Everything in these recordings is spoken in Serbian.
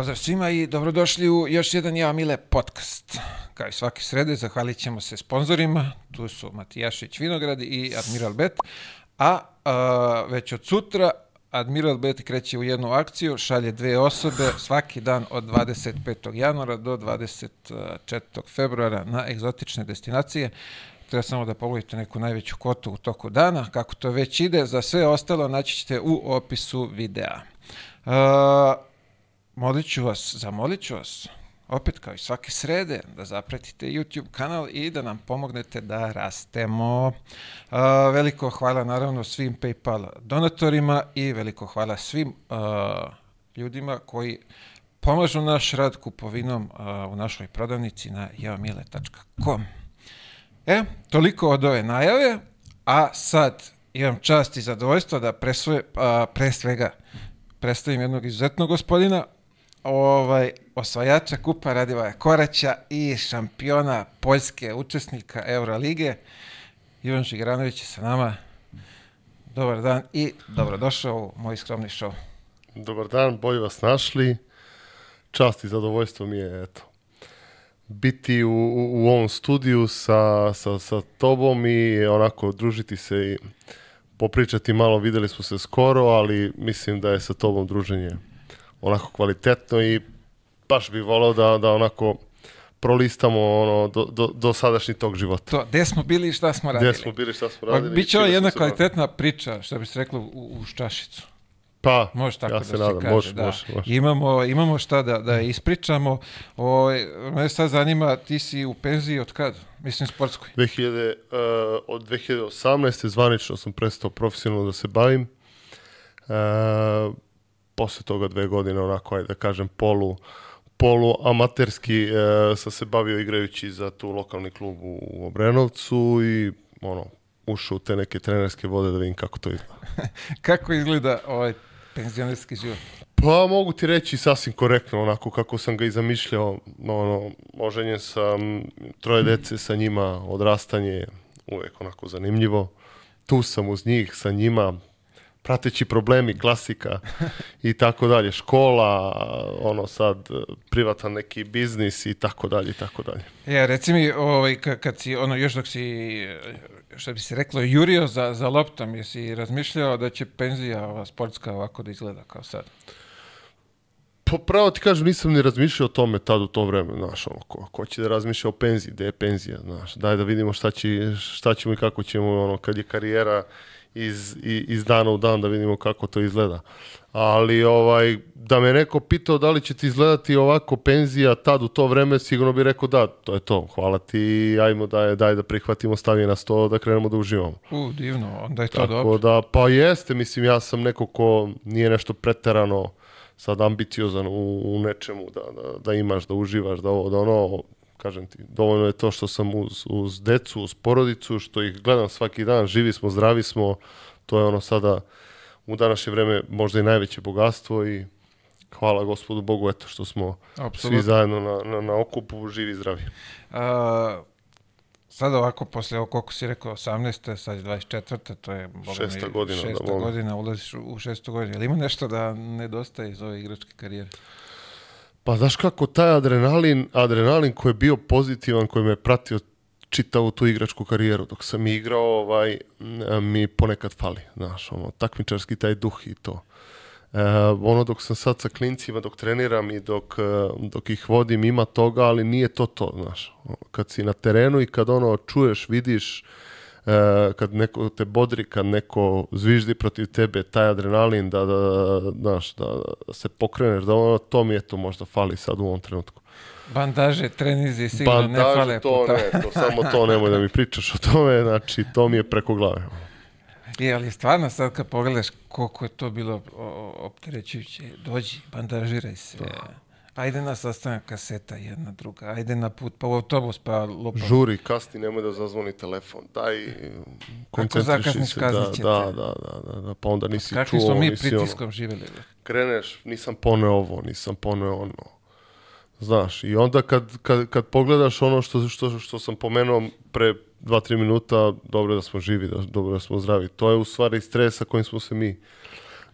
pozdrav svima i dobrodošli u još jedan Ja Mile podcast. Kao i svake srede, zahvalit ćemo se sponzorima, tu su Matijašić Vinograd i Admiral Bet, a, a već od sutra Admiral Bet kreće u jednu akciju, šalje dve osobe svaki dan od 25. januara do 24. februara na egzotične destinacije treba samo da pogodite neku najveću kotu u toku dana, kako to već ide, za sve ostalo naći ćete u opisu videa. Uh, molit ću vas, zamolit ću vas, opet kao i svake srede, da zapratite YouTube kanal i da nam pomognete da rastemo. veliko hvala naravno svim PayPal donatorima i veliko hvala svim ljudima koji pomažu naš rad kupovinom u našoj prodavnici na javamile.com. E, toliko od ove najave, a sad imam čast i zadovoljstvo da pre, sve, pre svega predstavim jednog izuzetnog gospodina, ovaj, osvajača Kupa Radivoja Koraća i šampiona Poljske učesnika Euroligije. Ivan Žigranović je sa nama. Dobar dan i dobrodošao u moj skromni show. Dobar dan, bolje vas našli. Čast i zadovoljstvo mi je, eto, biti u, u, u ovom studiju sa, sa, sa tobom i onako družiti se i popričati malo. Videli smo se skoro, ali mislim da je sa tobom druženje onako kvalitetno i baš bi volao da, da onako prolistamo ono do, do, do sadašnji tog života. To, gde smo bili i šta smo radili. Gde smo bili i šta smo pa, radili. Pa, biće ovo jedna kvalitetna radili. priča, što bi se reklo, u, u Štašicu. Pa, može tako ja da se, se nadam, kaže, može, da. može. Imamo, imamo šta da, da ispričamo. O, ovaj, me sad zanima, ti si u penziji od kad? Mislim, sportskoj. 2000, uh, eh, od 2018. zvanično sam prestao profesionalno da se bavim. Uh, posle toga dve godine onako, ajde da kažem, polu polu amaterski e, sam se bavio igrajući za tu lokalni klub u Obrenovcu i ono, ušao u te neke trenerske vode da vidim kako to izgleda. kako izgleda ovaj penzionerski život? Pa mogu ti reći sasvim korektno onako kako sam ga i zamišljao. Ono, oženjen sam, troje dece sa njima, odrastanje, uvek onako zanimljivo. Tu sam uz njih, sa njima, prateći problemi, klasika i tako dalje, škola, ono sad privatan neki biznis i tako dalje i tako dalje. Ja, e, reci mi, ovaj, kad si, ono, još dok si, što bi se reklo, jurio za, za loptom, jesi razmišljao da će penzija ova sportska ovako da izgleda kao sad? Po pa pravo ti kažem, nisam ni razmišljao o tome tad u to vreme, znaš, ono, ko, ko će da razmišlja o penziji, gde je penzija, znaš, daj da vidimo šta, će, šta ćemo i kako ćemo, ono, kad je karijera iz, iz dana u dan da vidimo kako to izgleda. Ali ovaj, da me neko pitao da li će ti izgledati ovako penzija tad u to vreme, sigurno bi rekao da, to je to, hvala ti, ajmo daj, daj da prihvatimo, stavi na sto, da krenemo da uživamo. U, divno, onda je to Tako dobro. Da, pa jeste, mislim, ja sam neko ko nije nešto preterano sad ambiciozan u, u nečemu, da, da, da imaš, da uživaš, da ovo, da ono, kažem ti, dovoljno je to što sam uz, uz decu, uz porodicu, što ih gledam svaki dan, živi smo, zdravi smo, to je ono sada u današnje vreme možda i najveće bogatstvo i hvala gospodu Bogu eto što smo Absolutno. svi zajedno na, na, na okupu, živi zdravi. A, sada ovako, posle ovo koliko si rekao, 18. sad je 24. to je boga šesta mi, godina, da šesta da, godina, ulaziš u šestu godinu. Ali ima nešto da nedostaje iz ove igračke karijere? Pa znaš kako, taj adrenalin, adrenalin koji je bio pozitivan, koji me je pratio čitavu tu igračku karijeru dok sam igrao, ovaj, mi ponekad fali, znaš, ono, takmičarski taj duh i to. E, ono dok sam sad sa klincima, dok treniram i dok, e, dok ih vodim, ima toga, ali nije to to, znaš. Kad si na terenu i kad ono čuješ, vidiš, E, kad neko te bodri, kad neko zviždi protiv tebe, taj adrenalin da, da, da, znaš, da se pokreneš, da ono, to mi je to možda fali sad u ovom trenutku. Bandaže, trenizi, sigurno ne fale. to puta. ne, to, samo to nemoj da mi pričaš o tome, znači to mi je preko glave. Je, ali stvarno sad kad pogledaš koliko je to bilo opterećujuće, dođi, bandažiraj se. Da ajde na sastanak kaseta jedna druga, ajde na put, pa u autobus, pa lupa. Žuri, kasni, nemoj da zazvoni telefon, daj, koncentriši se. Da, da, da, da, da, pa onda nisi pa čuo, smo mi pritiskom ono. živjeli? Kreneš, nisam poneo ovo, nisam poneo ono. Znaš, i onda kad, kad, kad pogledaš ono što, što, što sam pomenuo pre 2-3 minuta, dobro da smo živi, da, dobro da smo zdravi. To je u stvari stresa kojim smo se mi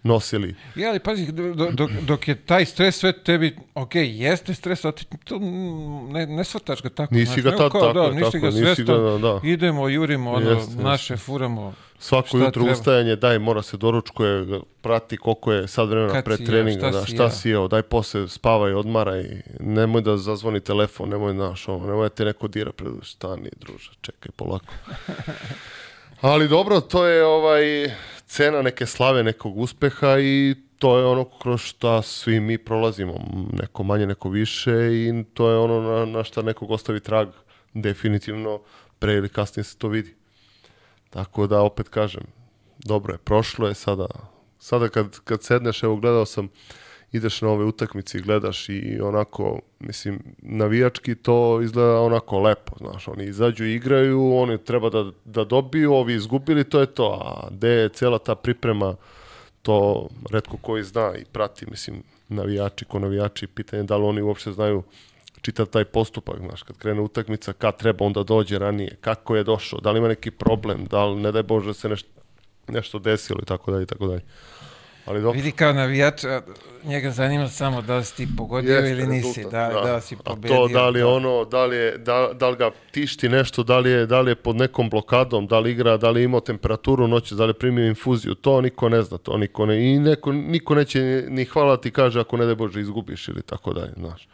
nosili. Ja, ali pazi, dok, dok je taj stres sve tebi, ok, jeste stres, ali ti to ne, ne shvataš ga tako. Nisi ga tad tako, da, nisi ga nisi ga, da, da. idemo, jurimo, ono, jest, naše jest. furamo. Svako jutro treba. ustajanje, daj, mora se doručkuje, prati koliko je sad vremena Kad pre treninga, ja, šta, da, si, šta ja. si jeo, daj posle spavaj, odmaraj, nemoj da zazvoni telefon, nemoj naš ovo, nemoj da te neko dira pred stani, druže, čekaj polako. Ali dobro, to je ovaj cena neke slave, nekog uspeha i to je ono kroz šta svi mi prolazimo, neko manje, neko više i to je ono na, na šta nekog ostavi trag, definitivno pre ili kasnije se to vidi. Tako da opet kažem, dobro je, prošlo je sada, sada kad, kad sedneš, evo gledao sam uh, ideš na ove utakmice i gledaš i onako, mislim, navijački to izgleda onako lepo, znaš, oni izađu i igraju, oni treba da, da dobiju, ovi izgubili, to je to, a gde je cela ta priprema, to redko koji zna i prati, mislim, navijači, ko navijači, pitanje da li oni uopšte znaju čitav taj postupak, znaš, kad krene utakmica, kad treba, onda dođe ranije, kako je došao, da li ima neki problem, da li, ne daj Bože, da se nešto, nešto desilo i tako dalje i tako dalje. Ali dobro. Vidi kao navijača, njega zanima samo da li si ti pogodio Jeste, ili nisi, da, da. da si pobedio. A to da li ono, da li, je, da, da li ga tišti nešto, da li, je, da li je pod nekom blokadom, da li igra, da li ima temperaturu noći, da li primio infuziju, to niko ne zna, to niko ne, i neko, niko neće ni hvala ti kaže ako ne daj Bože izgubiš ili tako dalje, znaš.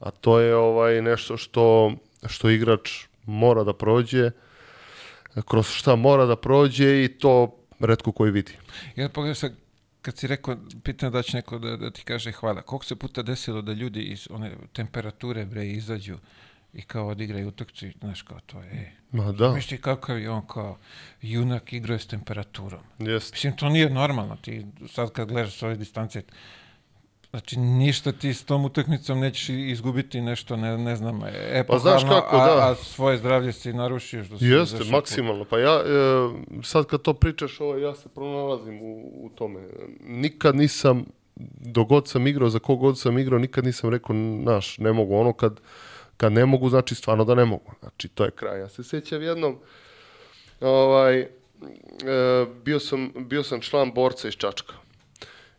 A to je ovaj nešto što, što igrač mora da prođe, kroz šta mora da prođe i to redko koji vidi. Ja pogledam kad si rekao, pitan da će neko da, da ti kaže hvala, koliko se puta desilo da ljudi iz one temperature bre izađu i kao odigraju utakmicu, znaš kao to je. E. Ma da. Znaš ti kakav je on kao junak igrao s temperaturom. Jest. Mislim, to nije normalno, ti sad kad gledaš s ove distancije, Znači, ništa ti s tom utakmicom nećeš izgubiti nešto, ne, ne znam, e, pa epohalno, pa kako, da. a, a svoje zdravlje si narušio. Da Što Jeste, si maksimalno. Pa ja, e, sad kad to pričaš, ovo, ovaj, ja se pronalazim u, u tome. Nikad nisam, dogod sam igrao, za kogod sam igrao, nikad nisam rekao, naš, ne mogu. Ono kad, kad ne mogu, znači stvarno da ne mogu. Znači, to je kraj. Ja se sećam jednom, ovaj, e, bio, sam, bio sam član borca iz Čačka.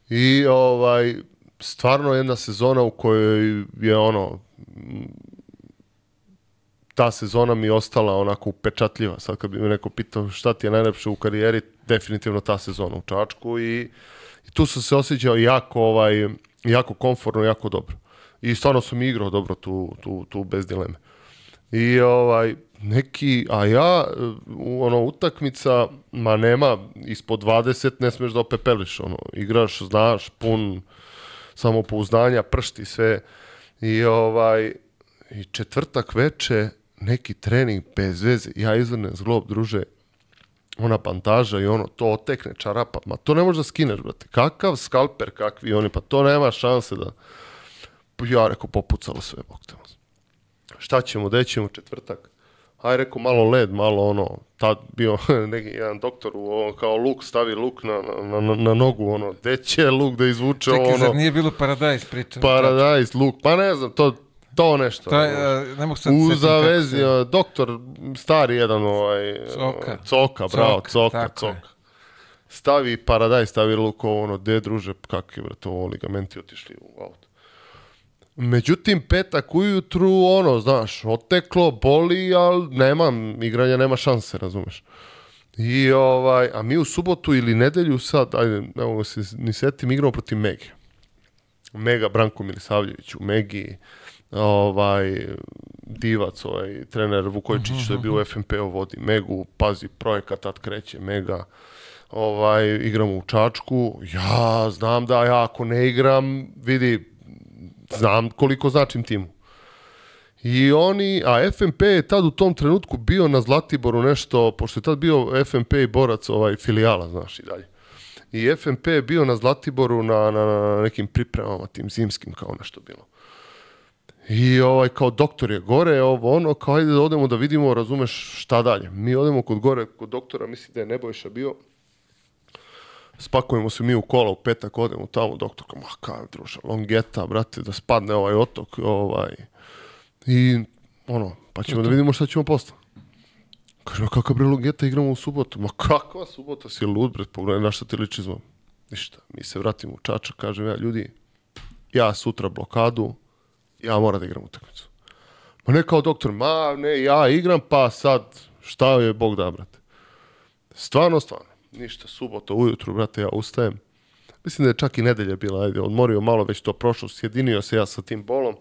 I ovaj, stvarno jedna sezona u kojoj je ono ta sezona mi ostala onako upečatljiva. Sad kad bi me neko pitao šta ti je najlepše u karijeri, definitivno ta sezona u Čačku i, i tu sam se osjećao jako ovaj jako komfortno, jako dobro. I stvarno sam igrao dobro tu, tu, tu bez dileme. I ovaj neki, a ja, ono, utakmica, ma nema, ispod 20 ne smeš da opepeliš, ono, igraš, znaš, pun, samopouzdanja, pršti sve. I, ovaj, I četvrtak veče, neki trening bez veze, ja izvrnem zglob, druže, ona pantaža i ono, to otekne čarapa. Ma to ne možeš da skineš, brate. Kakav skalper, kakvi oni, pa to nema šanse da... Ja rekao, popucalo sve, bog tamo. Šta ćemo, gde ćemo, četvrtak? aj rekao malo led, malo ono, tad bio neki jedan doktor u ovom, kao luk, stavi luk na, na, na, na nogu, ono, gde će luk da izvuče Čekaj, ono. Čekaj, nije bilo paradajz priča? Paradajz, luk, pa ne znam, to, to nešto. To je, ne mogu sad Uzavezio, se... doktor, stari jedan ovaj... Coka. Coka, bravo, Coka, Coka. Stavi paradajz, stavi luk, ovo, ono, de druže, kakvi, brate, ovo ligamenti otišli u auto. Međutim, petak ujutru, ono, znaš, oteklo, boli, ali nemam, igranja nema šanse, razumeš. I ovaj, a mi u subotu ili nedelju sad, ajde, evo se ni setim, igramo protiv Mege. Mega Branko Milisavljević u Megi, ovaj, divac, ovaj, trener Vukojičić, uh mhm, -huh. što je bio u mhm. FNP-u vodi Megu, pazi, projekat tad kreće Mega, ovaj, igramo u Čačku, ja znam da ja ako ne igram, vidi, znam koliko značim timu. I oni, a FMP je tad u tom trenutku bio na Zlatiboru nešto, pošto je tad bio FMP i borac ovaj, filijala, znaš, i dalje. I FMP je bio na Zlatiboru na, na, na nekim pripremama, tim zimskim, kao nešto bilo. I ovaj, kao doktor je gore, ovo ono, kao ajde da odemo da vidimo, razumeš šta dalje. Mi odemo kod gore, kod doktora, misli da je Nebojša bio, spakujemo se mi u kolo u petak, odemo tamo, doktor kao, ma kaj, druže, longeta, brate, da spadne ovaj otok, ovaj, i ono, pa ćemo da vidimo šta ćemo posle. Kaže, ma kakva bre longeta, igramo u subotu, ma kakva subota, si lud, bre, pogledaj na šta ti liči zvom. Ništa, mi se vratimo u Čača, kažem ja, ljudi, ja sutra blokadu, ja moram da igram utakmicu. Ma ne kao doktor, ma ne, ja igram, pa sad, šta je Bog da, brate. Stvarno, stvarno. Ništa, subota ujutru, brate, ja ustajem. Mislim da je čak i nedelja bila, ajde, odmorio malo već to prošlo, sjedinio se ja sa tim bolom.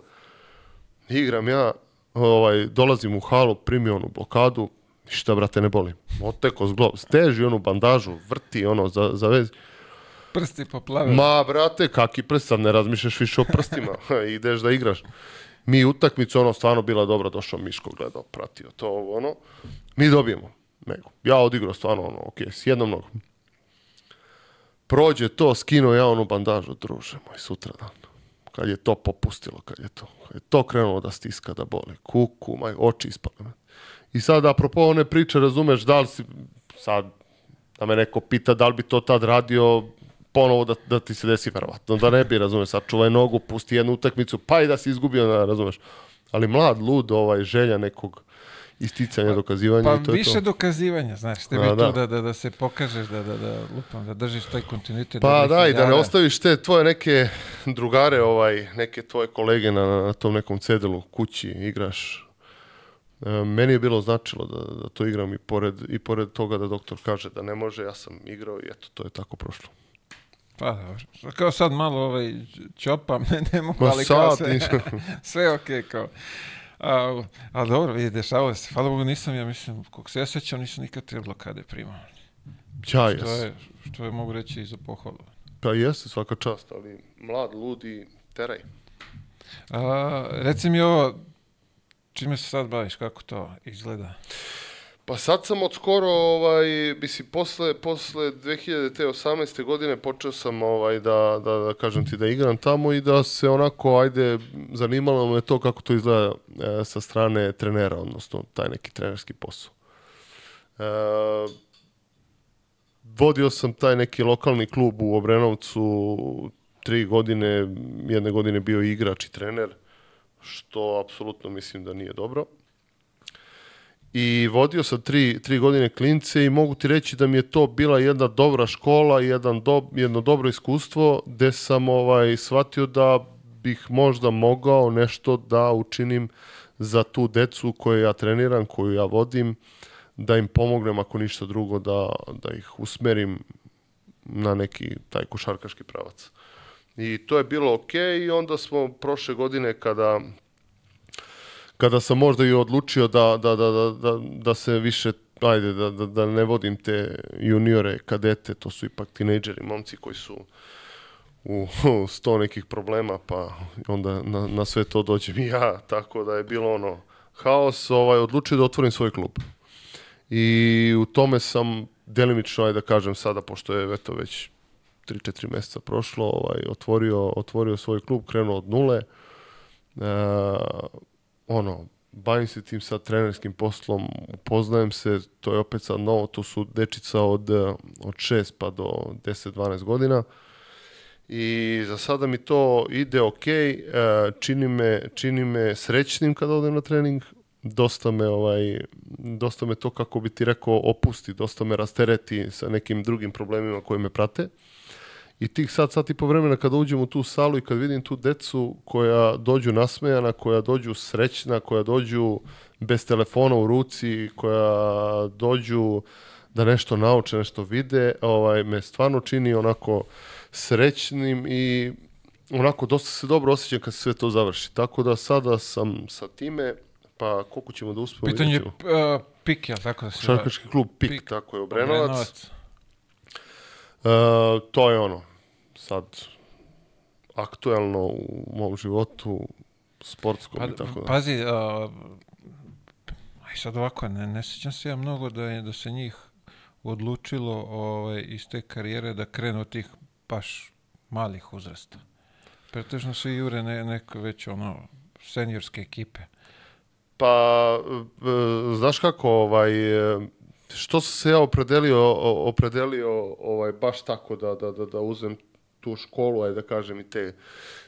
Igram ja, ovaj, dolazim u halu, primio onu blokadu, ništa, brate, ne boli. Oteko zglob, steži onu bandažu, vrti ono za, za vez. Prsti poplave. Ma, brate, kaki prst, sad ne razmišljaš više o prstima, ideš da igraš. Mi utakmicu, ono, stvarno bila dobro, došao Miško, gledao, pratio to, ono. Mi dobijemo nego. Ja odigrao stvarno ono, ok, s jednom nogom. Prođe to, skino ja onu bandažu, druže moj, sutra dan. Kad je to popustilo, kad je to, kad je to krenulo da stiska, da bole. Kuku, maj, oči ispale. I sad, apropo one priče, razumeš, da li si, sad, da me neko pita da li bi to tad radio, ponovo da, da ti se desi verovatno, da ne bi, razumeš, sad čuvaj nogu, pusti jednu utakmicu, pa i da si izgubio, da, razumeš. Ali mlad, lud, ovaj, želja nekog isticanja, pa, dokazivanja pa i to više je to. dokazivanja, znaš, tebi A, da. tu da, da, da se pokažeš, da, da, da, lupam, da držiš taj kontinuitet. Pa da, i da ne ostaviš te tvoje neke drugare, ovaj, neke tvoje kolege na, na tom nekom cedelu, kući, igraš. E, meni je bilo značilo da, da to igram i pored, i pored toga da doktor kaže da ne može, ja sam igrao i eto, to je tako prošlo. Pa, kao sad malo ovaj, čopam, ne, ne mogu, ali kao sve, sve okej, okay, kao. A, ali dobro, vidi, dešavalo se. Hvala Bogu, nisam, ja mislim, kog se ja sećam, nisam nikad te blokade primao. Ja, što, je, što je mogu reći i za pohvalu. Pa jeste, svaka čast, ali mlad, ludi, teraj. A, reci mi ovo, čime se sad baviš, kako to izgleda? Pa sad sam od skoro, ovaj, mislim, posle, posle 2018. godine počeo sam ovaj, da, da, da kažem ti da igram tamo i da se onako, ajde, zanimalo me to kako to izgleda e, sa strane trenera, odnosno taj neki trenerski posao. E, vodio sam taj neki lokalni klub u Obrenovcu tri godine, jedne godine bio igrač i trener, što apsolutno mislim da nije dobro i vodio sam tri, tri godine klince i mogu ti reći da mi je to bila jedna dobra škola, jedan do, jedno dobro iskustvo gde sam ovaj, shvatio da bih možda mogao nešto da učinim za tu decu koju ja treniram, koju ja vodim, da im pomognem ako ništa drugo, da, da ih usmerim na neki taj košarkaški pravac. I to je bilo okay. i onda smo prošle godine kada kada sam možda i odlučio da, da, da, da, da, da se više ajde, da, da, da ne vodim te juniore, kadete, to su ipak tinejdžeri, momci koji su u, sto nekih problema, pa onda na, na sve to dođem i ja, tako da je bilo ono haos, ovaj, odlučio da otvorim svoj klub. I u tome sam delimično, ajde da kažem sada, pošto je eto, već 3-4 meseca prošlo, ovaj, otvorio, otvorio svoj klub, krenuo od nule, e, ono, bavim se tim sad trenerskim poslom, upoznajem se, to je opet sad novo, to su dečica od, eh, od 6 pa do 10-12 godina. I za sada mi to ide ok, eh, čini me, čini me srećnim kada odem na trening, dosta me, ovaj, dosta me to, kako bi ti rekao, opusti, dosta me rastereti sa nekim drugim problemima koji me prate. Uh, I tih sat, sat i po vremena kada uđem u tu salu i kad vidim tu decu koja dođu nasmejana, koja dođu srećna, koja dođu bez telefona u ruci, koja dođu da nešto nauče, nešto vide, ovaj, me stvarno čini onako srećnim i onako dosta se dobro osjećam kad se sve to završi. Tako da sada sam sa time, pa koliko ćemo da uspemo? Pitanje je uh, PIK, ja tako da se... Šarkaški klub PIK, PIK tako je, Obrenovac. Obrenovac. Uh, to je ono, sad aktuelno u mom životu, sportskom pa, i tako da. Pazi, a, aj sad ovako, ne, ne sećam se ja mnogo da, je, da se njih odlučilo ovaj, iz te karijere da krenu od tih baš malih uzrasta. Pretežno su i jure ne, neko već ono seniorske ekipe. Pa, e, znaš kako, ovaj, što sam se ja opredelio, opredelio ovaj, baš tako da, da, da, da uzem tu školu, školuje, da kažem, i te,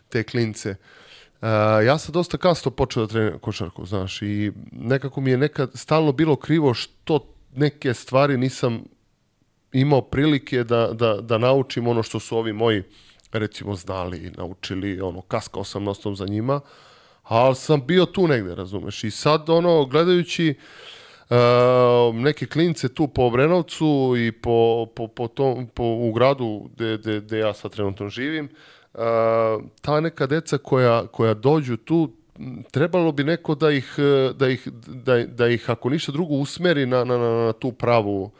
te klince. Uh, ja sam dosta kasno počeo da treniram košarku, znaš, i nekako mi je nekad stalno bilo krivo što neke stvari nisam imao prilike da, da, da naučim ono što su ovi moji recimo znali i naučili, ono, kaskao sam nostom za njima, ali sam bio tu negde, razumeš, i sad ono, gledajući uh, Ehm, neke klince tu po Obrenovcu i po, po, po, tom, po u gradu gde ja sad trenutno živim, ehm, ta neka deca koja, koja dođu tu, trebalo bi neko da ih, da ih, da, da ih ako ništa drugo usmeri na, na, na, tu pravu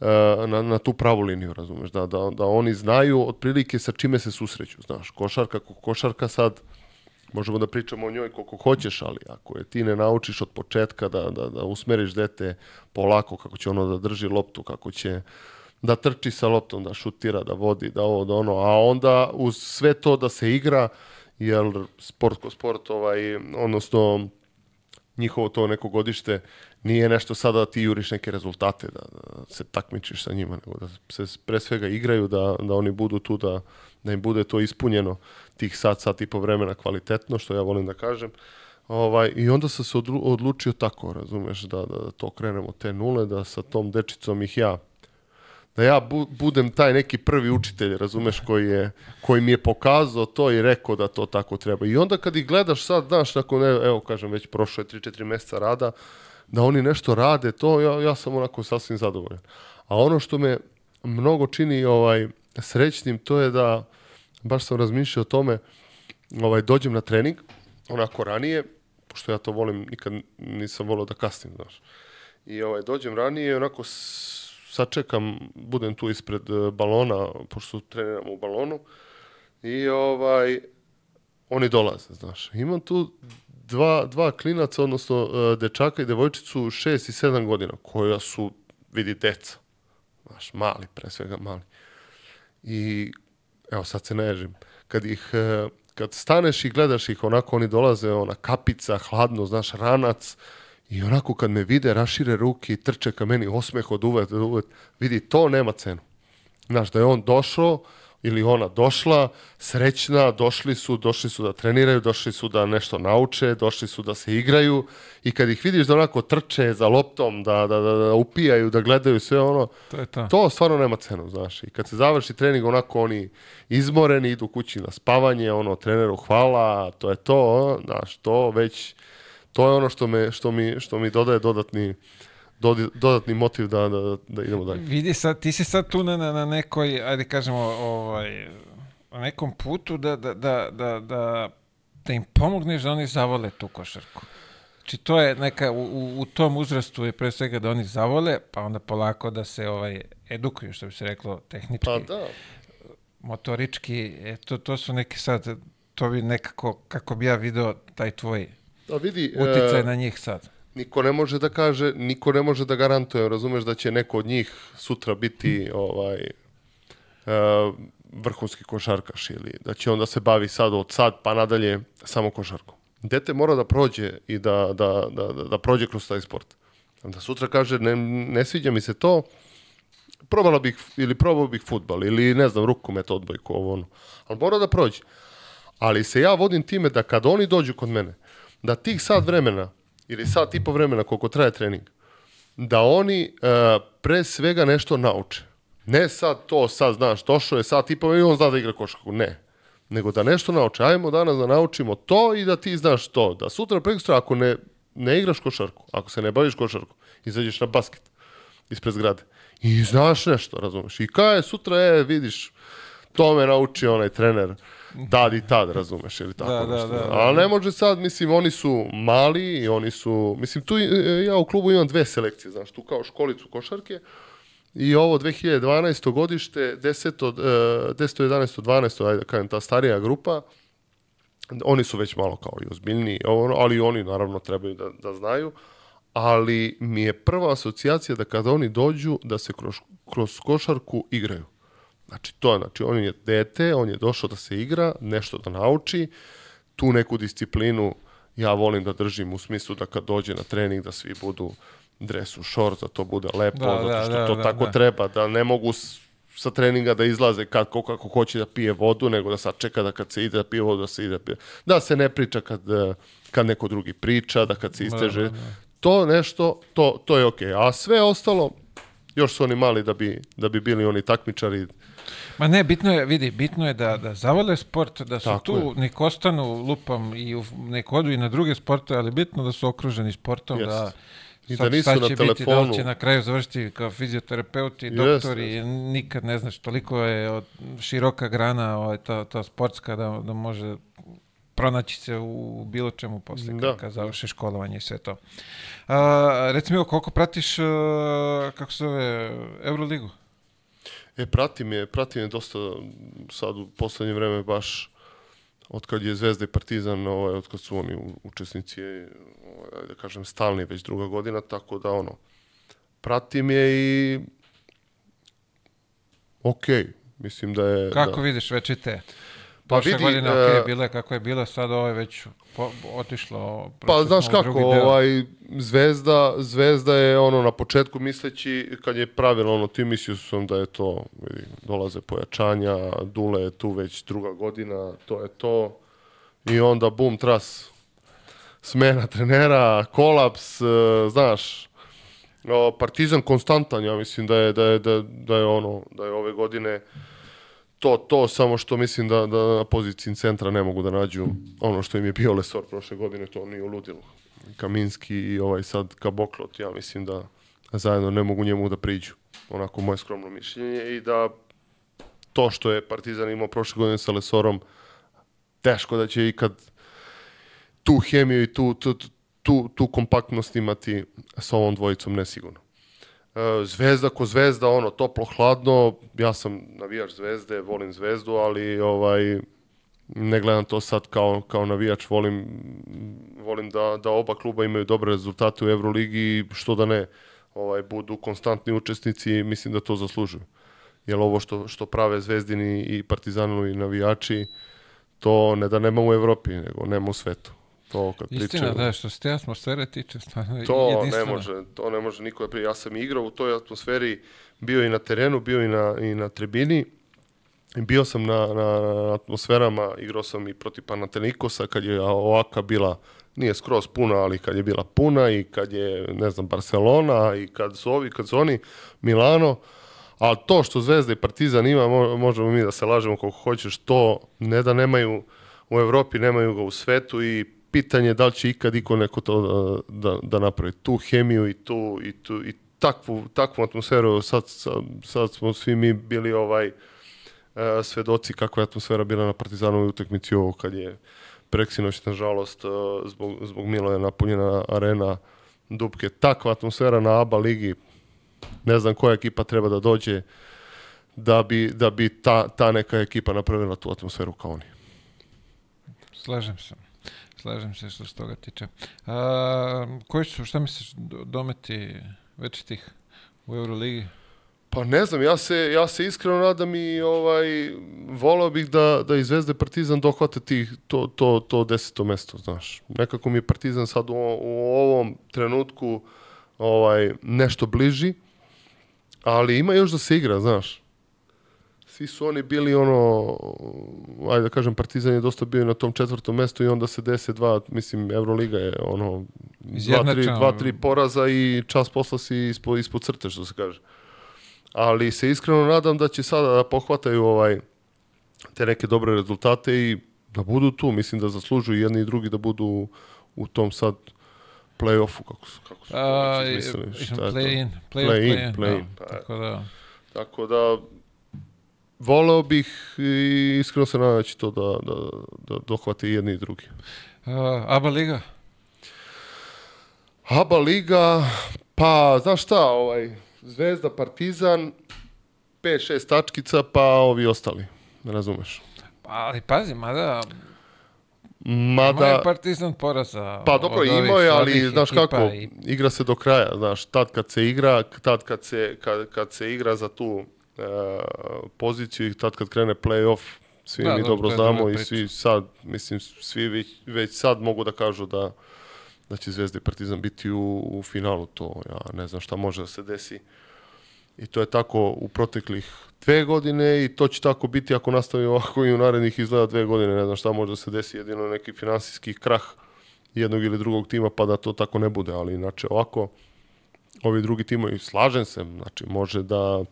ehm, na, na tu pravu liniju, razumeš, da, da, da oni znaju otprilike sa čime se susreću, znaš, košarka, košarka sad možemo da pričamo o njoj koliko hoćeš, ali ako je ti ne naučiš od početka da, da, da usmeriš dete polako, kako će ono da drži loptu, kako će da trči sa loptom, da šutira, da vodi, da ovo, da ono, a onda uz sve to da se igra, jer sport ko sport, ovaj, odnosno njihovo to neko godište nije nešto sada da ti juriš neke rezultate, da, da se takmičiš sa njima, nego da se pre svega igraju, da, da oni budu tu, da, da im bude to ispunjeno. Uh, tih sat, sat i po vremena kvalitetno, što ja volim da kažem. Ovaj, I onda sam se odlučio tako, razumeš, da, da, da to krenemo te nule, da sa tom dečicom ih ja da ja bu, budem taj neki prvi učitelj, razumeš, koji, je, koji mi je pokazao to i rekao da to tako treba. I onda kad ih gledaš sad, znaš, nakon, e, evo, kažem, već prošlo je 3-4 meseca rada, da oni nešto rade, to ja, ja sam onako sasvim zadovoljan. A ono što me mnogo čini ovaj srećnim, to je da baš sam razmišljao o tome, ovaj, dođem na trening, onako ranije, pošto ja to volim, nikad nisam volio da kasnim, znaš. I ovaj, dođem ranije onako sačekam, budem tu ispred e, balona, pošto treniramo u balonu, i ovaj, oni dolaze, znaš. Imam tu dva, dva klinaca, odnosno e, dečaka i devojčicu 6 i 7 godina, koja su, vidi, deca. Znaš, mali, pre svega mali. I evo sad se nežim, kad ih, e, kad staneš i gledaš ih, onako oni dolaze, ona kapica, hladno, znaš, ranac, i onako kad me vide, rašire ruke i trče ka meni, osmeh od uvet, uvet, vidi, to nema cenu. Znaš, da je on došao, ili ona došla, srećna, došli su, došli su da treniraju, došli su da nešto nauče, došli su da se igraju i kad ih vidiš da onako trče za loptom, da, da, da, da upijaju, da gledaju sve ono, to, je ta. to stvarno nema cenu, znaš. I kad se završi trening, onako oni izmoreni, idu kući na spavanje, ono, treneru hvala, to je to, znaš, to već, to je ono što, me, što, mi, što mi dodaje dodatni dodatni motiv da, da, da idemo dalje. Vidi sad, ti si sad tu na, na nekoj, ajde kažemo, ovaj, na nekom putu da, da, da, da, da, da im pomogneš da oni zavole tu košarku. Znači to je neka, u, u tom uzrastu je pre svega da oni zavole, pa onda polako da se ovaj, edukuju, što bi se reklo, tehnički, pa da. motorički, e, to, to su neke sad, to bi nekako, kako bi ja video taj tvoj da, vidi, uticaj e, na njih sad niko ne može da kaže, niko ne može da garantuje, razumeš da će neko od njih sutra biti ovaj uh, vrhunski košarkaš ili da će onda se bavi sad od sad pa nadalje samo košarkom. Dete mora da prođe i da, da, da, da, da prođe kroz taj sport. Da sutra kaže ne, ne sviđa mi se to, probala bih ili probao bih futbal ili ne znam rukomet odbojku ovo ono. Ali mora da prođe. Ali se ja vodim time da kad oni dođu kod mene, da tih sad vremena ili sat i po vremena koliko traje trening, da oni uh, pre svega nešto nauče. Ne sad to, sad znaš, došao je sat i po i on zna da igra košarku. Ne. Nego da nešto nauče. Ajmo danas da naučimo to i da ti znaš to. Da sutra prekostra, ako ne, ne igraš košarku, ako se ne baviš košarku, izađeš na basket ispred zgrade. I znaš nešto, razumeš. I kaj je sutra, e, vidiš, to me naučio onaj trener. Uh, tad i tad, razumeš, ili tako da, da, nešto. Da, da, da, A ne može sad, mislim, oni su mali i oni su, mislim, tu e, ja u klubu imam dve selekcije, znaš, tu kao školicu košarke i ovo 2012. godište, 10. 10. 11. 12. ajde, da kažem, ta starija grupa, oni su već malo kao i ozbiljniji, ali oni naravno trebaju da, da znaju, ali mi je prva asocijacija da kada oni dođu, da se kroz, kroz košarku igraju. Znači, to, znači, on je dete, on je došao da se igra, nešto da nauči, tu neku disciplinu ja volim da držim u smislu da kad dođe na trening da svi budu dresu, short, da to bude lepo, da, zato da, što da, to da, tako da. treba, da ne mogu sa treninga da izlaze kako, kako hoće da pije vodu, nego da sačeka da kad se ide da pije vodu, da se ide da pije. Da se ne priča kad, eh, kad neko drugi priča, da kad se da, isteže. Da, da, da. To nešto, to, to je okej. Okay. A sve ostalo, još su oni mali da bi, da bi bili oni takmičari. Ma ne, bitno je, vidi, bitno je da, da zavole sport, da su Tako tu, je. nek ostanu lupam i u, nek odu i na druge sporte, ali bitno da su okruženi sportom, Jest. da i da nisu na će telefonu. Biti, da li će na kraju završiti kao fizioterapeuti, doktori, yes, yes. nikad ne znaš, toliko je od, široka grana ovaj, ta, ta sportska da, da može pronaći se u bilo čemu posle da. kad, kad završi školovanje i sve to. A, reci mi, koliko pratiš, a, kako se zove, Euroligu? E, pratim je, pratim je dosta sad u poslednje vreme baš od kad je Zvezda i Partizan, ovaj, od kad su oni učesnici, ovaj, da kažem, stalni već druga godina, tako da ono, pratim je i ok, mislim da je... Kako da... vidiš večite? te? Pa vidi, godine, okay, e, bila je kako je bila, sad ovo je već po, otišlo. Pa znaš kako, ovaj, zvezda, zvezda je ono na početku misleći, kad je pravila ono, ti mislio sam da je to, vidi, dolaze pojačanja, Dule je tu već druga godina, to je to. I onda bum, tras, smena trenera, kolaps, e, znaš, Partizan konstantan, ja mislim da je, da je, da je, da je ono, da je ove godine to, to, samo što mislim da, da na poziciji centra ne mogu da nađu ono što im je bio Lesor prošle godine, to nije uludilo. Kaminski i ovaj sad Kaboklot, ja mislim da zajedno ne mogu njemu da priđu. Onako moje skromno mišljenje i da to što je Partizan imao prošle godine sa Lesorom, teško da će ikad tu hemiju i tu, tu, tu, tu kompaktnost imati sa ovom dvojicom nesigurno. E, zvezda ko zvezda, ono, toplo, hladno, ja sam navijač zvezde, volim zvezdu, ali ovaj, ne gledam to sad kao, kao navijač, volim, volim da, da oba kluba imaju dobre rezultate u Euroligi i što da ne, ovaj, budu konstantni učesnici i mislim da to zaslužuju. Jer ovo što, što prave Zvezdini i Partizanovi navijači, to ne da nema u Evropi, nego nema u svetu to kad Istina, pričaju... Istina, da, što se te atmosfere tiče, stvarno to ne može, to ne može niko da prije. Ja sam igrao u toj atmosferi, bio i na terenu, bio i na, i na tribini, bio sam na, na, atmosferama, igrao sam i protiv Panatenikosa, kad je ovaka bila, nije skroz puna, ali kad je bila puna i kad je, ne znam, Barcelona i kad su ovi, kad su oni, Milano, ali to što Zvezda i Partizan ima, možemo mi da se lažemo koliko hoćeš, to ne da nemaju u Evropi, nemaju ga u svetu i pitanje da li će ikad iko neko to uh, da, da napravi. Tu hemiju i tu, i tu, i takvu, takvu atmosferu, sad, sad smo svi mi bili ovaj, uh, svedoci kakva je atmosfera bila na Partizanovoj utakmici ovo kad je preksinoć, nažalost, uh, zbog, zbog Miloja napunjena arena Dubke. Takva atmosfera na ABA ligi, ne znam koja ekipa treba da dođe da bi, da bi ta, ta neka ekipa napravila tu atmosferu kao oni. Slažem se slažem se što se toga tiče. A, koji su, šta misliš, dometi večitih u Euroligi? Pa ne znam, ja se, ja se iskreno nadam i ovaj, volao bih da, da i Zvezde Partizan dohvate tih, to, to, to deseto mesto, znaš. Nekako mi je Partizan sad u, u ovom trenutku ovaj, nešto bliži, ali ima još da se igra, znaš svi su oni bili ono, ajde da kažem, Partizan je dosta bio na tom četvrtom mestu i onda se dese dva, mislim, Euroliga je ono, dva tri, dva, tri poraza i čas posla si ispod, ispod crte, što se kaže. Ali se iskreno nadam da će sada da pohvataju ovaj, te neke dobre rezultate i da budu tu. Mislim da zaslužuju jedni i drugi da budu u tom sad play-offu, kako su, kako su uh, izmislili. Play-in, play-in, play-in. Play play play da, tako da, tako da voleo bih i iskreno se nadam da će to da, da, da dohvate i jedni i drugi. Uh, Aba Liga? Aba Liga, pa znaš šta, ovaj, Zvezda, Partizan, 5-6 tačkica, pa ovi ostali, da razumeš. Pa, ali pazi, mada Mada... Imao je Partizan poraza. Pa dobro, imao je, ali znaš kako, i... igra se do kraja, znaš, tad kad se igra, tad kad se, kad, kad se igra za tu e, poziciju i tad kad krene play-off, svi da, mi da, dobro, dobro znamo i svi sad, mislim, svi već, već sad mogu da kažu da da će Zvezda i Partizan biti u, u finalu, to ja ne znam šta može da se desi. I to je tako u proteklih dve godine i to će tako biti ako nastavi ovako i u narednih izgleda dve godine, ne znam šta može da se desi, jedino neki finansijski krah jednog ili drugog tima pa da to tako ne bude, ali inače ovako ovi drugi timovi, slažem se, znači može da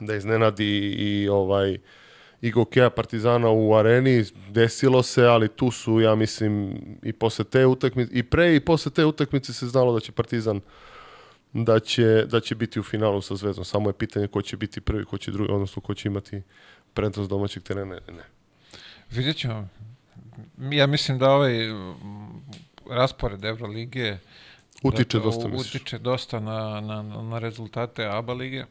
da iznenadi i ovaj i Gokeja Partizana u areni, desilo se, ali tu su, ja mislim, i posle te utakmice, i pre i posle te utakmice se znalo da će Partizan da će, da će biti u finalu sa Zvezdom. Samo je pitanje ko će biti prvi, ko će drugi, odnosno ko će imati prednost domaćeg terena ne. Vidjet ćemo. Ja mislim da ovaj mm, raspored Evrolige utiče da, da dosta, misliš? Utiče dosta na, na, na rezultate ABA lige.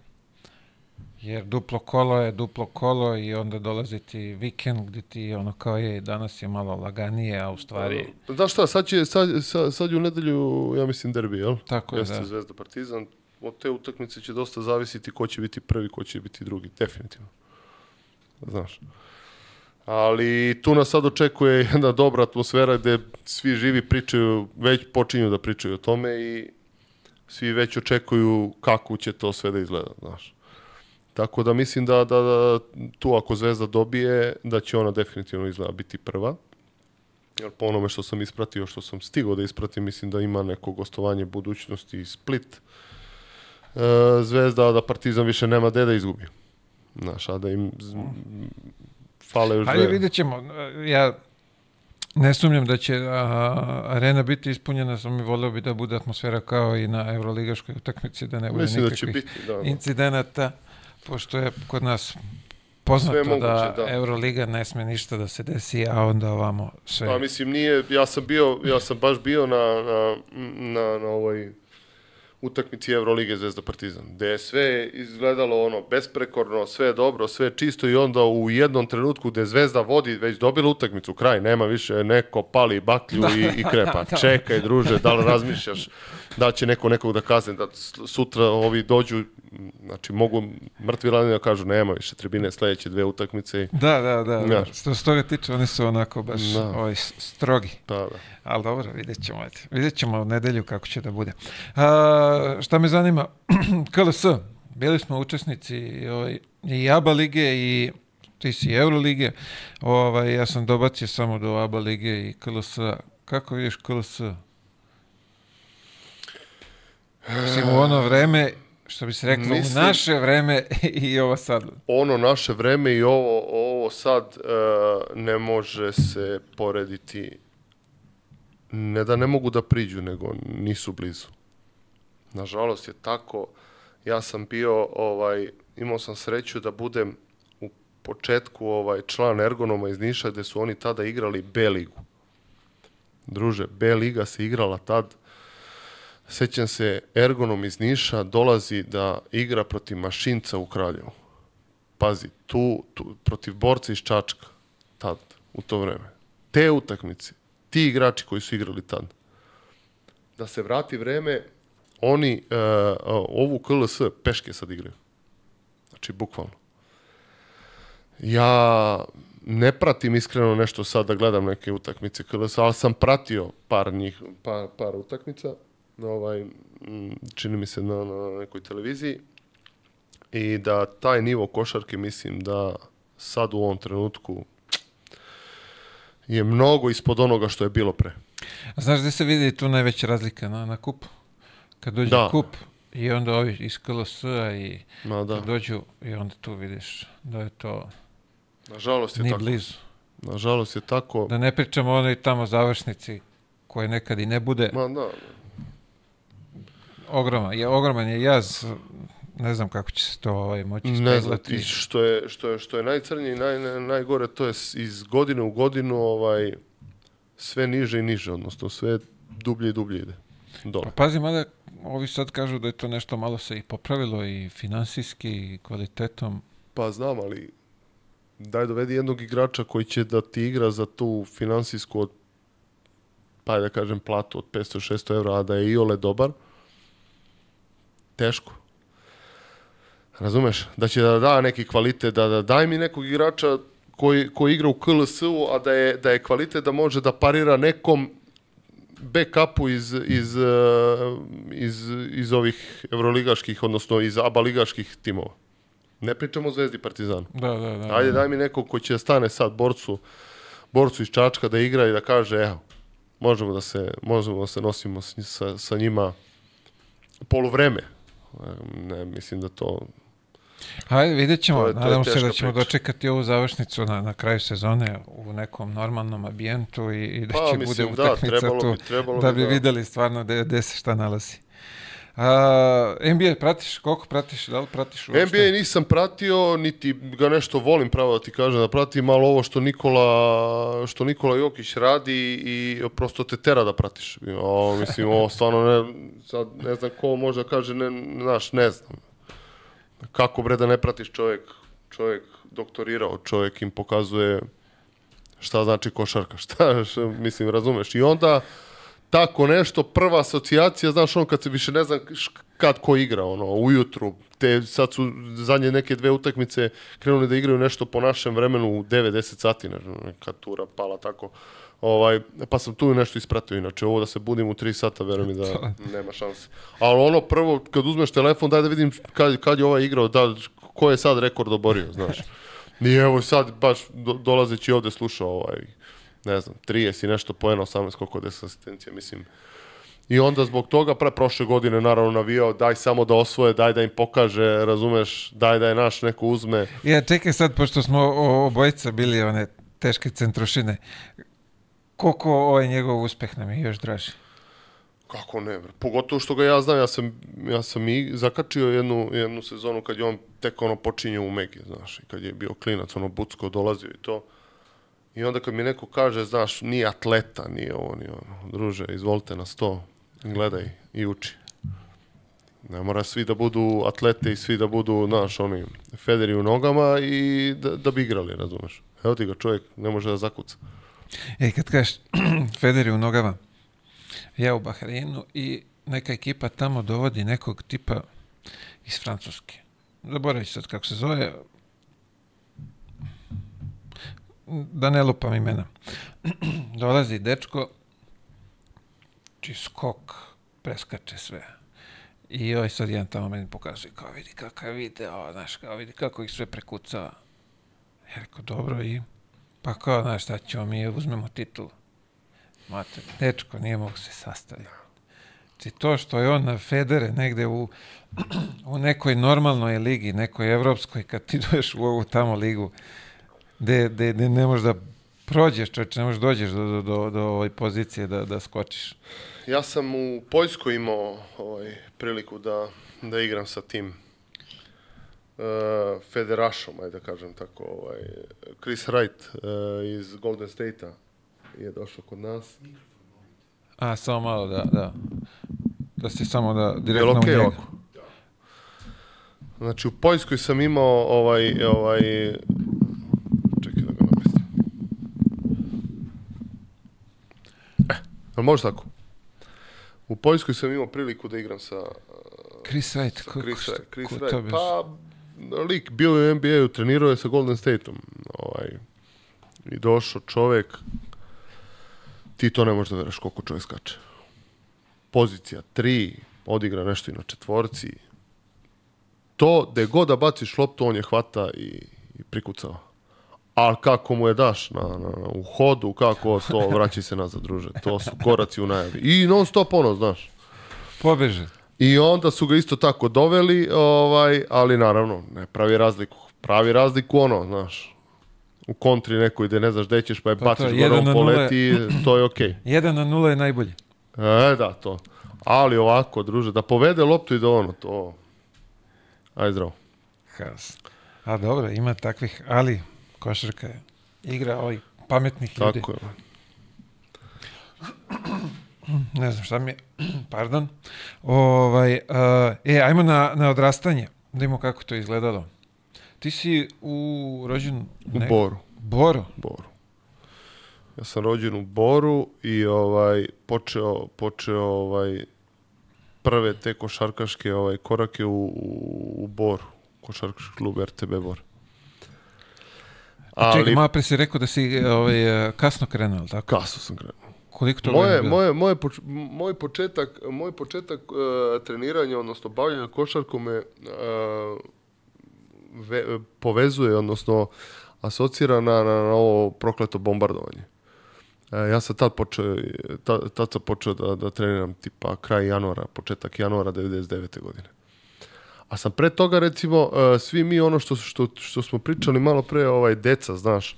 Jer duplo kolo je duplo kolo i onda dolazi ti vikend gde ti ono kao je danas je malo laganije, a u stvari... Da šta, sad, će, sad, sad, sad u nedelju, ja mislim, derbi, jel? Tako je, Jeste da. Zvezda Partizan. Od te utakmice će dosta zavisiti ko će biti prvi, ko će biti drugi, definitivno. Znaš. Ali tu nas sad očekuje jedna dobra atmosfera gde svi živi pričaju, već počinju da pričaju o tome i svi već očekuju kako će to sve da izgleda, znaš. Tako da mislim da, da, da tu ako Zvezda dobije, da će ona definitivno izgleda biti prva. Jer po onome što sam ispratio, što sam stigao da ispratim, mislim da ima neko gostovanje budućnosti i Split. E, zvezda da Partizan više nema gde da izgubi. Znaš, a da im fale još Hajde vidjet ćemo. Ja ne sumnjam da će a, arena biti ispunjena, sam i voleo bi da bude atmosfera kao i na evroligaškoj utakmici, da ne bude Mislim nikakvih da će biti, da, da. incidenata pošto je kod nas poznato moguće, da, da, Euroliga ne sme ništa da se desi, a onda ovamo sve. Pa mislim nije, ja sam bio, ja sam baš bio na, na, na, na ovoj utakmici Evrolige Zvezda Partizan, gde je sve izgledalo ono besprekorno, sve dobro, sve čisto i onda u jednom trenutku gde Zvezda vodi, već dobila utakmicu, kraj, nema više, neko pali baklju da, i, i krepa. Da, da. Čekaj, druže, da li razmišljaš da će neko nekog da kazne, da sutra ovi dođu, znači mogu mrtvi lani da kažu nema više tribine sledeće dve utakmice. Da, da, da, da. Što se toga tiče, oni su onako baš da. ovaj, strogi. Da, da. Ali dobro, vidjet ćemo. Vidjet ćemo u nedelju kako će da bude. A, šta me zanima, KLS, bili smo učesnici ovaj, i ABA lige i ti si Eurolige, ovaj, ja sam dobacio samo do ABA lige i KLS. Kako vidiš KLS? Mislim, u ono vreme, što bi se reklo, Mislim, u naše vreme i ovo sad. Ono naše vreme i ovo, ovo sad uh, ne može se porediti. Ne da ne mogu da priđu, nego nisu blizu. Nažalost je tako. Ja sam bio, ovaj, imao sam sreću da budem u početku ovaj član Ergonoma iz Niša, gde su oni tada igrali B ligu. Druže, B liga se igrala tad Sećam se, Ergonom iz Niša dolazi da igra protiv Mašinca u Kraljevu. Pazi, tu, tu protiv borca iz Čačka, tad, u to vreme. Te utakmice, ti igrači koji su igrali tad. Da se vrati vreme, oni uh, ovu KLS peške sad igraju. Znači, bukvalno. Ja ne pratim iskreno nešto sad da gledam neke utakmice KLS, ali sam pratio par njih, par, par utakmica ovaj, mm, čini mi se na, na nekoj televiziji i da taj nivo košarke mislim da sad u ovom trenutku je mnogo ispod onoga što je bilo pre. A znaš gde se vidi tu najveća razlika na, na kupu? Kad dođe da. kup i onda ovi iz KLS-a i Ma, da. kad dođu i onda tu vidiš da je to Nažalost je ni tako. blizu. Nažalost je tako. Da ne pričamo o onoj tamo završnici koje nekad i ne bude. Ma da ogroman je, ogroman je jaz ne znam kako će se to ovaj, moći ne znam, što je, što je, što je najcrnije i naj, najgore, to je iz godine u godinu ovaj, sve niže i niže, odnosno sve dublje i dublje ide. Dole. Pa pazi, mada ovi sad kažu da je to nešto malo se i popravilo i finansijski i kvalitetom. Pa znam, ali daj dovedi jednog igrača koji će da ti igra za tu finansijsku od, pa da kažem platu od 500-600 evra, a da je iole dobar, teško. Razumeš? Da će da da neki kvalitet, da, da daj mi nekog igrača koji, koji igra u KLS-u, a da je, da je kvalitet da može da parira nekom backupu iz, iz, eh, iz, iz ovih evroligaških, odnosno iz aba ligaških timova. Ne pričamo o Zvezdi Partizanu. Da, da, da. da. Ajde, daj mi nekog ko će stane sad borcu, borcu iz Čačka da igra i da kaže, evo, možemo da se, možemo da se nosimo sa, sa njima polovreme. Ne, mislim da to... Hajde, vidjet ćemo. To je, to Nadam se da ćemo priča. dočekati ovu završnicu na, na kraju sezone u nekom normalnom ambijentu i, i da pa, će mislim, bude da, utakmica da, trebalo tu, bi, trebalo da bi da. videli stvarno gde, gde se šta nalazi. A, NBA pratiš? Koliko pratiš? Da li pratiš uopšte? NBA nisam pratio, niti ga nešto volim pravo da ti kažem da pratim, ali ovo što Nikola, što Nikola Jokić radi i prosto te tera da pratiš. O, mislim, ovo stvarno ne, sad ne znam ko može da kaže, ne, znaš, ne znam. Kako bre da ne pratiš čovjek, čovjek doktorirao, čovjek im pokazuje šta znači košarka, šta, šta mislim, razumeš. I onda tako nešto, prva asocijacija, znaš ono kad se više ne znam kad ko igra, ono, ujutru, te sad su zadnje neke dve utakmice krenuli da igraju nešto po našem vremenu u 9-10 sati, neka tura pala tako. Ovaj, pa sam tu nešto ispratio, inače ovo da se budim u 3 sata, verujem mi da nema šanse. Ali ono prvo, kad uzmeš telefon, daj da vidim kad, kad je ovaj igrao, da, ko je sad rekord oborio, znaš. I evo sad, baš do, dolazeći ovde slušao ovaj, ne znam, 30 i nešto poena, 18 koliko 10 asistencija, mislim. I onda zbog toga, pre prošle godine naravno navijao, daj samo da osvoje, daj da im pokaže, razumeš, daj da je naš, neko uzme. Ja, čekaj sad, pošto smo obojica bili one teške centrošine, koliko ovaj njegov uspeh nam je još draži? Kako ne, bre. pogotovo što ga ja znam, ja sam, ja sam i zakačio jednu, jednu sezonu kad je on tek ono počinje u Megi, znaš, kad je bio klinac, ono Bucko dolazio i to. I onda kad mi neko kaže, znaš, nije atleta, nije ovo, ni ono, druže, izvolite na sto, gledaj i uči. Ne mora svi da budu atlete i svi da budu, znaš, oni, federi u nogama i da, da bi igrali, razumeš. Evo ti ga, čovjek ne može da zakuca. E, kad kažeš federi u nogama, ja u Bahreinu i neka ekipa tamo dovodi nekog tipa iz Francuske. Zaboravit sad kako se zove, da ne lupam imena. Dolazi dečko, či skok, preskače sve. I ovaj sad jedan tamo meni pokazuje, kao vidi kakav video, znaš, kao vidi kako ih sve prekucava. Ja rekao, dobro i... Pa kao, znaš, šta ćemo, mi uzmemo titul. Mater, dečko nije mogu se sastaviti. Znači, to što je on na Federe negde u, u nekoj normalnoj ligi, nekoj evropskoj, kad ti dođeš u ovu tamo ligu, gde, gde, gde ne možeš da prođeš, čoveče, ne možeš da dođeš do, do, do, do ovaj pozicije da, da skočiš. Ja sam u Poljskoj imao ovaj, priliku da, da igram sa tim uh, federašom, ajde da kažem tako. Ovaj, Chris Wright uh, iz Golden State-a je došao kod nas. A, samo malo, da, da. Da se samo da direktno okay, u njega. Ovako? Da. Znači, u Poljskoj sam imao ovaj, ovaj Jel može tako? U Poljskoj sam imao priliku da igram sa... Uh, Chris Wright. Sa ko, Chris, šta, Chris Wright. Pa, lik bio je u NBA-u, trenirao je sa Golden Stateom. Ovaj, I došao čovek, ti to ne možeš da veraš koliko čovjek skače. Pozicija 3, odigra nešto i na četvorci. To, gde god da baciš loptu, on je hvata i, i prikucava ali kako mu je daš na, na, na, u hodu, kako to, vraći se nazad, druže. To su koraci u najavi. I non stop ono, znaš. Pobeže. I onda su ga isto tako doveli, ovaj, ali naravno, ne pravi razliku. Pravi razliku ono, znaš, u kontri nekoj gde ne znaš gde ćeš, pa je pa to, baciš to, gore, on poleti, to je okej. Okay. 1 na 0 je najbolje. E, da, to. Ali ovako, druže, da povede loptu i da ono, to... Aj, zdravo. Haos. A dobro, ima takvih, ali Košarka je igra ovih pametnih ljudi. Tako je. Ne znam šta mi je, pardon. Ovaj, uh, e, ajmo na, na odrastanje, da vidimo kako to izgledalo. Ti si u rođen... U ne, Boru. Boru? Boru. Ja sam rođen u Boru i ovaj počeo, počeo ovaj prve te košarkaške ovaj korake u, u, u Boru, košarkaški klub RTB Bor. Ali... Čekaj, malo pre si rekao da si e, ovaj, e, kasno krenuo, tako? Kasno sam krenuo. Koliko to moje, moje, moje, poč, moj početak, moj početak uh, treniranja, odnosno bavljanja košarkom me uh, ve, povezuje, odnosno asocira na, na, na ovo prokleto bombardovanje. ja sam tad počeo, tad, tad sam počeo da, da treniram tipa kraj januara, početak januara 99. godine. A sam pre toga recimo e, svi mi ono što što što smo pričali malo pre ovaj deca, znaš.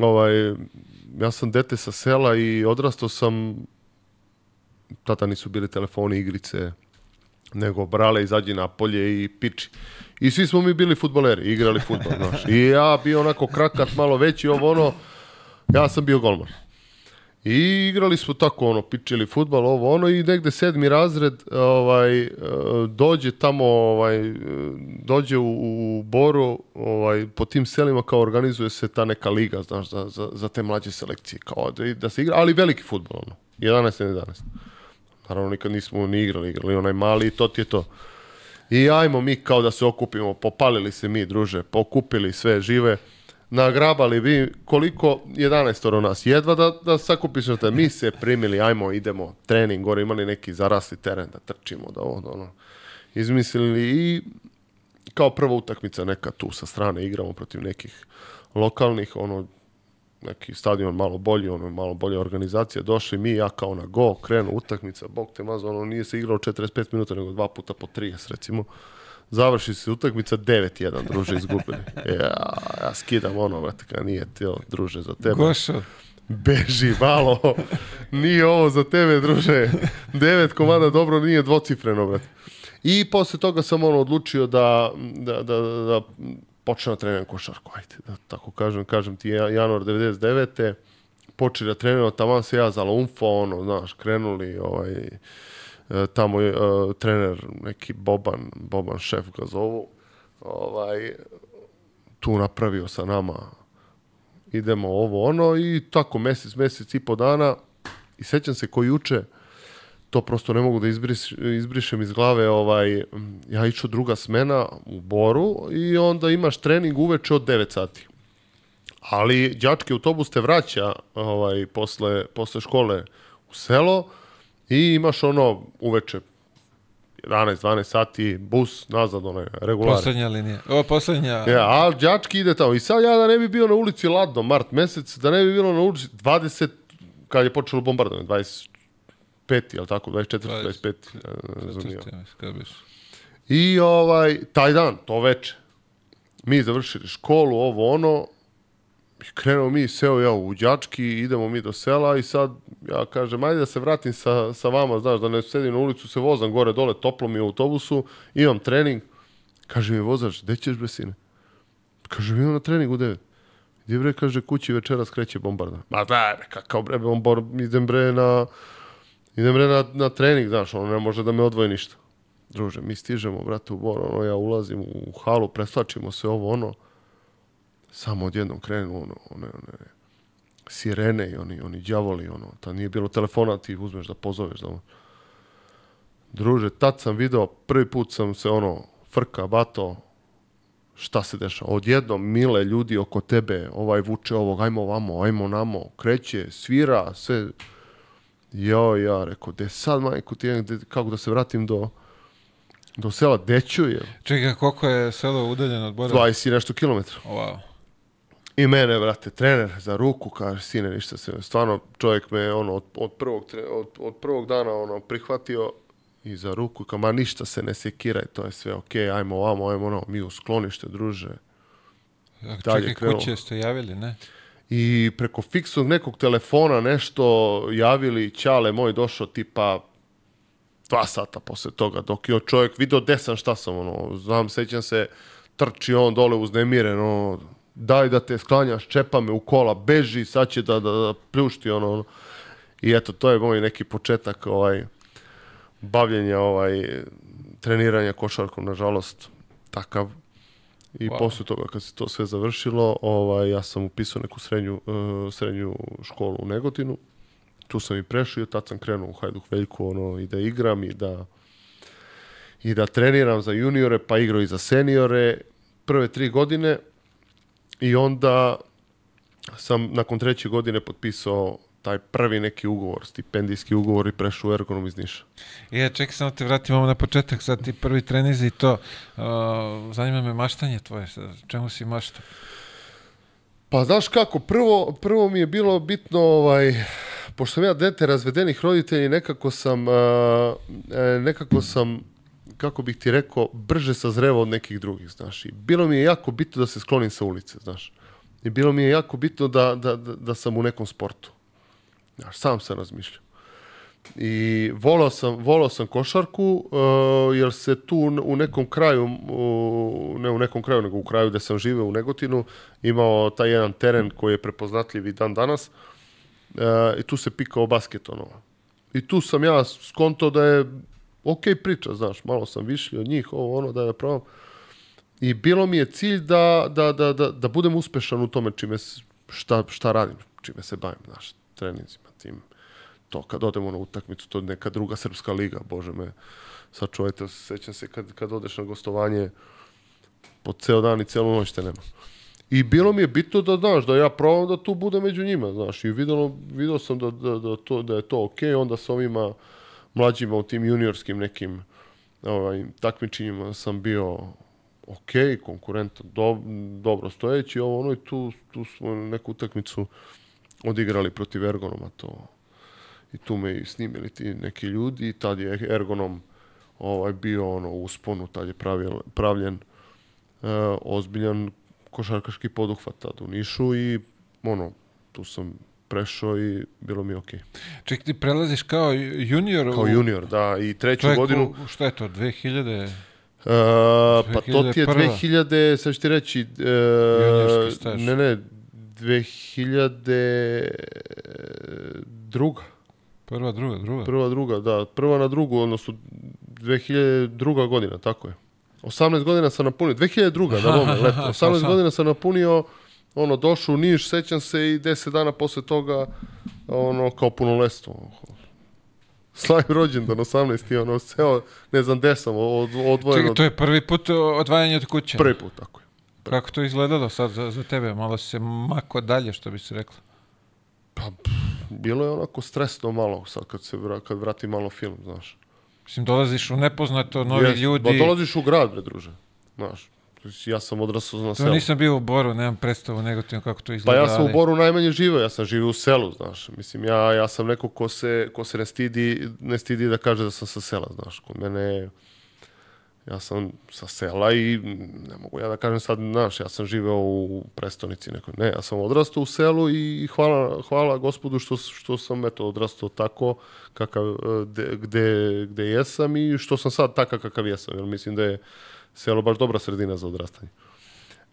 Ovaj ja sam dete sa sela i odrastao sam tata nisu bili telefoni, igrice, nego brale izađi na polje i piči. I svi smo mi bili futboleri, igrali futbol, znaš. I ja bio onako krakat, malo veći, ovo ono, ja sam bio golman. I igrali smo tako, ono, pičili futbal, ovo, ono, i negde sedmi razred, ovaj, e, dođe tamo, ovaj, e, dođe u, u Boru, ovaj, po tim selima kao organizuje se ta neka liga, znaš, za, za, za te mlađe selekcije, kao da, da se igra, ali veliki futbal, ono, 11 na 11. Naravno, nikad nismo ni igrali, igrali onaj mali i to ti je to. I ajmo mi kao da se okupimo, popalili se mi, druže, pokupili sve žive, nagrabali vi koliko 11 od nas jedva da, da sakupiš da Mi se primili, ajmo, idemo, trening, gore imali neki zarasli teren da trčimo, da ovo, da ono. Izmislili i kao prva utakmica neka tu sa strane igramo protiv nekih lokalnih, ono, neki stadion malo bolji, ono, malo bolje organizacija, došli mi, ja kao na go, krenu utakmica, bog te mazo, ono, nije se igrao 45 minuta, nego dva puta po 30, recimo. Završi se utakmica 9-1, druže, izgubili. E, ja, ja skidam ono, brate, kad nije tijelo, druže, za tebe. Gošo. Beži, malo. Nije ovo za tebe, druže. 9 komada dobro nije dvocifreno, brate. I posle toga sam ono odlučio da, da, da, da počne da treniram košarku, ajde, da tako kažem, kažem ti januar 99. Počeli da treniram, tamo se ja za lumfo, ono, znaš, krenuli, ovaj, E, tamo je uh, trener neki Boban, Boban šef ga zovu, ovaj, tu napravio sa nama idemo ovo ono i tako mesec, mesec i po dana i sećam se ko juče to prosto ne mogu da izbris, izbrišem iz glave ovaj, ja išao druga smena u Boru i onda imaš trening uveče od 9 sati ali đački autobus te vraća ovaj, posle, posle škole u selo I imaš ono uveče 11, 12 sati, bus nazad, onaj, regular. Poslednja linija. O, poslednja. Ja, e, a đački ide tamo. I sad ja da ne bi bio na ulici ladno, mart mesec, da ne bi bilo na ulici 20, kad je počelo bombardovanje, 25, je li tako? 24, 25. 25, I ovaj, taj dan, to veče, mi završili školu, ovo ono, krenuo mi, seo ja u Đački, idemo mi do sela i sad ja kažem, ajde da se vratim sa, sa vama, znaš, da ne sedim na ulicu, se vozam gore dole, toplo mi je u autobusu, imam trening. Kaže mi vozač, gde ćeš bre sine? Kaže, imam na trening u 9. Gdje bre, kaže, kući večeras kreće bombarda. Ma da, bre, kakav bre, bombard, idem bre na, idem bre na, na trening, znaš, ono ne može da me odvoji ništa. Druže, mi stižemo, brate, u Bor, ono, ja ulazim u halu, preslačimo se ovo, ono, samo odjednom krenu ono, one, one sirene i oni, oni djavoli, ono, ta nije bilo telefona, ti uzmeš da pozoveš, da ono, druže, tad sam video, prvi put sam se ono, frka, bato, šta se dešava? Odjednom mile ljudi oko tebe, ovaj vuče ovog, ajmo vamo, ajmo namo, kreće, svira, sve. Jo, ja, rekao, de sad, majku ti, gde, kako da se vratim do, do sela Dećuje. Čekaj, koliko je selo udaljeno od Bora? 20 i nešto kilometra. Wow. I mene, brate, trener za ruku, kaže, sine, ništa se, stvarno, čovjek me, ono, od, od, prvog, od, od prvog dana, ono, prihvatio i za ruku, kao, ma ništa se ne sekiraj, to je sve okej, okay, ajmo ovamo, ajmo ono, mi u sklonište, druže. A čekaj, kuće ste javili, ne? I preko fiksnog nekog telefona nešto javili, ćale moj došao tipa dva sata posle toga, dok je čovjek video desan šta sam, ono, znam, sećam se, trči on dole uznemiren, ono, daj da te sklanjaš, čepa me u kola, beži, sad će da, da, da pljušti, ono, ono. I eto, to je moj neki početak ovaj, bavljenja, ovaj, treniranja košarkom, nažalost, takav. I wow. posle toga, kad se to sve završilo, ovaj, ja sam upisao neku srednju, uh, srednju školu u Negotinu. Tu sam i prešao i tad sam krenuo u Hajduk Veljku ono, i da igram i da, i da treniram za juniore, pa igro i za seniore. Prve tri godine I onda sam nakon treće godine potpisao taj prvi neki ugovor, stipendijski ugovor i prešao u ergonom iz Niša. Ja, e, čekaj, samo da te vratim ovo na početak, sad ti prvi trenizi i to. Uh, zanima me maštanje tvoje, čemu si maštao? Pa znaš kako, prvo, prvo mi je bilo bitno, ovaj, pošto sam ja dete razvedenih roditelja i nekako sam, uh, e, nekako sam kako bih ti rekao, brže sazrevao od nekih drugih, znaš. I bilo mi je jako bitno da se sklonim sa ulice, znaš. I bilo mi je jako bitno da, da, da, da sam u nekom sportu. Znaš, sam se razmišljao. I volao sam, volao sam košarku, uh, jer se tu u nekom kraju, uh, ne u nekom kraju, nego u kraju gde sam živeo u Negotinu, imao taj jedan teren koji je prepoznatljiv i dan danas. Uh, I tu se pikao basket, ono. I tu sam ja skonto da je ok priča, znaš, malo sam višli od njih, ovo ono da je probam. I bilo mi je cilj da, da, da, da, da budem uspešan u tome čime, šta, šta radim, čime se bavim, znaš, treninzima, tim. To, kad odemo na utakmicu, to je neka druga srpska liga, bože me, sačuvajte, sećam se kad, kad odeš na gostovanje, po ceo dan i celu noć te nema. I bilo mi je bitno da, znaš, da ja probam da tu budem među njima, znaš, i videlo, video sam da, da, da, to, da je to okej, okay, onda sa ovima, mlađima u tim juniorskim nekim ovaj, takmičenjima sam bio ok, konkurent, do, dobro stojeći, ovo ono i tu, tu smo neku utakmicu odigrali protiv Ergonoma to i tu me i snimili ti neki ljudi i tad je Ergonom ovaj bio ono u usponu, tad je pravil, pravljen e, ozbiljan košarkaški poduhvat tad u Nišu i ono tu sam prešao i bilo mi okej. Okay. Ček, ti prelaziš kao junior? Kao junior, da, i treću to je godinu. Ko, šta je to, 2000... Uh, 2001. pa to ti je 2000, sad ću ti reći, uh, ne, ne, 2000 druga. Prva, druga, druga. Prva, druga, da. Prva na drugu, odnosno 2002. godina, tako je. 18 godina sam napunio, 2002. da bome, leto. 18 godina sam napunio ono, došao u Niš, sećam se i deset dana posle toga, ono, kao puno punolestvo. Slavim rođendan, 18. I ono, seo, ne znam gde sam, od, odvojeno. Čekaj, to je prvi put odvajanje od kuće? Prvi put, tako je. Prvi. Kako to izgledalo sad za, za tebe? Malo se mako dalje, što bi se reklo. Pa, bilo je onako stresno malo sad kad se vra, kad vrati malo film, znaš. Mislim, dolaziš u nepoznato, novi Jest, ljudi... Pa dolaziš u grad, bre, druže. Znaš, ja sam odrasao na selu. To nisam bio u Boru, nemam predstavu negativno kako to izgleda. Pa ja sam u Boru najmanje živeo, ja sam živio u selu, znaš. Mislim, ja, ja sam neko ko se, ko se ne, stidi, ne stidi da kaže da sam sa sela, znaš. Kod mene, ja sam sa sela i ne mogu ja da kažem sad, znaš, ja sam živeo u prestonici nekoj. Ne, ja sam odrastao u selu i hvala, hvala gospodu što, što sam, eto, odrastao tako kakav, e, de, gde, gde jesam i što sam sad takav kakav jesam. Jer mislim da je selo baš dobra sredina za odrastanje.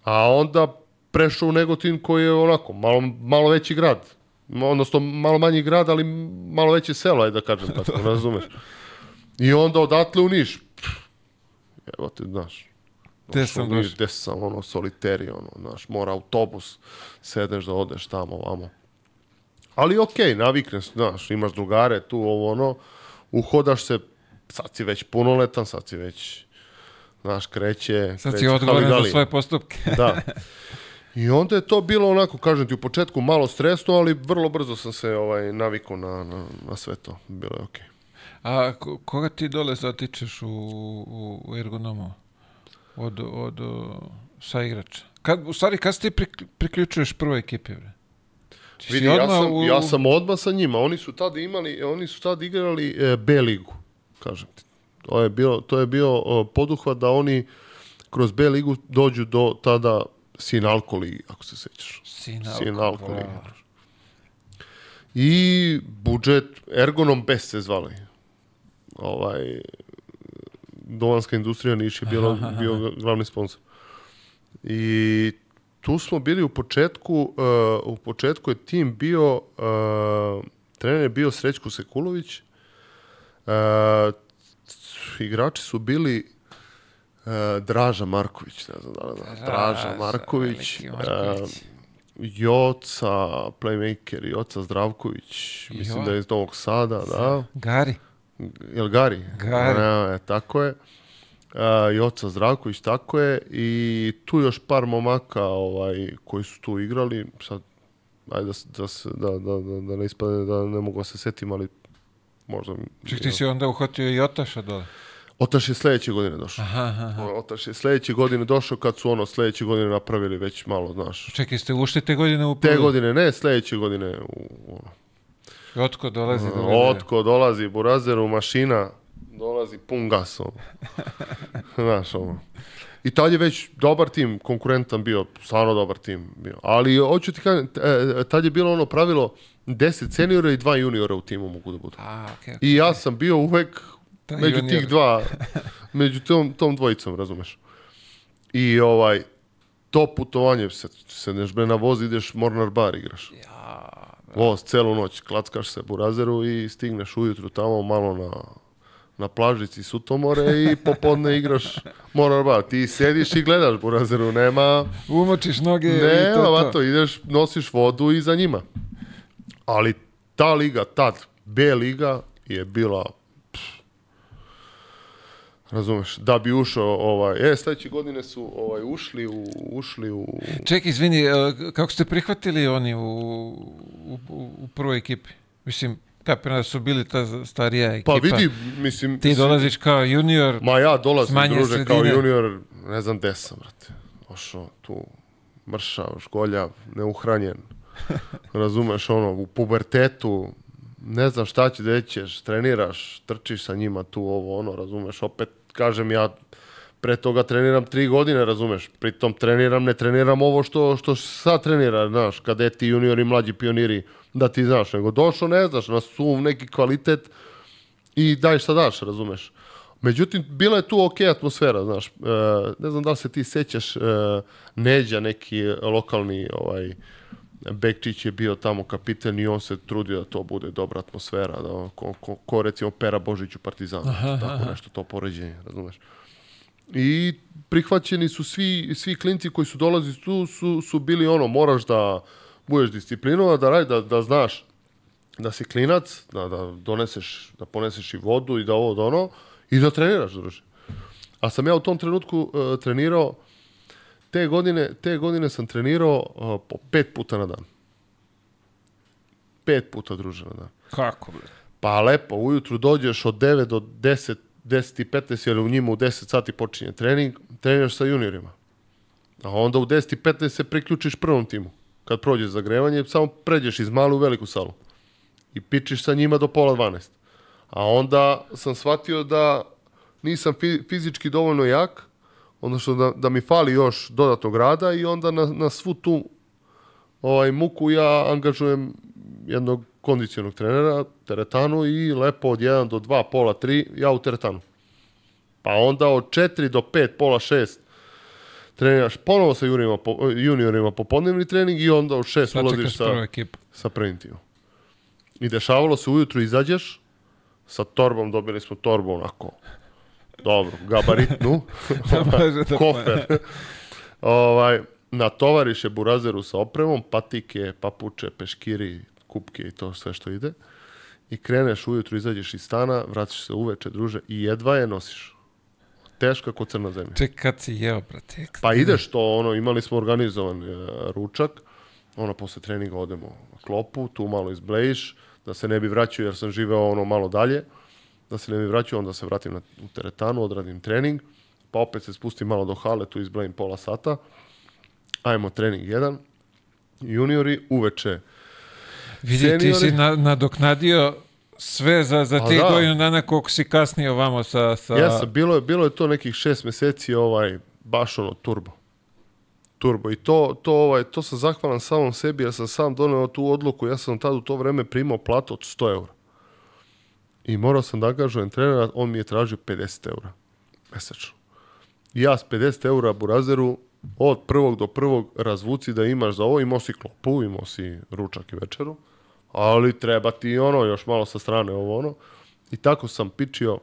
A onda prešao u Negotin koji je onako malo, malo veći grad. Odnosno malo manji grad, ali malo veće selo, ajde da kažem tako, razumeš. I onda odatle u Niš. Evo te, znaš, Gde sam Niš? Gde sam, ono, soliteri, ono, znaš, mora autobus, sedeš da odeš tamo, ovamo. Ali okej, okay, navikneš, znaš, imaš drugare tu, ovo, ono, uhodaš se, sad si već punoletan, sad si već Znaš, kreće... Sad kreće, si odgovoran za svoje postupke. da. I onda je to bilo onako, kažem ti, u početku malo stresno, ali vrlo brzo sam se ovaj, navikao na, na, na sve to. Bilo je okej. Okay. A koga ti dole zatičeš u, u, u ergonomu? Od, od, od sa igrača? Kad, u stvari, kad se ti priključuješ prvoj ekipi? Bre? Vidi, ja sam, u... ja sam odmah sa njima. Oni su tad imali, oni su tad igrali e, B ligu, kažem ti. To je bio, to je bio poduhvat da oni kroz B ligu dođu do tada Sinalko ligi, ako se sećaš. Sinalko, Sinalko ligi. Da. I budžet Ergonom Best se zvali. Ovaj, Dovanska industrija Niš je bio, bio glavni sponsor. I tu smo bili u početku, uh, u početku je tim bio, uh, trener je bio Srećko Sekulović, uh, igrači su bili uh, Draža Marković, ne znam da li znaš, Draža Marković, e, Marković. Uh, Joca, playmaker Joca Zdravković, mislim jo. da je iz Novog Sada, da. Gari. Jel Gari? Gari. Ne, ne, tako je. Uh, Joca Zdravković, tako je. I tu još par momaka ovaj, koji su tu igrali, sad ajde da, da, se, da, da, da, da, ne ispade, da ne mogu da se setim, ali možda... Ček, ti si onda uhvatio i Otaša dole? Otaš je sledeće godine došao. Aha, aha. Otaš je sledeće godine došao kad su ono sledeće godine napravili već malo, znaš. Čekaj, ste ušli te godine u prvi? Te godine, ne, sledeće godine u... Ono. Otko dolazi? Do mm, Otko dolazi, Burazeru, mašina, dolazi pun gasom. znaš, ono. I je već dobar tim, konkurentan bio, stvarno dobar tim bio. Ali hoću ti kažem, e, tad je bilo ono pravilo 10 seniora i 2 juniora u timu mogu da budu. A, okay, okay, I ja sam bio uvek da, među junior. tih dva, među tom, tom dvojicom, razumeš. I ovaj, to putovanje, se, se neš na voz, ideš Mornar bar igraš. Ja, da. voz, celu noć, klackaš se Burazeru i stigneš ujutru tamo malo na na plažici Sutomore i popodne igraš moral Ti sediš i gledaš Burazeru, nema... Umočiš noge ne, i to, to. Vato, ideš, nosiš vodu i za njima. Ali ta liga, tad, B liga je bila... Pff, razumeš, da bi ušao ovaj... E, sledeće godine su ovaj, ušli u... Ušli u... Ček, izvini, e, kako ste prihvatili oni u, u, u prvoj ekipi? Mislim, kapiram da su bili ta starija pa ekipa. Pa vidi, mislim... Ti dolaziš kao junior. Ma ja dolazim, druže, sredine. kao junior, ne znam gde sam, brate. Ošao tu, mršav, školjav, neuhranjen. Razumeš, ono, u pubertetu, ne znam šta će, gde ćeš, treniraš, trčiš sa njima tu, ovo, ono, razumeš, opet, kažem ja, pre toga treniram tri godine, razumeš, pritom treniram, ne treniram ovo što, što sad trenira, znaš, kadeti, juniori, mlađi pioniri, da ti znaš, nego došao, ne znaš, na sum, neki kvalitet i daj šta daš, razumeš. Međutim, bila je tu ok atmosfera, znaš. E, ne znam da li se ti sećaš, e, Neđa, neki lokalni ovaj, Bekčić je bio tamo kapitan i on se trudio da to bude dobra atmosfera, da ko, ko, ko recimo Pera Božić u Partizanu, aha, tako nešto to poređenje, razumeš. I prihvaćeni su svi, svi klinci koji su dolazili tu, su, su bili ono, moraš da budeš disciplinovan, da, radi, da, da znaš da si klinac, da, da doneseš, da poneseš i vodu i da ovo, da ono, i da treniraš, druže. A sam ja u tom trenutku uh, trenirao, te godine, te godine sam trenirao uh, po pet puta na dan. Pet puta, druže, na dan. Kako, bre? Pa lepo, ujutru dođeš od 9 do 10, 10 i 15, jer u njima u 10 sati počinje trening, treniraš sa juniorima. A onda u 10 i 15 se priključiš prvom timu kad prođe zagrevanje, samo pređeš iz malu u veliku salu i pičiš sa njima do pola 12. A onda sam shvatio da nisam fizički dovoljno jak, odnosno da, da mi fali još dodatnog rada i onda na, na svu tu ovaj, muku ja angažujem jednog kondicionog trenera, teretanu i lepo od 1 do 2, pola 3, ja u teretanu. Pa onda od 4 do 5, pola 6 treniraš ponovo sa juniorima, po, juniorima popodnevni trening i onda u šest Sad ulaziš sa, sa prvim timom. I dešavalo se ujutru izađeš, sa torbom dobili smo torbu onako, dobro, gabaritnu, da da kofer. Pa- ovaj, natovariš je burazeru sa opremom, patike, papuče, peškiri, kupke i to sve što ide. I kreneš ujutru, izađeš iz stana, vraćaš se uveče, druže, i jedva je nosiš teška kod crna zemlja. Ček, kad si jeo, brate? Kad pa ideš to, ono, imali smo organizovan uh, ručak, ono, posle treninga odemo na klopu, tu malo izblejiš, da se ne bi vraćao jer sam živeo ono malo dalje, da se ne bi vraćao, onda se vratim na, u teretanu, odradim trening, pa opet se spustim malo do hale, tu izblejim pola sata, ajmo trening jedan, juniori, uveče, Vidi, Seniori... ti si nadoknadio sve za, za pa tih da. godinu dana koliko si kasnije ovamo sa... sa... Jesam, bilo je, bilo je to nekih šest meseci ovaj, baš ono turbo. Turbo. I to, to, ovaj, to sam zahvalan samom sebi, ja sam sam donio tu odluku, ja sam tad u to vreme primao platu od 100 eura. I morao sam da angažujem trenera, on mi je tražio 50 eura mesečno. Ja s 50 eura burazeru od prvog do prvog razvuci da imaš za ovo, imao si klopu, imao si ručak i večeru ali treba ti ono, još malo sa strane ovo ono. I tako sam pičio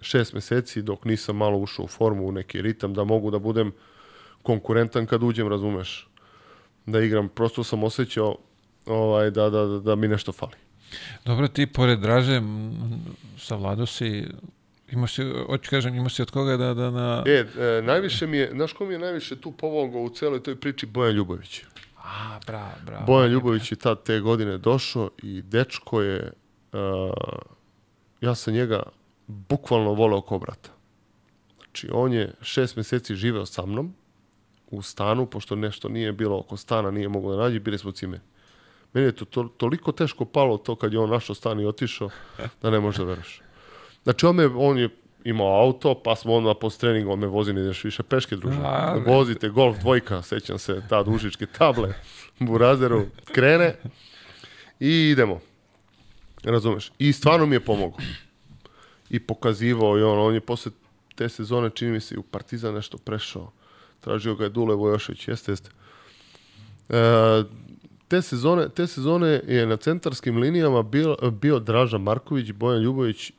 šest meseci dok nisam malo ušao u formu, u neki ritam, da mogu da budem konkurentan kad uđem, razumeš, da igram. Prosto sam osjećao ovaj, da, da, da, da mi nešto fali. Dobro, ti pored Draže savladao si Imao si, hoću kažem, imao si od koga da... da na... E, e, najviše mi je, znaš ko mi je najviše tu povogao u celoj toj priči? Bojan Ljubović. A, bravo, bravo. Bojan Ljubović je tad te godine došao i dečko je, uh, ja sam njega bukvalno voleo kao brata. Znači, on je šest meseci živeo sa mnom u stanu, pošto nešto nije bilo oko stana, nije moglo da nađe, bili smo cime. Meni je to, to toliko teško palo to kad je on našao stan i otišao, da ne možeš da veruš. Znači, on, me, on je imao auto, pa smo onda posle treninga on me vozi ideš više peške, druže. Vozite Golf dvojka, sećam se, ta dužičke table, burazeru, krene i idemo. Razumeš? I stvarno mi je pomogao. I pokazivao i on, on je posle te sezone, čini mi se, i u Partizan nešto prešao. Tražio ga je Dule Vojošević, jeste, jeste. E, te sezone, te sezone je na centarskim linijama bio, bio Draža Marković, Bojan Ljubović, e,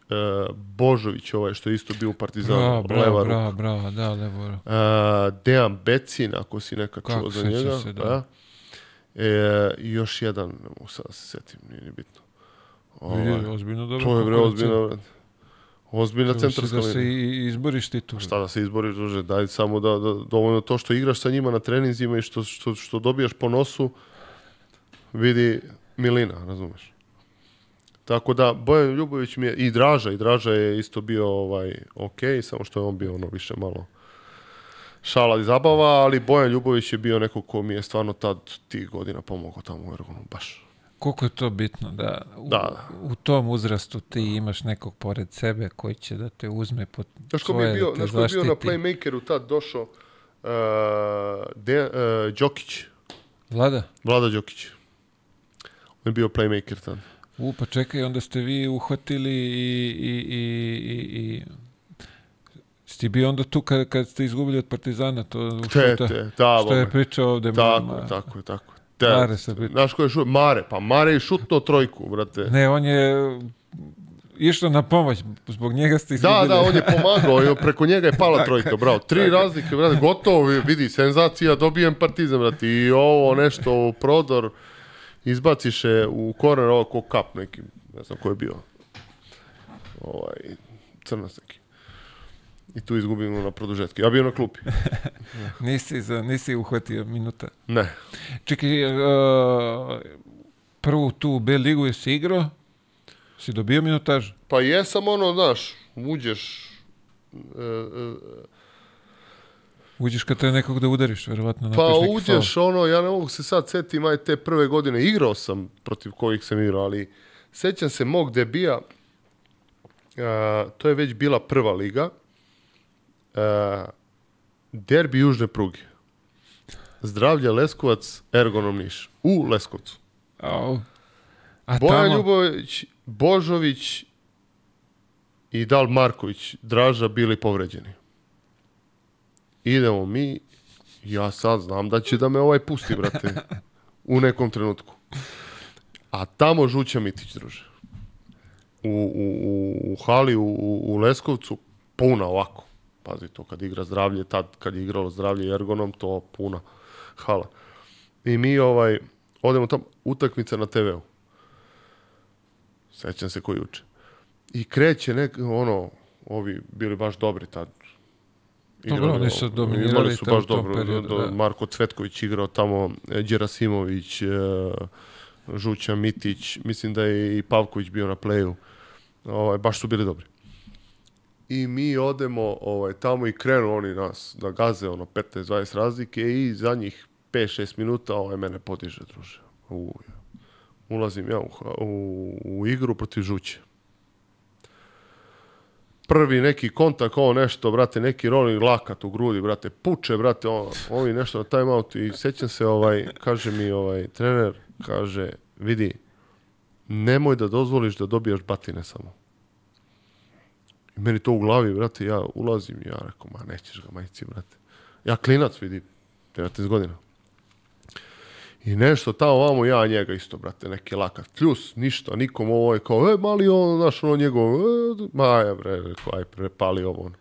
Božović, ovaj što je isto bio u Partizanu, bra, leva bravo, ruka. da, levo. E, Dejan Becin, ako si neka čuo Kako za njega. Se, da. da. E, još jedan, ne mogu sad da se setim, nije ni bitno. Ovaj, ozbiljno dobro. To je bre, ozbiljno dobro. Ozbiljna da centarska linija. Da se izboriš ti tu. Šta da se izboriš, druže, daj samo da, da dovoljno to što igraš sa njima na treninzima i što, što, što dobijaš po nosu, vidi Milina, razumeš? Tako da, Bojan Ljubović mi je i Draža, i Draža je isto bio ovaj, ok, samo što je on bio ono više malo šala i zabava, ali Bojan Ljubović je bio neko ko mi je stvarno tad tih godina pomogao tamo u Ergonu, baš. Koliko je to bitno da u, da. u tom uzrastu ti imaš nekog pored sebe koji će da te uzme pod znaš svoje, da bi bio, da te znaš bio na Playmakeru tad došao uh, de, uh, Đokić. Vlada? Vlada Đokić je bio playmaker tad. U, pa čekaj, onda ste vi uhvatili i, i, i, i, i Ste bio onda tu kad, kad ste izgubili od Partizana, to Tete, što, da, što je pričao ovde. Tako, ma, tako, tako. Te, Mare se pričao. Znaš ko je šut? Mare, pa Mare je šutno trojku, brate. Ne, on je išao na pomoć, zbog njega ste da, izgubili. Da, da, on je pomagao, i preko njega je pala trojka, bravo. Tri razlike, brate, gotovo, vidi, senzacija, dobijem Partizan, brate, i ovo nešto, prodor izbaciše u korner ovo ko kap neki, ne znam ko je bio. Ovaj, crnac neki. I tu izgubimo na produžetku. Ja bio na klupi. nisi, za, nisi uhvatio minuta. Ne. Čekaj, uh, prvu tu B ligu jesi igrao? Si dobio minutaž? Pa jesam ono, znaš, uđeš, e, e, Uđeš kad te nekog da udariš, verovatno. Pa uđeš, faul. ono, ja ne mogu se sad setim, aj te prve godine igrao sam protiv kojih sam igrao, ali sećam se mog debija, uh, to je već bila prva liga, uh, derbi južne pruge. Zdravlje Leskovac, Ergonom Niš. U Leskovcu. Au. A Bojan tamo... Ljubović, Božović i Dal Marković, Draža bili povređeni idemo mi, ja sad znam da će da me ovaj pusti, brate, u nekom trenutku. A tamo Žuća Mitić, druže. U, u, u u hali, u, u Leskovcu, puna ovako. Pazi to, kad igra zdravlje, tad kad je igralo zdravlje ergonom, to puna hala. I mi ovaj, odemo tamo, utakmica na TV-u. Sećam se koji uče. I kreće nek, ono, ovi bili baš dobri tad, Dobro, oni su dominirali imali su baš dobro, periodu, da. Marko Cvetković igrao tamo, Đerasimović, e, e, Žuća, Mitić, mislim da je i Pavković bio na pleju. Ovaj, baš su bili dobri. I mi odemo ovaj, tamo i krenu oni nas da gaze ono 15-20 razlike i za njih 5-6 minuta ovaj, mene podiže, druže. U, ulazim ja u, u, u igru protiv Žuće prvi neki kontakt, ovo nešto, brate, neki rolling lakat u grudi, brate, puče, brate, ovo, ovi nešto na time out i sećam se, ovaj, kaže mi ovaj trener, kaže, vidi, nemoj da dozvoliš da dobijaš batine samo. I meni to u glavi, brate, ja ulazim ja rekao, ma nećeš ga majci, brate. Ja klinac, vidi, 19 godina. I nešto tamo vamo, ja njega isto, brate, neki lakat kljus, ništa, nikom ovo je kao, e, mali on, znaš, ono njegov, e, maja, bre, rekao, aj, prepali ovo, ono.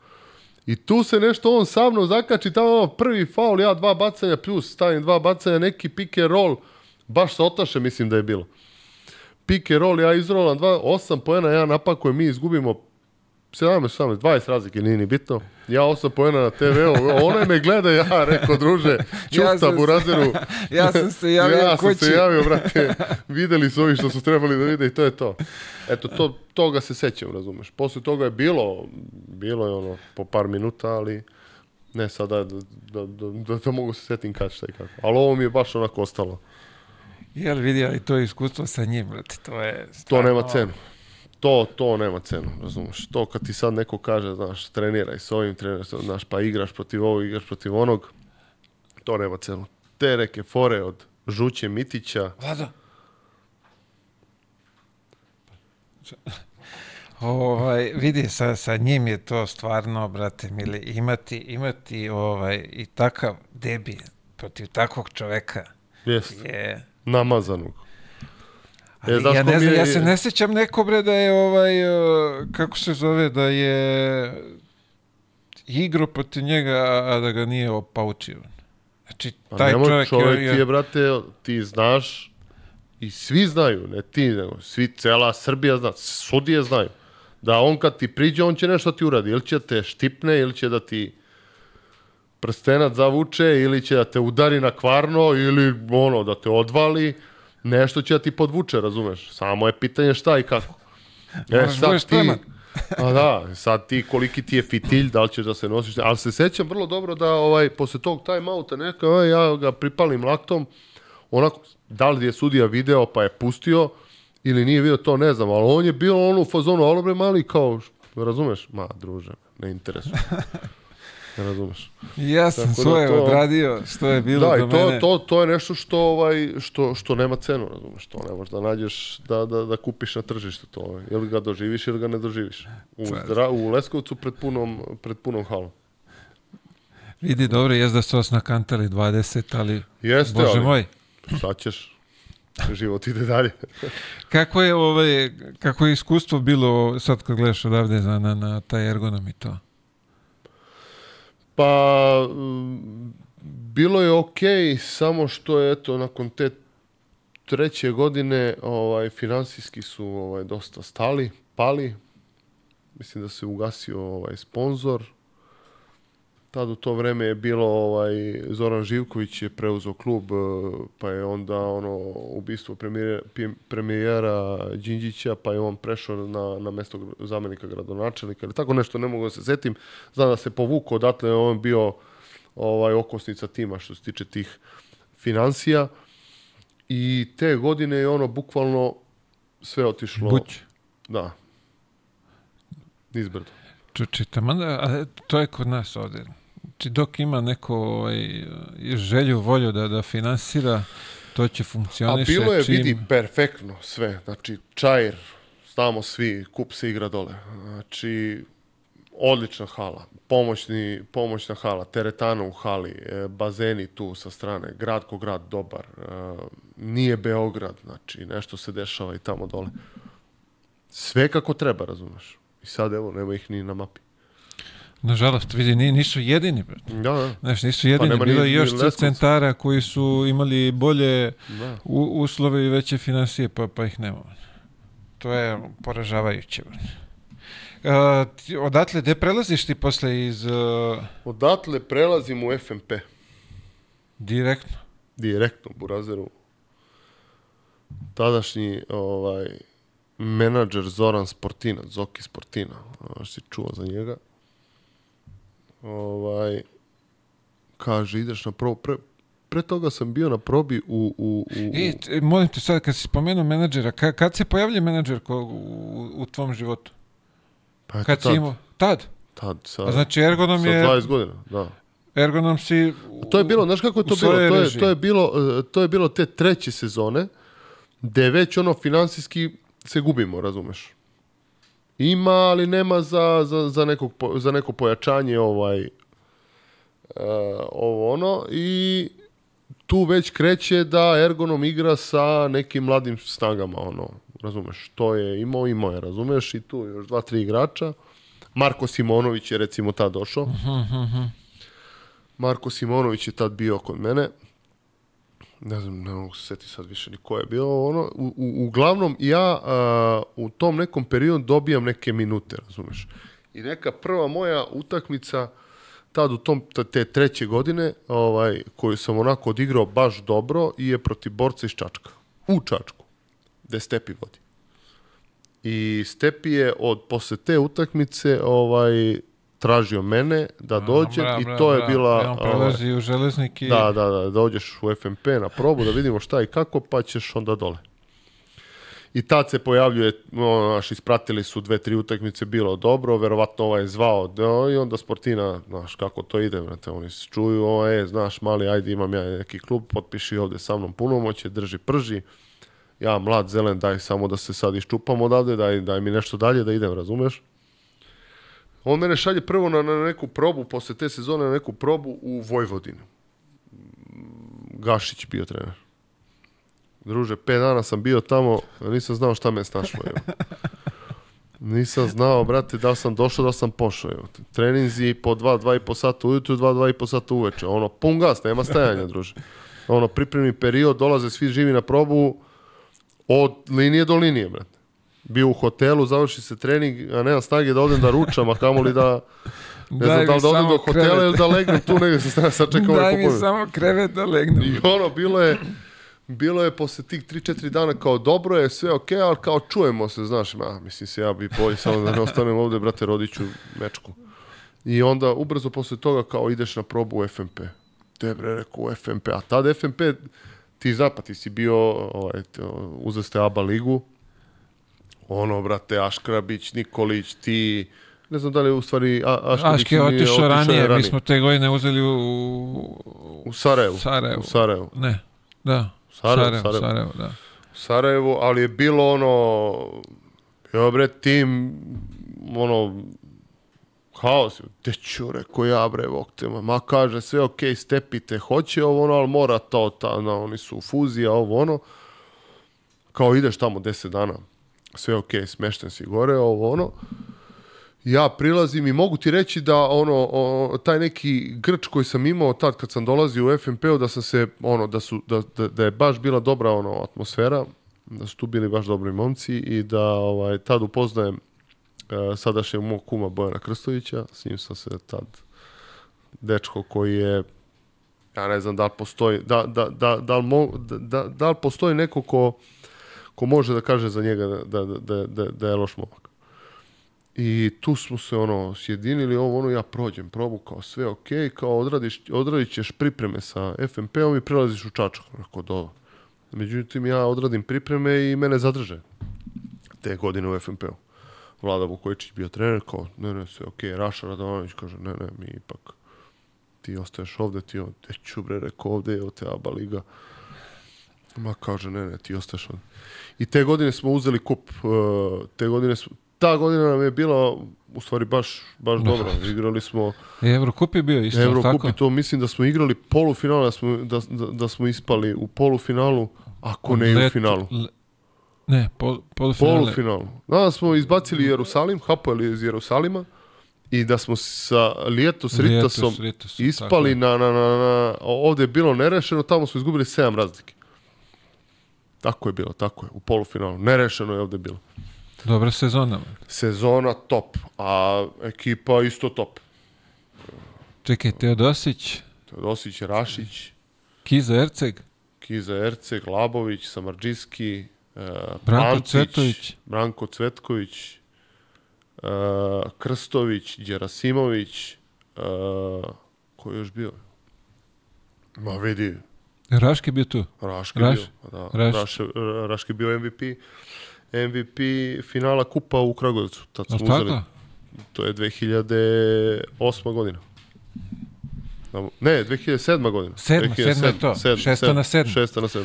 I tu se nešto on sa mnom zakači, tamo prvi faul, ja dva bacanja, plus stavim dva bacanja, neki pick and roll, baš sa otaše, mislim da je bilo. Pick and roll, ja izrolam dva, osam pojena, ja napakujem, mi izgubimo 17, 18, 20 razlike, nije ni bitno. Ja osam pojena na TV-u, ona me gleda, ja rekao, druže, čusta ja burazeru. ja sam se javio Ja sam se javio, brate, videli su ovi što su trebali da vide i to je to. Eto, to, toga se sećam, razumeš. Posle toga je bilo, bilo je ono, po par minuta, ali ne sada da, da, da, da, da mogu se setim kad šta i kako. Ali ovo mi je baš onako ostalo. Jel vidio i to iskustvo sa njim, brate, to je... Stvarno... To nema cenu to, to nema cenu, razumeš. To kad ti sad neko kaže, znaš, treniraj s ovim, treniraj s znaš, pa igraš protiv ovog, igraš protiv onog, to nema cenu. Te reke fore od Žuće Mitića. Vlada! Ovaj, vidi, sa, sa njim je to stvarno, brate, mili, imati, imati ovaj, i takav debi protiv takvog čoveka. Jest. Je... Namazanog. Ali, ja, ne znam, je... ja se ne sećam neko bre da je ovaj, uh, kako se zove, da je igro protiv njega, a da ga nije opaučio. Znači, pa taj pa čovjek, čovjek je... ti je, brate, ti znaš i svi znaju, ne ti, nego svi, cela Srbija zna, sudije znaju, da on kad ti priđe, on će nešto ti uradi, ili će da te štipne, ili će da ti prstenac zavuče, ili će da te udari na kvarno, ili ono, da te odvali nešto će da ti podvuče, razumeš? Samo je pitanje šta i kako. E, sad ti, a pa da, sad ti koliki ti je fitilj, da li ćeš da se nosiš, ali se sećam vrlo dobro da ovaj, posle tog timeouta neka, ovaj, ja ga pripalim laktom, onako, da li je sudija video pa je pustio ili nije video to, ne znam, ali on je bio ono u fazonu, bre mali kao, razumeš? Ma, druže, ne interesuje. Ne razumeš. Ja sam Tako da svoje da to, odradio što je bilo da, do i to, mene. To, to je nešto što, ovaj, što, što nema cenu, razumeš. To ne možeš da nađeš, da, da, da kupiš na tržištu to. Ovaj. Ili ga doživiš ili ga ne doživiš. U, zdra, u Leskovcu pred punom, pred punom halom. Vidi, dobro, jes da su vas nakantali 20, ali... Jeste, Bože ali, moj. Sad ćeš, život ide dalje. kako je ovaj, kako je iskustvo bilo sad kad gledaš odavde na, na, na taj ergonom i to? Pa, mm, bilo je okej, okay, samo što je, eto, nakon te treće godine ovaj, finansijski su ovaj, dosta stali, pali. Mislim da se ugasio ovaj, sponzor, Tad u to vreme je bilo ovaj Zoran Živković je preuzeo klub eh, pa je onda ono ubistvo premijera premijera Đinđića pa je on prešao na na mesto zamenika gradonačelnika ili tako nešto ne mogu da se setim. Znam da se povuko odatle je on bio ovaj okosnica tima što se tiče tih financija i te godine je ono bukvalno sve otišlo. Buć. Da. Nizbrdo. Čuči, tamo, to je kod nas ovde. Znači dok ima neko ovaj, želju, volju da, da finansira, to će funkcioniše. A bilo je, čim... vidi, perfektno sve. Znači, Čair, znamo svi, kup se igra dole. Znači, odlična hala, pomoćni, pomoćna hala, teretana u hali, e, bazeni tu sa strane, grad ko grad dobar, e, nije Beograd, znači nešto se dešava i tamo dole. Sve kako treba, razumeš. I sad evo, nema ih ni na mapi. Nažalost, vidi, nisu jedini. Da, da. Znaš, nisu pa jedini. Pa Bilo je još centara koji su imali bolje da. u, uslove i veće financije, pa, pa ih nema. To je poražavajuće. Uh, ti, odatle, gde prelaziš ti posle iz... Uh... Odatle prelazim u FMP. Direktno? Direktno, u Burazeru. Tadašnji ovaj, menadžer Zoran Sportina, Zoki Sportina, što si čuo za njega, ovaj, kaže, ideš na probu. Pre, pre toga sam bio na probi u... u, u, u... I, molim te sad, kad si spomenuo menadžera, ka, kad se pojavlja menadžer ko, u, u tvom životu? Pa eto, kad tad. si imao? Tad? Tad, sad. A znači, ergonom sa je... Sa 20 godina, da. Ergonom si... U, to je bilo, znaš kako je to bilo? To je, to, je bilo e, to je bilo te treće sezone, gde već ono finansijski se gubimo, razumeš? Ima, ali nema za, za, za, nekog, za neko pojačanje ovaj, Uh, ovo ono i tu već kreće da Ergonom igra sa nekim mladim snagama ono, razumeš, to je imao imao je, razumeš, i tu još dva, tri igrača Marko Simonović je recimo tad došao uh mhm, -huh, mhm, mhm. Marko Simonović je tad bio kod mene ne znam, ne mogu se seti sad više ni ko je bilo, ono, u, u, uglavnom ja a, u tom nekom periodu dobijam neke minute, razumeš. I neka prva moja utakmica tad u tom, te treće godine, ovaj, koju sam onako odigrao baš dobro, i je protiv borca iz Čačka. U Čačku, gde Stepi vodi. I Stepi je od, posle te utakmice, ovaj, tražio mene da dođem bra, bra, i to je bila... Ja, e, prelazi ovaj, u železnik i... Da, da, da, dođeš u FMP na probu da vidimo šta i kako, pa ćeš onda dole. I tad se pojavljuje, no, naš, ispratili su dve, tri utakmice, bilo dobro, verovatno ovaj je zvao, no, da, i onda Sportina, znaš, kako to ide, brate, oni se čuju, o, e, znaš, mali, ajde, imam ja neki klub, potpiši ovde sa mnom punomoće, drži prži, ja mlad, zelen, daj samo da se sad iščupam odavde, daj, daj mi nešto dalje da idem, razumeš? On mene šalje prvo na, na neku probu, posle te sezone na neku probu u Vojvodinu. Gašić bio trener. Druže, 5 dana sam bio tamo, nisam znao šta me snašlo. Evo. Nisam znao, brate, da sam došao, da sam pošao. Evo. Treninzi po 2, 2 i po sata ujutru, 2, 2 i po sata uveče. Ono, pun gas, nema stajanja, druže. Ono, pripremni period, dolaze svi živi na probu od linije do linije, brate bio u hotelu, završi se trening, a nemam snage da odem da ručam, a kamoli da... Ne znam da li da odem do hotela ili da legnem tu negdje sa strane, sad čekam Daj ovaj mi samo krevet da legnem. I ono, bilo je, bilo je posle tih 3-4 dana kao dobro je, sve okej, okay, ali kao čujemo se, znaš, ma, mislim se ja bi bolje samo da ne ostanem ovde, brate, rodiću mečku. I onda ubrzo posle toga kao ideš na probu u FMP. Te bre, rekao u FMP, a tad FMP, ti zna, pa ti si bio, ovaj, uzeste ABA ligu, ono, brate, Aškrabić, Nikolić, ti, ne znam da li je u stvari A, Aškrabić Aške je otišao, otišao ranije, ranije, mi smo te godine uzeli u... U Sarajevu. Sarajevu. U Sarajevu. Ne, da. Sarajevo, Sarajevo, Sarajevo, Sarajevo da. U Sarajevu, ali je bilo ono, ja bre, tim, ono, haos, te ću, rekao ja bre, voktema, ma kaže, sve okej, okay, stepite, hoće ovo ono, ali mora to, ta, na, oni su u fuzija, ovo ono, kao ideš tamo 10 dana, sve ok, smešten si gore, ovo ono. Ja prilazim i mogu ti reći da ono, o, taj neki grč koji sam imao tad kad sam dolazio u fmp u da sam se, ono, da, su, da, da, da je baš bila dobra ono, atmosfera, da su tu bili baš dobri momci i da ovaj, tad upoznajem uh, sadašnjeg mog kuma Bojana Krstovića, s njim sam se tad dečko koji je ja ne znam da li postoji da, da, da, da, li, da, da, da li postoji neko ko ko može da kaže za njega da, da, da, da, da je loš momak. I tu smo se ono sjedinili, ovo ono ja prođem, probu kao sve ok, kao odradiš, odradit ćeš pripreme sa FMP-om i prelaziš u Čačak. Rekao, do. Međutim, ja odradim pripreme i mene zadrže te godine u FMP-u. Vlada Vukojičić bio trener, kao, ne, ne, sve ok, Raša Radovanović kaže, ne, ne, mi ipak, ti ostaješ ovde, ti on, neću bre, reko ovde je OTA liga Ma kaže, ne, ne, ti ostaješ ovdje. I te godine smo uzeli kup, uh, te godine smo, ta godina nam je bila u stvari baš, baš da. dobro. Igrali smo... I Eurocup je bio isto, Eurocup tako? to, mislim da smo igrali polufinala, da smo, da, da da smo ispali u polufinalu, ako ne Let, i u finalu. Le, ne, pol, polufinale. Polufinalu. Da, smo izbacili Jerusalim, Hapoel iz Jerusalima i da smo sa Lijeto s Ritasom Lietus, Ritus, ispali na, na, na, na, Ovdje je bilo nerešeno, tamo smo izgubili 7 razlike. Tako je bilo, tako je. U polufinalu. Nerešeno je ovde bilo. Dobra sezona. Sezona top, a ekipa isto top. Čekaj, Teodosić. Teodosić, Rašić. Kiza Erceg. Kiza Erceg, Labović, Samarđiski, uh, e, Branko Pantić, Cvetović. Branko Cvetković, uh, Krstović, Đerasimović, uh, e, ko je još bio? Ma vidi, Raški je bio tu. Raški Raš? bio, pa da. Raš. Raš, Raški bio MVP, MVP finala Kupa u Kragujevcu. Tad smo uzeli. Tako? To je 2008. godina. Da ne, 2007. godina. 7. 2007. je to. 7, 6. na 7. 6. na 7.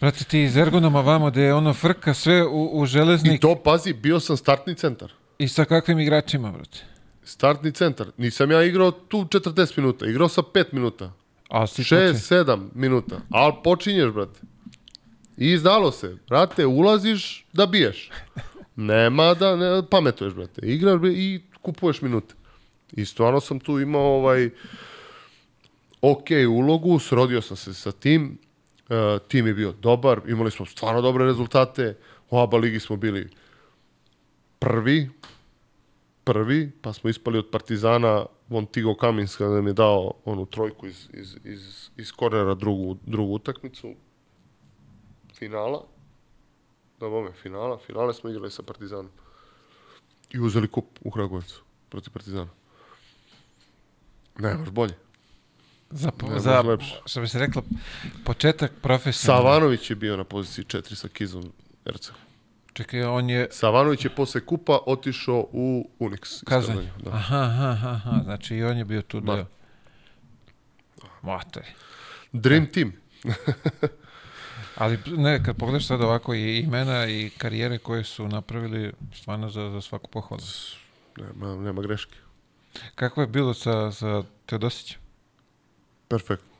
Brate, ti iz Ergonoma vamo da je ono frka sve u, u železnik. I to, pazi, bio sam startni centar. I sa kakvim igračima, brate? Startni centar. Nisam ja igrao tu 40 minuta, igrao sam 5 minuta. A si 6, 7 minuta. Al počinješ, brate. I izdalo se. Brate, ulaziš da biješ. Nema da ne, pametuješ, brate. Igraš i kupuješ minute. I stvarno sam tu imao ovaj ok ulogu, srodio sam se sa tim, e, tim je bio dobar, imali smo stvarno dobre rezultate, u aba ligi smo bili prvi, prvi, pa smo ispali od Partizana, on Tigo Kaminska nam je dao onu trojku iz, iz, iz, iz kornera drugu, drugu utakmicu, finala, da bome finala, finale smo igrali sa Partizanom i uzeli kup u Kragujevcu protiv Partizana. Nemaš bolje. Za, ne, za lepše. što bi se rekla, početak profesionalno. Savanović je bio na poziciji 4 sa Kizom Ercehom. Čekaj, on je... Savanović je posle kupa otišao u Unix. Kazanje. Kazanje da. Aha, aha, aha. Znači i on je bio tu deo. Da. Mate. Dream da. team. Ali ne, kad pogledaš sad ovako i imena i karijere koje su napravili, stvarno za, za svaku pohvalu. Nema, nema greške. Kako je bilo sa, sa Teodosićem? Perfektno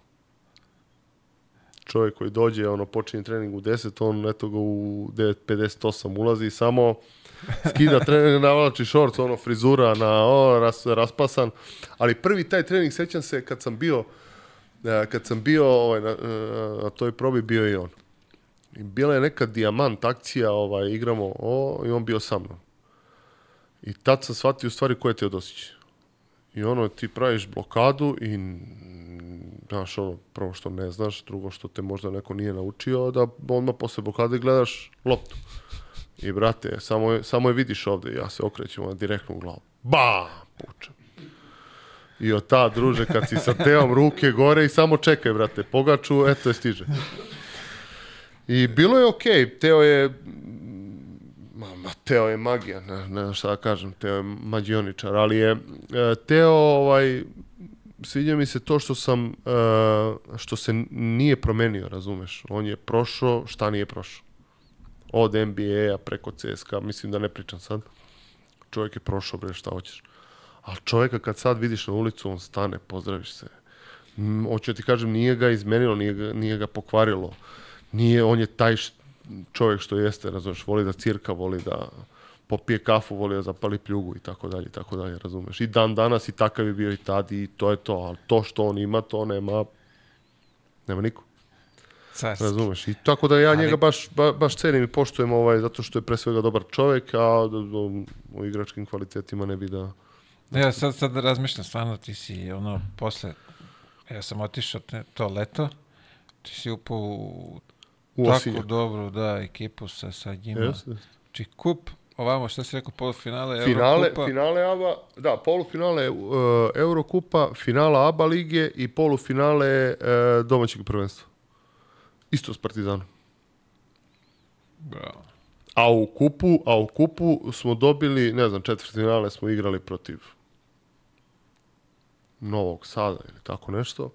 čovjek koji dođe, ono, počinje trening u 10, on eto ga u 9.58 ulazi i samo skida trening, navlači šort, ono, frizura na, o, ras, raspasan. Ali prvi taj trening, sećam se, kad sam bio, e, kad sam bio ovaj, na, e, na toj probi, bio i on. I bila je neka dijamant akcija, ovaj, igramo, o, i on bio sa mnom. I tad sam shvatio stvari koje te odosiće. I ono, ti praviš blokadu i znaš, ono, prvo što ne znaš, drugo što te možda neko nije naučio, da odmah posle blokade gledaš loptu. I brate, samo je, samo je vidiš ovde, ja se okrećem ona direktno u glavu. Ba, puča. I od ta, druže, kad si sa teom ruke gore i samo čekaj, brate, pogaču, eto je stiže. I bilo je okej, okay. Teo je ma, ma, Teo je magija, ne, ne znam šta da kažem, Teo je mađioničar, ali je e, Teo ovaj, sviđa mi se to što sam, uh, što se nije promenio, razumeš. On je prošao šta nije prošao. Od NBA-a preko CSKA, mislim da ne pričam sad. Čovjek je prošao, bre, šta hoćeš. Ali čovjeka kad sad vidiš na ulicu, on stane, pozdraviš se. Hoću da ti kažem, nije ga izmenilo, nije ga, nije ga pokvarilo. Nije, on je taj št, čovjek što jeste, razumeš, voli da cirka, voli da popije kafu, volio da zapali pljugu i tako dalje, i tako dalje, razumeš. I dan danas i takav je bio i tad i to je to, ali to što on ima, to nema, nema niko. Carski. Razumeš? I tako da ja ali... njega baš, ba, baš cenim i poštujem ovaj, zato što je pre svega dobar čovek, a o, o igračkim kvalitetima ne bi da... da... Ja sad, sad razmišljam, stvarno ti si ono, posle, ja sam otišao to leto, ti si upao u, u tako osinjak. dobru, da, ekipu sa, sa njima. Yes, yes. Či znači, kup Ovamo, što si rekao, polufinale finale, Eurokupa? Finale ABA, da, polufinale uh, Eurokupa, finala ABA lige i polufinale uh, domaćeg prvenstva. Isto s Partizanom. Bravo. A u kupu, a u kupu smo dobili, ne znam, četvrtfinale smo igrali protiv Novog Sada ili tako nešto.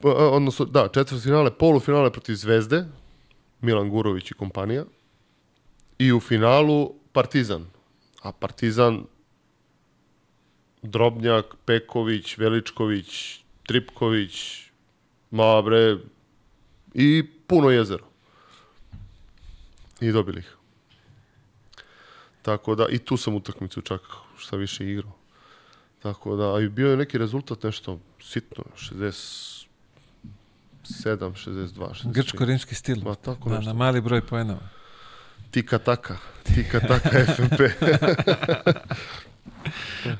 Pa, e, odnosno, da, četvrtfinale, polufinale protiv Zvezde, Milan Gurović i kompanija i u finalu Partizan. A Partizan Drobnjak, Peković, Veličković, Tripković, ma i puno jezero. I dobili ih. Tako da, i tu sam utakmicu čak šta više igrao. Tako da, a bio je neki rezultat nešto sitno, 67, 62, 65. Grčko-rimski stil. Ma, pa tako da, nešto. Na mali broj poenova. Tika taka, tika taka FMP.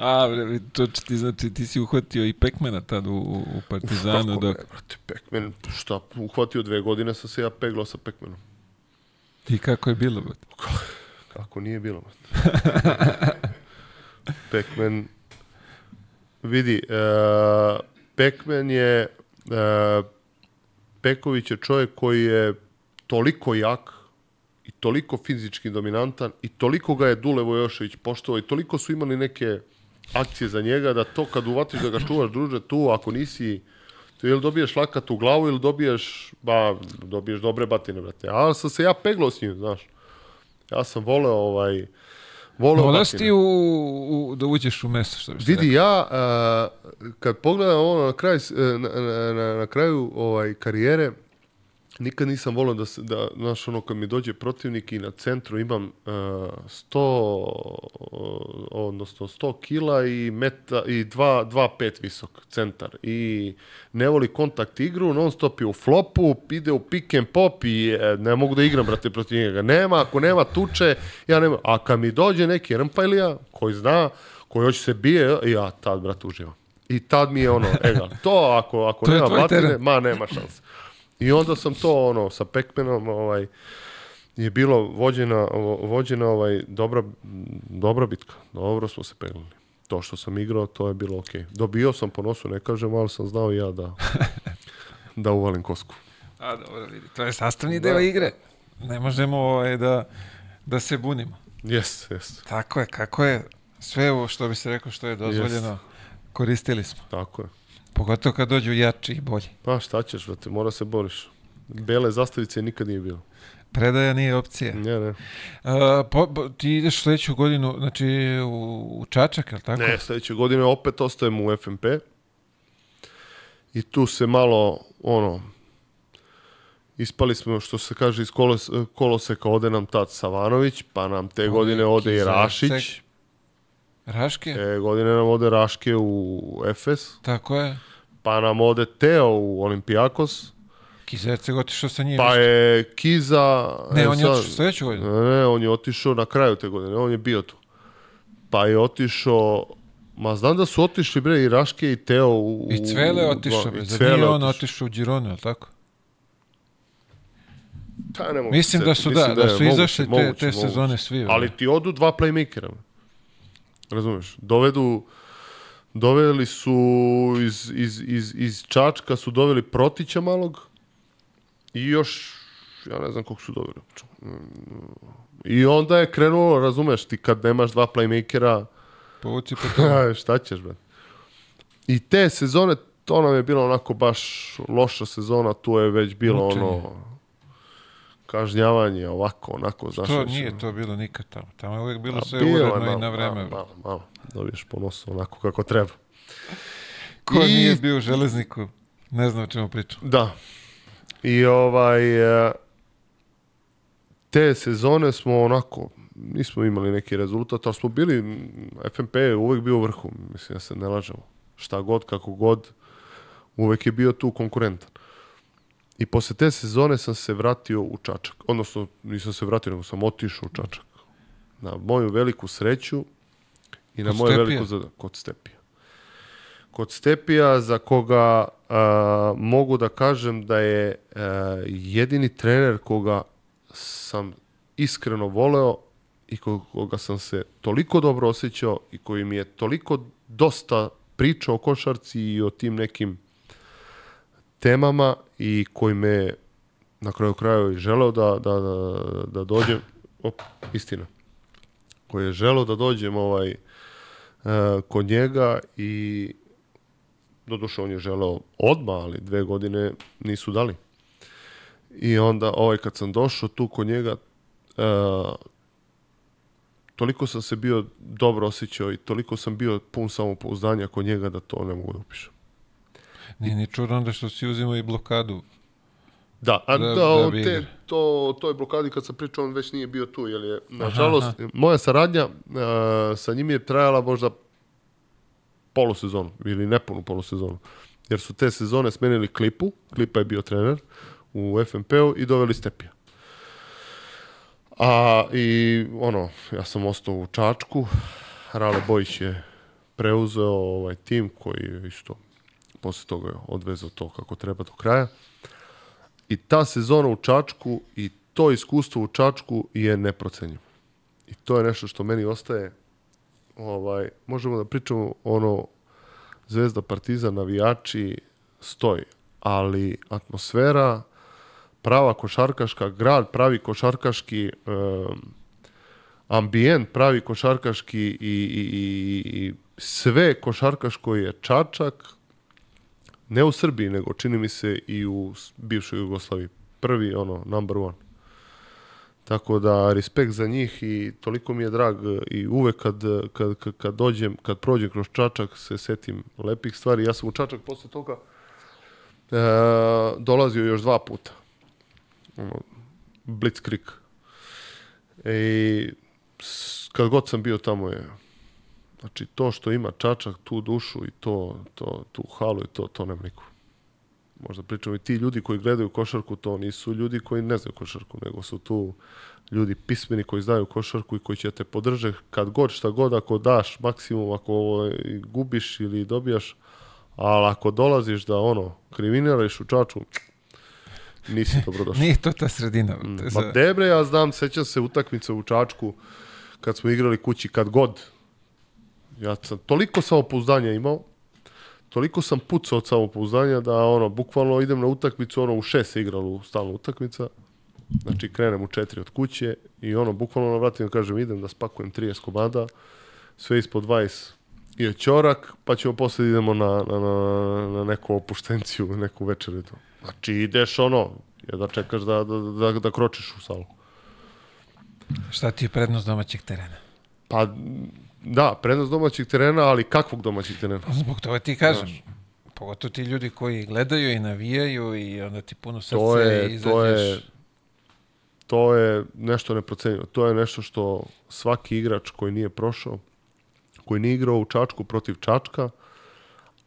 A, bre, to ti znači, ti si uhvatio i Pekmena tad u, u Partizanu. Kako dok... ne, Pekmen, šta, uhvatio dve godine sam se ja peglao sa Pekmenom. I kako je bilo, brate? Kako, nije bilo, brate? Pekmen, vidi, uh, Pekmen je, uh, Peković je čovjek koji je toliko jak, toliko fizički dominantan i toliko ga je Dule Vojošević poštovao i toliko su imali neke akcije za njega da to kad uvatiš da ga čuvaš druže tu, ako nisi to ili dobiješ lakat u glavu ili dobiješ, ba, dobiješ dobre batine, brate. Ali sam se ja peglo s njim, znaš. Ja sam voleo ovaj... Voleo Voleo si ti u, u, da uđeš u mesto, što bi se Vidi, ja, a, eh, kad pogledam ovo na, kraj, eh, na, na, na, na kraju ovaj, karijere, nikad nisam volio da, se, da znaš, ono, kad mi dođe protivnik i na centru imam 100, e, uh, odnosno 100 kila i, meta, i 2-5 visok centar. I ne voli kontakt igru, non stop je u flopu, ide u pick and pop i e, ne mogu da igram, brate, protiv njega. Nema, ako nema tuče, ja nema. A kad mi dođe neki rmpajlija, koji zna, koji hoće se bije, ja tad, brate, uživam. I tad mi je ono, egal, to ako, ako to nema batine, ma nema šanse. I onda sam to ono sa Pekmenom ovaj je bilo vođena, vođena ovaj dobra, dobra bitka. Dobro smo se pegnuli. To što sam igrao, to je bilo Okay. Dobio sam po nosu, ne kažem, ali sam znao ja da, da uvalim kosku. A dobro, vidi, to je sastavni da. deo igre. Ne možemo ovaj, da, da se bunimo. Jes, jes. Tako je, kako je sve ovo što bi se rekao što je dozvoljeno, yes. koristili smo. Tako je. Pogotovo kad dođu jači i bolji. Pa šta ćeš, brate, mora se boriš. Bele zastavice nikad nije bilo. Predaja nije opcija. Ne, ne. A, po, po, ti ideš sledeću godinu, znači u, u Čačak, je tako? Ne, sledeću godinu opet ostajem u FMP. I tu se malo, ono, ispali smo, što se kaže, iz kolos, koloseka ode nam tad Savanović, pa nam te Uvijek godine ode i Rašić. Raške? E, godine nam ode Raške u FS. Tako je. Pa nam ode Teo u Olimpijakos. Kiza je otišao sa njim. Pa je Kiza... Ne, e, on sad, je otišao sledeću godinu. Ne, on je otišao na kraju te godine, on je bio tu. Pa je otišao... Ma znam da su otišli bre i Raške i Teo u... I Cvele je otišao, bre. Zar da nije on otišao u Girona, ili tako? Ta, ne mogu mislim da su, da, da, da su moguće, izašli moguće, te, te moguće. sezone svi. Ovaj. Ali ti odu dva playmakera. Razumeš? Dovedu doveli su iz, iz, iz, iz Čačka su doveli Protića malog i još ja ne znam kog su doveli. I onda je krenulo, razumeš, ti kad nemaš dva playmakera, Povuci pa šta ćeš, bre? I te sezone, to nam je bilo onako baš loša sezona, tu je već bilo Učenje. ono kažnjavanje, ovako, onako, znaš. To nije to bilo nikad tamo. Tamo je uvijek bilo A, sve bilo uredno je, i na vreme. Malo, malo, malo. Dobiješ po onako kako treba. Ko I... nije bio u železniku, ne znam o čemu pričam. Da. I ovaj... E, te sezone smo onako, nismo imali neki rezultat, ali smo bili, FNP je uvijek bio u vrhu, mislim, ja se ne lažemo. Šta god, kako god, uvijek je bio tu konkurentan. I posle te sezone sam se vratio u Čačak. Odnosno, nisam se vratio, nego sam otišao u Čačak. Na moju veliku sreću i na kod moju stepija. veliku zadovoljstvo. Kod Stepija. Kod Stepija, za koga a, mogu da kažem da je a, e, jedini trener koga sam iskreno voleo i koga sam se toliko dobro osjećao i koji mi je toliko dosta pričao o košarci i o tim nekim temama i koji me na kraju kraju i želeo da, da, da, da dođem, op, istina, koji je želeo da dođem ovaj, uh, kod njega i doduše on je želeo odma, ali dve godine nisu dali. I onda ovaj kad sam došao tu kod njega, uh, toliko sam se bio dobro osjećao i toliko sam bio pun samopouzdanja kod njega da to ne mogu da upišem. Nije ni čudno onda što si uzimao i blokadu. Da, a da, da, da te, to, toj blokadi kad sam pričao, on već nije bio tu, jer je, nažalost, moja saradnja uh, sa njim je trajala možda polusezonu ili nepunu polusezonu. Jer su te sezone smenili Klipu, Klipa je bio trener u FNP-u i doveli Stepija. A i ono, ja sam ostao u Čačku, Rale Bojić je preuzeo ovaj tim koji je isto posle toga je odvezao to kako treba do kraja. I ta sezona u Čačku i to iskustvo u Čačku je neprocenjivo. I to je nešto što meni ostaje ovaj, možemo da pričamo ono Zvezda Partizan navijači stoji, ali atmosfera prava košarkaška, grad pravi košarkaški um, ambijent pravi košarkaški i, i, i, i sve košarkaško je Čačak, ne u Srbiji, nego čini mi se i u bivšoj Jugoslaviji. Prvi, ono, number one. Tako da, respekt za njih i toliko mi je drag i uvek kad, kad, kad, kad dođem, kad prođem kroz Čačak, se setim lepih stvari. Ja sam u Čačak posle toga e, dolazio još dva puta. Ono, blitzkrieg. I kad god sam bio tamo je Znači, to što ima Čačak, tu dušu i to, to, tu halu i to, to nema niko. Možda pričamo i ti ljudi koji gledaju košarku, to nisu ljudi koji ne znaju košarku, nego su tu ljudi pismeni koji znaju košarku i koji će te podrže kad god, šta god, ako daš maksimum, ako ovo gubiš ili dobijaš, ali ako dolaziš da ono, kriminališ u Čaču, nisi dobrodošao. došao. Nije to ta sredina. Mm. Ma debre, ja znam, sećam se utakmice u Čačku kad smo igrali kući, kad god, ja sam toliko samopouzdanja imao, toliko sam pucao od samopouzdanja da ono, bukvalno idem na utakmicu, ono u šest se igralo stalna utakmica, znači krenem u četiri od kuće i ono, bukvalno ono vratim, kažem, idem da spakujem 30 komada, sve ispod 20 je čorak, pa ćemo posle da idemo na, na, na, na neku opuštenciju, neku i to. Znači ideš ono, jedva čekaš da, da, da, da kročiš u salu. Šta ti je prednost domaćeg terena? Pa Da, prednost domaćeg terena, ali kakvog domaćeg terena? Pa zbog toga ti kažem. Znaš. Da. Pogotovo ti ljudi koji gledaju i navijaju i onda ti puno srce to je, izađeš. To je, to je nešto neprocenjivo. To je nešto što svaki igrač koji nije prošao, koji nije igrao u Čačku protiv Čačka,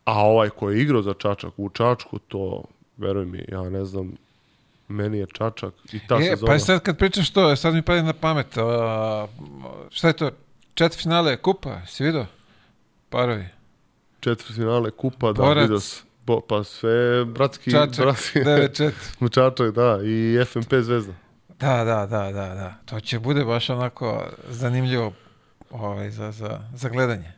a ovaj koji je igrao za Čačak u Čačku, to, veruj mi, ja ne znam, meni je Čačak i ta e, pa sezona. Pa sad kad pričaš to, sad mi pade na pamet, uh, šta je to Četiri finale kupa, si vidio? Parovi. Četiri finale kupa, da, Borac. da, vidio sam. Bo, pa sve bratski... Čačak, bratski, 9-4. Čačak, da, i FMP Zvezda. Da, da, da, da, da. To će bude baš onako zanimljivo ovaj, za, za, za gledanje.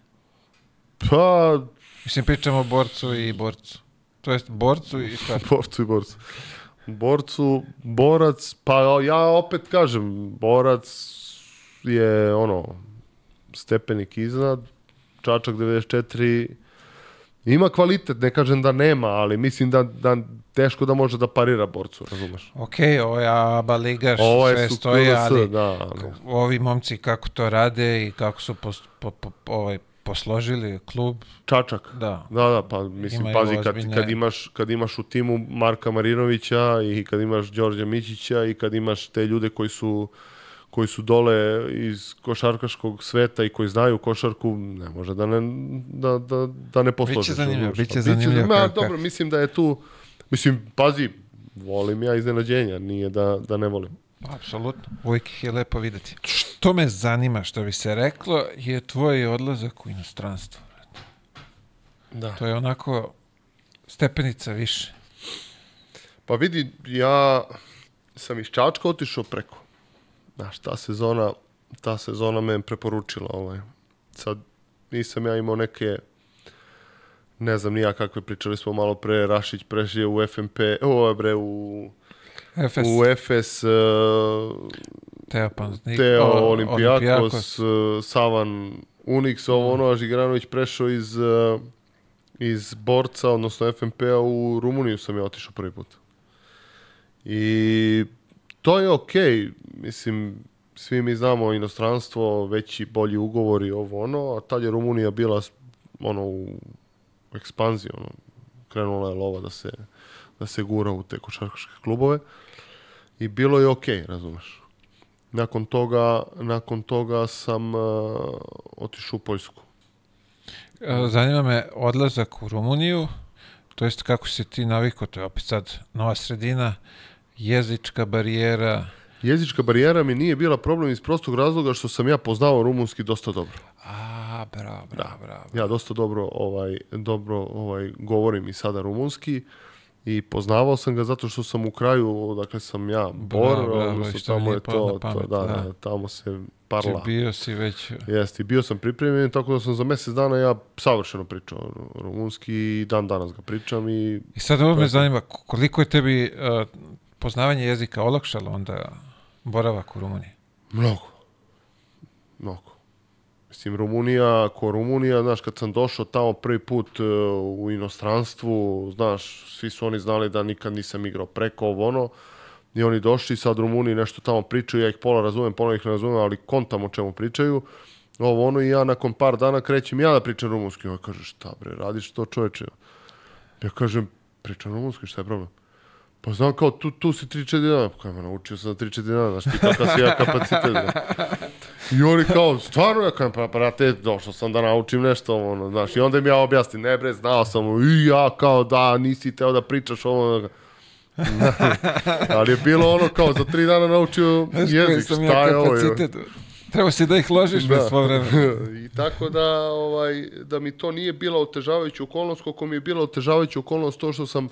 Pa... Mislim, pričamo o borcu i borcu. To jest borcu i šta? borcu i borcu. Borcu, borac, pa ja opet kažem, borac je ono, stepenik iznad, Čačak 94 ima kvalitet, ne kažem da nema, ali mislim da, da teško da može da parira borcu, razumeš? Ok, ovo je ABA ligaš, ovo je sve stoji, ali, da, ali ovi momci kako to rade i kako su post, po, po, ovaj, posložili klub. Čačak. Da. Da, da, pa mislim, Imaju pazi, ozbiljne... kad, kad, imaš, kad imaš u timu Marka Marinovića i kad imaš Đorđa Mićića i kad imaš te ljude koji su koji su dole iz košarkaškog sveta i koji znaju košarku, ne može da ne, da, da, da ne poslože. Biće zanimljivo, biće zanimljivo. Ma, dobro, mislim da je tu, mislim, pazi, volim ja iznenađenja, nije da, da ne volim. Apsolutno, uvijek ih je lepo videti. Što me zanima, što bi se reklo, je tvoj odlazak u inostranstvo. Da. To je onako stepenica više. Pa vidi, ja sam iz Čačka otišao preko Znaš, ta sezona, ta sezona me preporučila. Ovaj. Sad nisam ja imao neke ne znam nija kakve pričali smo malo pre Rašić prešio u FMP ovo bre u FS. u FS uh, e, Teo, Panznik, Teo Olimpijakos, Olimpijakos. Uh, e, Savan Unix ovo mm. ono a Žigranović prešao iz uh, iz borca odnosno FMP-a u Rumuniju sam je otišao prvi put i to je okej, okay. mislim, svi mi znamo inostranstvo, veći, bolji ugovori, ovo ono, a tad je Rumunija bila ono u ekspanziji, ono, krenula je lova da se, da se gura u te košarkaške klubove i bilo je okej, okay, razumeš. Nakon toga, nakon toga sam uh, otišao u Poljsku. E, zanima me odlazak u Rumuniju, to jest kako se ti navikao, to je opet sad nova sredina, Jezička barijera. Jezička barijera mi nije bila problem iz prostog razloga što sam ja poznao rumunski dosta dobro. A, bravo, da. bravo, bravo. Ja dosta dobro, ovaj, dobro ovaj, govorim i sada rumunski i poznavao sam ga zato što sam u kraju, dakle sam ja bor, bra, bra, odnosno tamo je to, pamet, to da, da, da, tamo se parla. Če znači, bio si već... Jeste, bio sam pripremljen, tako da sam za mjesec dana ja savršeno pričao rumunski i dan danas ga pričam i... I sad ovo me zanima, koliko je tebi uh, poznavanje jezika olakšalo onda boravak u Rumuniji? Mnogo. Mnogo. Mislim, Rumunija, ko Rumunija, znaš, kad sam došao tamo prvi put e, u inostranstvu, znaš, svi su oni znali da nikad nisam igrao preko ovo ono, i oni došli sad Rumuniji nešto tamo pričaju, ja ih pola razumem, pola ih ne razumem, ali kontam o čemu pričaju, ovo ono i ja nakon par dana krećem ja da pričam rumunski. Ovo kaže, šta bre, radiš to čoveče? Ja kažem, pričam rumunski, šta je problem? Pa znam kao, tu, tu si 3-4 dana. Pa Kaj me naučio sam na da 3-4 dana, znaš ti kakav si ja kapacitet. Da. I oni kao, stvarno, ja kao, pa brate, došao sam da naučim nešto, ono, znaš. I onda mi ja objasni, ne bre, znao sam, i ja kao, da, nisi teo da pričaš ovo, ono, ali je bilo ono kao za tri dana naučio jezik, sam šta ja je ovo? Treba se da ih ložiš da. na svo vreme. I tako da, ovaj, da mi to nije bila otežavajuća okolnost, koliko mi je bila otežavajuća okolnost to što sam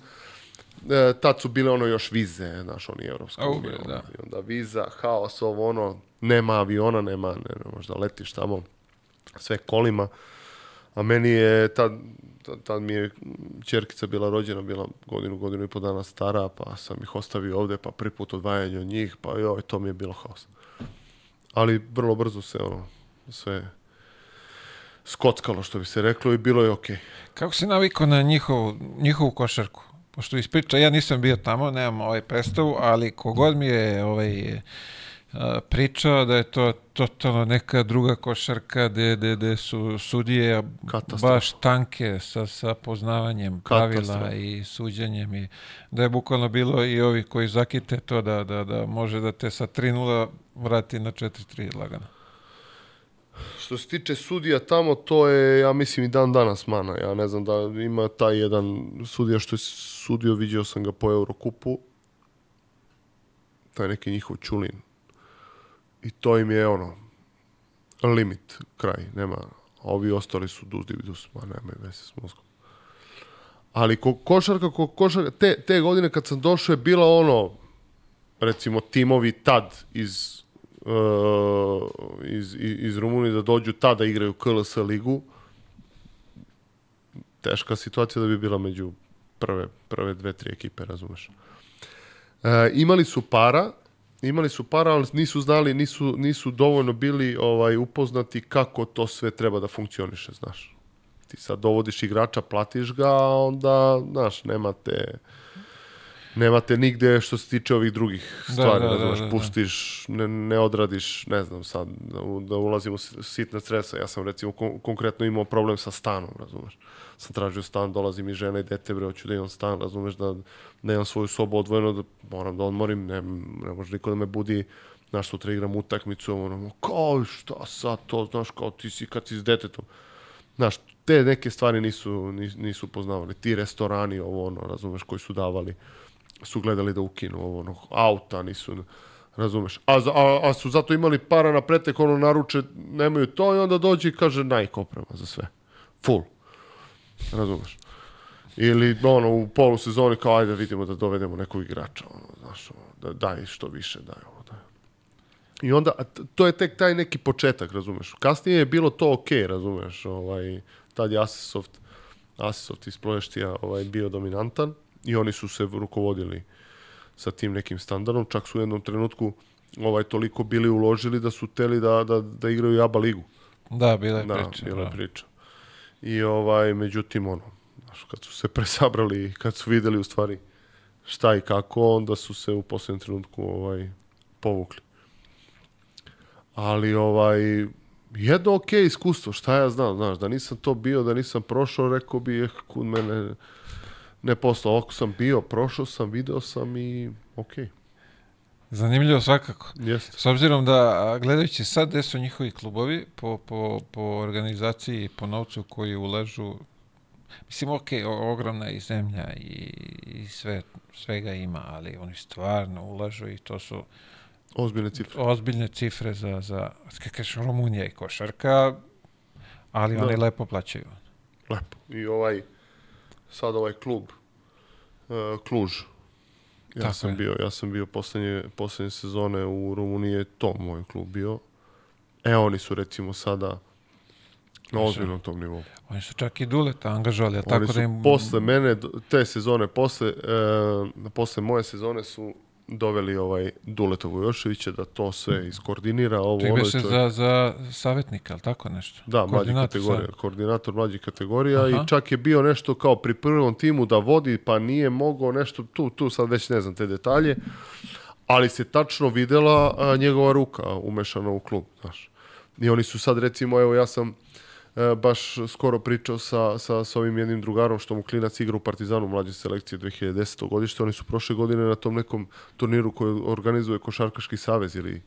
e, tad su bile ono još vize, znaš, oni Evropska oh, unija. Da. I onda viza, haos, ovo ono, nema aviona, nema, ne, ne možda letiš tamo, sve kolima. A meni je, tad, tad, tad mi je čerkica bila rođena, bila godinu, godinu i po dana stara, pa sam ih ostavio ovde, pa prvi put odvajanje od njih, pa joj, to mi je bilo haos. Ali vrlo brzo se ono, sve skockalo, što bi se reklo, i bilo je okej. Okay. Kako si navikao na njihov, njihovu košarku? pošto ispriča, ja nisam bio tamo, nemam ovaj predstavu, ali kogod mi je ovaj, eh, pričao da je to totalno neka druga košarka gde, gde, gde su sudije baš tanke sa, sa poznavanjem pravila i suđenjem i da je bukvalno bilo i ovi koji zakite to da, da, da može da te sa 3-0 vrati na 4-3 lagano. Što se tiče sudija tamo, to je, ja mislim, i dan danas mana. Ja ne znam da ima taj jedan sudija što je sudio, vidio sam ga po Eurokupu. Taj neki njihov čulin. I to im je ono, limit, kraj, nema. A ovi ostali su dus, dividus, ma nema i veze s mozgom. Ali ko, košarka, ko, košarka te, te godine kad sam došao je bila ono, recimo, timovi tad iz uh, iz, iz Rumunije da dođu da igraju KLS ligu, teška situacija da bi bila među prve, prve dve, tri ekipe, razumeš. E, imali su para, imali su para, ali nisu znali, nisu, nisu dovoljno bili ovaj upoznati kako to sve treba da funkcioniše, znaš. Ti sad dovodiš igrača, platiš ga, a onda, znaš, nema te Nemate nigde što se tiče ovih drugih da, stvari, da, da, ne znaš, da, da, pustiš, ne, ne odradiš, ne znam sad, da, da ulazim u sitne stresa. Ja sam recimo konkretno imao problem sa stanom, razumeš. Sam tražio stan, dolazim i žena i dete, bre, hoću da imam stan, razumeš, da, da imam svoju sobu odvojeno, da moram da odmorim, ne, ne može niko da me budi znaš, sutra igram utakmicu, ono, kao, šta sad to, znaš, kao, ti si kad si s detetom. Znaš, te neke stvari nisu, nisu poznavali. Ti restorani, ovo, ono, razumeš, koji su davali. Uh, su gledali da ukinu ovo, ono, auta nisu, razumeš. A, a, a su zato imali para na pretek, ono naruče, nemaju to i onda dođe i kaže Nike oprema za sve. Full. Razumeš. Ili ono, u polusezoni kao ajde vidimo da dovedemo nekog igrača, ono, znaš, ono, da daj što više, daj ono, daj. I onda, to je tek taj neki početak, razumeš. Kasnije je bilo to okay, razumeš, ovaj, tad je Asisoft, Asisoft iz Proještija ovaj, bio dominantan, i oni su se rukovodili sa tim nekim standardom. Čak su u jednom trenutku ovaj toliko bili uložili da su teli da, da, da igraju ABA ligu. Da, bila je da, priča. Bila je da. priča. I ovaj, međutim, ono, znaš, kad su se presabrali kad su videli u stvari šta i kako, onda su se u poslednjem trenutku ovaj, povukli. Ali ovaj, jedno ok iskustvo, šta ja znam, znaš, da nisam to bio, da nisam prošao, rekao bih eh, kud mene ne postao, ako sam bio, prošao sam, video sam i ok. Zanimljivo svakako. Jeste. S obzirom da, gledajući sad gde su njihovi klubovi po, po, po organizaciji i po novcu koji ulažu, mislim, ok, ogromna je zemlja i, i sve, svega ima, ali oni stvarno ulažu i to su Ozbiljne cifre. Ozbiljne cifre za, za kad kažeš Rumunija i košarka, ali da. oni lepo plaćaju. Lepo. I ovaj, sad ovaj klub uh, Kluž. Ja Tako sam je. bio, ja sam bio poslednje, poslednje sezone u Rumuniji, to moj klub bio. E, oni su recimo sada na ozbiljnom tom nivou. Oni su čak i Duleta angažovali, a tako da im... posle mene, te sezone, posle, e, posle moje sezone su doveli ovaj Duletovu Joševića da to sve mhm. iskoordinira. Ovo, Ti beše ono za, za savjetnika, ali tako nešto? Da, mlađi kategorija, sa... koordinator mlađi kategorija Aha. i čak je bio nešto kao pri prvom timu da vodi, pa nije mogao nešto, tu, tu sad već ne znam te detalje, ali se tačno videla a, njegova ruka umešana u klub, znaš. I oni su sad recimo, evo ja sam E, baš skoro pričao sa, sa, sa ovim jednim drugarom što mu klinac igra u Partizanu mlađe selekcije 2010. godište. Oni su prošle godine na tom nekom turniru koji organizuje Košarkaški savez ili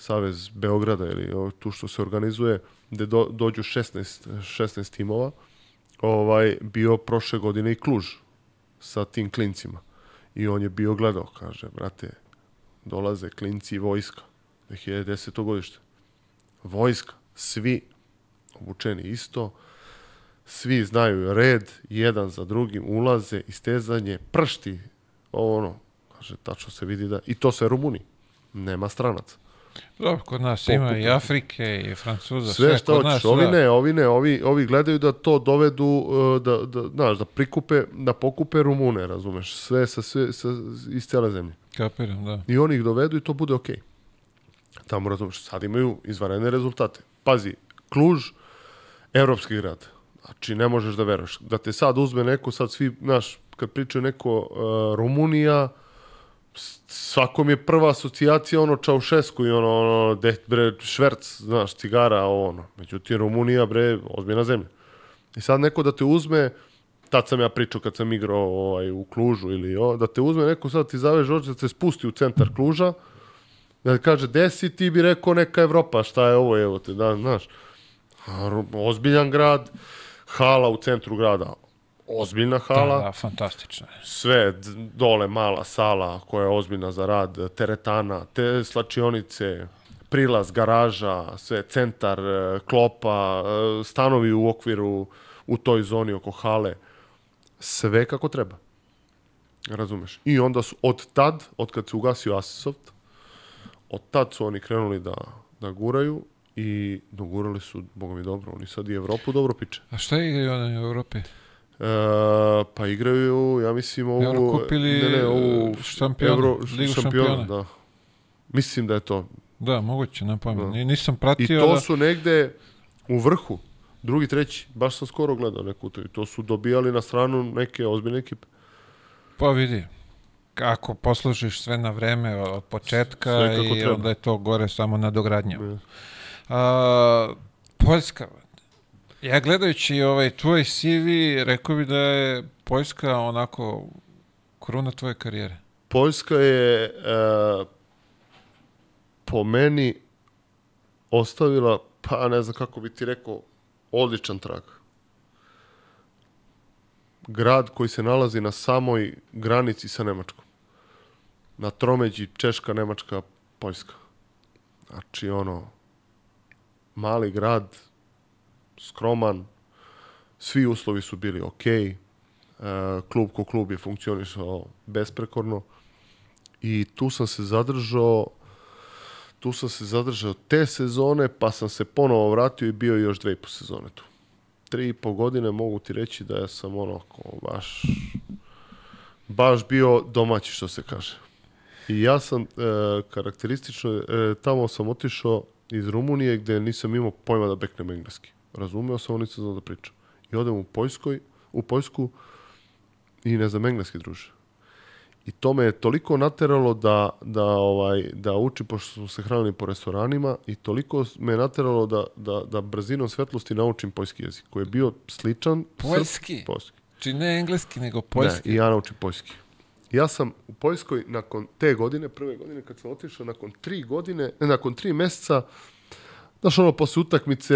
Savez Beograda ili tu što se organizuje, gde do, dođu 16, 16 timova, ovaj, bio prošle godine i Kluž sa tim klincima. I on je bio gledao, kaže, brate, dolaze klinci i vojska, 2010. godište. Vojska, svi obučeni isto, svi znaju red, jedan za drugim ulaze, istezanje, pršti, ovo ono, kaže, tačno se vidi da, i to sve Rumuni, nema stranaca. Dobro, da, kod nas Poput... ima i Afrike i Francuza, sve, sve šta kod nas. Ovi da. ne, ovi ne, ovi, ovi gledaju da to dovedu, e, da, da, znaš, da prikupe, da pokupe Rumune, razumeš, sve, sa, sve sa, iz cele zemlje. Kapiram, da. I oni ih dovedu i to bude okej. Okay. Tamo, razumeš, sad imaju izvanredne rezultate. Pazi, Kluž, evropski grad. Znači, ne možeš da veruješ. Da te sad uzme neko, sad svi, znaš, kad pričaju neko uh, Rumunija, mi je prva asocijacija ono Čaušesku i ono, ono de, bre, šverc, znaš, cigara, ono. Međutim, Rumunija, bre, ozbiljna zemlja. I sad neko da te uzme, tad sam ja pričao kad sam igrao ovaj, u Klužu ili o, da te uzme neko sad ti zaveže oči da te spusti u centar Kluža, da kaže, desi ti bi rekao neka Evropa, šta je ovo, evo te, da, znaš ozbiljan grad, hala u centru grada, ozbiljna hala. Da, da, fantastično. Sve, dole mala sala koja je ozbiljna za rad, teretana, te slačionice, prilaz, garaža, sve, centar, e, klopa, e, stanovi u okviru u toj zoni oko hale. Sve kako treba. Razumeš? I onda su od tad, od kad se ugasio Asisoft, od tad su oni krenuli da, da guraju i dogurali su, boga mi dobro, oni sad i Evropu dobro piče. A šta igraju oni u Evropi? Uh, pa igraju, ja mislim, ovu... Euro kupili ne, ne, ovu šampion, Euro, Ligu šampiona. šampiona. Da. Mislim da je to. Da, moguće, na pamet. Da. Nisam pratio... I to da... su negde u vrhu. Drugi, treći, baš sam skoro gledao neku to. To su dobijali na stranu neke ozbiljne ekipe. Pa vidi, ako poslušiš sve na vreme od početka i treba. onda je to gore samo nadogradnja. Ne. A, Poljska, ja gledajući ovaj tvoj CV, rekao bi da je Poljska onako kruna tvoje karijere. Poljska je e, po meni ostavila, pa ne znam kako bi ti rekao, odličan trag. Grad koji se nalazi na samoj granici sa Nemačkom. Na tromeđi Češka, Nemačka, Poljska. Znači ono, mali grad, skroman, svi uslovi su bili ok, e, klub ko klub je funkcionisao besprekorno i tu sam se zadržao tu sam se zadržao te sezone, pa sam se ponovo vratio i bio još dve i po sezone tu. Tri i po godine mogu ti reći da ja sam onako baš, baš bio domaći što se kaže. I ja sam, e, karakteristično, e, tamo sam otišao iz Rumunije gde nisam imao pojma da beknem engleski. Razumeo sam, ali nisam znao da pričam. I odem u, Poljskoj, u Poljsku i ne znam engleski druže. I to me je toliko nateralo da, da, ovaj, da uči, pošto smo se hranili po restoranima, i toliko me je nateralo da, da, da brzinom svetlosti naučim poljski jezik, koji je bio sličan... Poljski? Srp, poljski. Či znači, ne engleski, nego poljski? Ne, i ja naučim poljski. Ja sam u Poljskoj nakon te godine, prve godine kad sam otišao, nakon tri godine, ne, nakon tri mjeseca, znaš ono, posle utakmice,